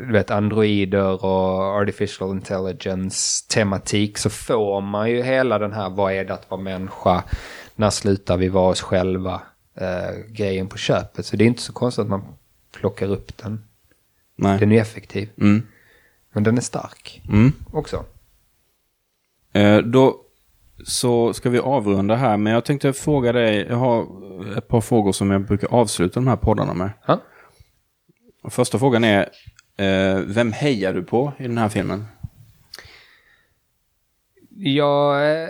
du vet, androider och artificial intelligence tematik så får man ju hela den här vad är det att vara människa, när slutar vi vara oss själva eh, grejen på köpet. Så det är inte så konstigt att man plockar upp den. Nej. Den är effektiv. Mm. Men den är stark Mm. också. Eh, då så ska vi avrunda här, men jag tänkte fråga dig, jag har ett par frågor som jag brukar avsluta de här poddarna med. Och Första frågan är, eh, vem hejar du på i den här filmen? Jag eh,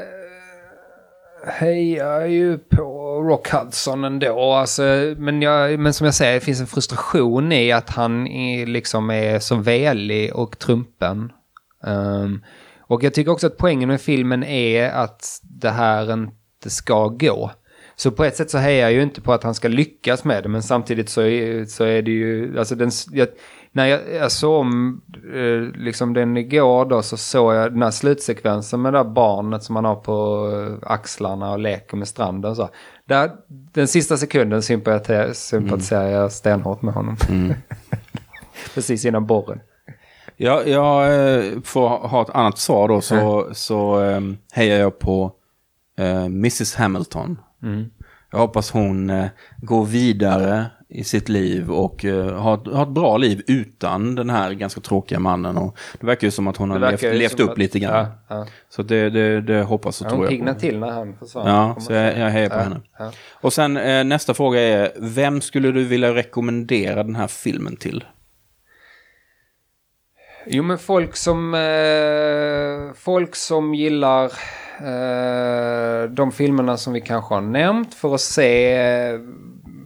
hejar ju på Rock Hudson ändå. Alltså, men, jag, men som jag säger, det finns en frustration i att han är, liksom är så velig och trumpen. Um, och jag tycker också att poängen med filmen är att det här inte ska gå. Så på ett sätt så hejar jag ju inte på att han ska lyckas med det, men samtidigt så är, så är det ju, alltså den, jag, när jag, jag såg om eh, liksom den igår då så såg jag den här slutsekvensen med det där barnet som han har på eh, axlarna och leker med stranden så. Där, den sista sekunden sympatiserar, sympatiserar jag stenhårt med honom. *laughs* Precis innan borren. Ja, jag eh, får ha ett annat svar då, så, så eh, hejar jag på Mrs Hamilton. Jag hoppas hon går vidare i sitt liv och eh, har, ett- har ett bra liv utan den här ganska tråkiga mannen. Och det verkar ju som att hon har levt, levt upp att- lite grann. Ja, ja. Så det, det, det hoppas och Ja, tror hon jag på. till när han försvann. Ja, så jag, jag hejar på henne. Och sen eh, nästa fråga är, vem skulle du vilja rekommendera den här filmen till? Jo men folk som, eh, folk som gillar eh, de filmerna som vi kanske har nämnt för att se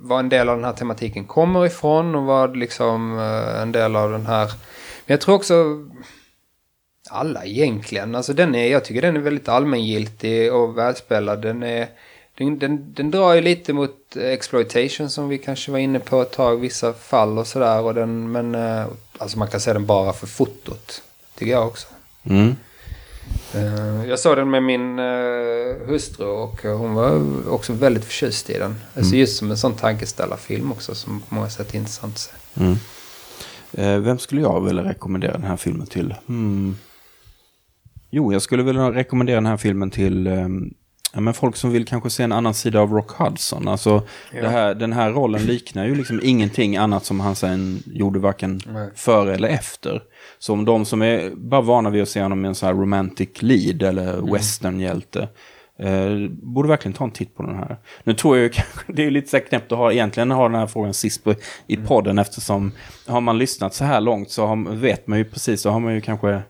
var vad en del av den här tematiken kommer ifrån och vad liksom eh, en del av den här... Men jag tror också alla egentligen. Alltså den är, jag tycker den är väldigt allmängiltig och välspelad. Den, är, den, den, den drar ju lite mot exploitation som vi kanske var inne på ett tag, vissa fall och sådär. Och den, men eh, alltså man kan se den bara för fotot, tycker jag också. Mm. Eh, Jag såg den med min eh, hustru och eh, hon var också väldigt förtjust i den. Alltså just som en sån tankeställarfilm också som på många sätt är intressant att se. Mm. Vem skulle jag vilja rekommendera den här filmen till? Hmm. Jo, jag skulle vilja rekommendera den här filmen till ehm, ja, men folk som vill kanske se en annan sida av Rock Hudson. Alltså, det här, den här rollen *laughs* liknar ju liksom ingenting annat som han sen gjorde varken Nej. före eller efter. Så om de som är bara vana vid att se honom i en sån här romantic lead eller westernhjälte eh, borde verkligen ta en titt på den här. Nu tror jag ju *laughs* kanske, det är lite så knäppt att ha, egentligen ha den här frågan sist på, i podden eftersom har man lyssnat så här långt så har, vet man ju precis, så har man ju kanske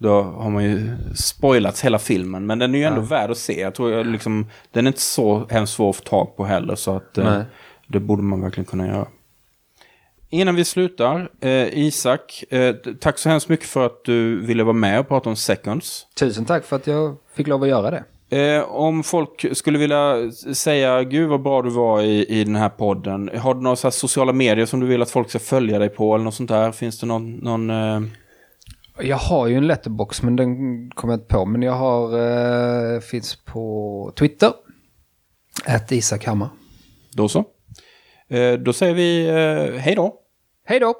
då har man ju spoilat hela filmen. Men den är ju ändå värd att se. Jag tror jag liksom, den är inte så hemskt svår att få tag på heller. Så att eh, det borde man verkligen kunna göra. Innan vi slutar, eh, Isak, eh, tack så hemskt mycket för att du ville vara med och prata om seconds. Tusen tack för att jag fick lov att göra det. Eh, om folk skulle vilja säga, gud vad bra du var i, i den här podden. Har du några sociala medier som du vill att folk ska följa dig på eller något sånt där? Finns det någon... någon eh... Jag har ju en letterbox men den kommer jag inte på. Men jag har, eh, finns på Twitter. Att Isak Hammar. Då så. Eh, då säger vi eh, hej då. Hej då!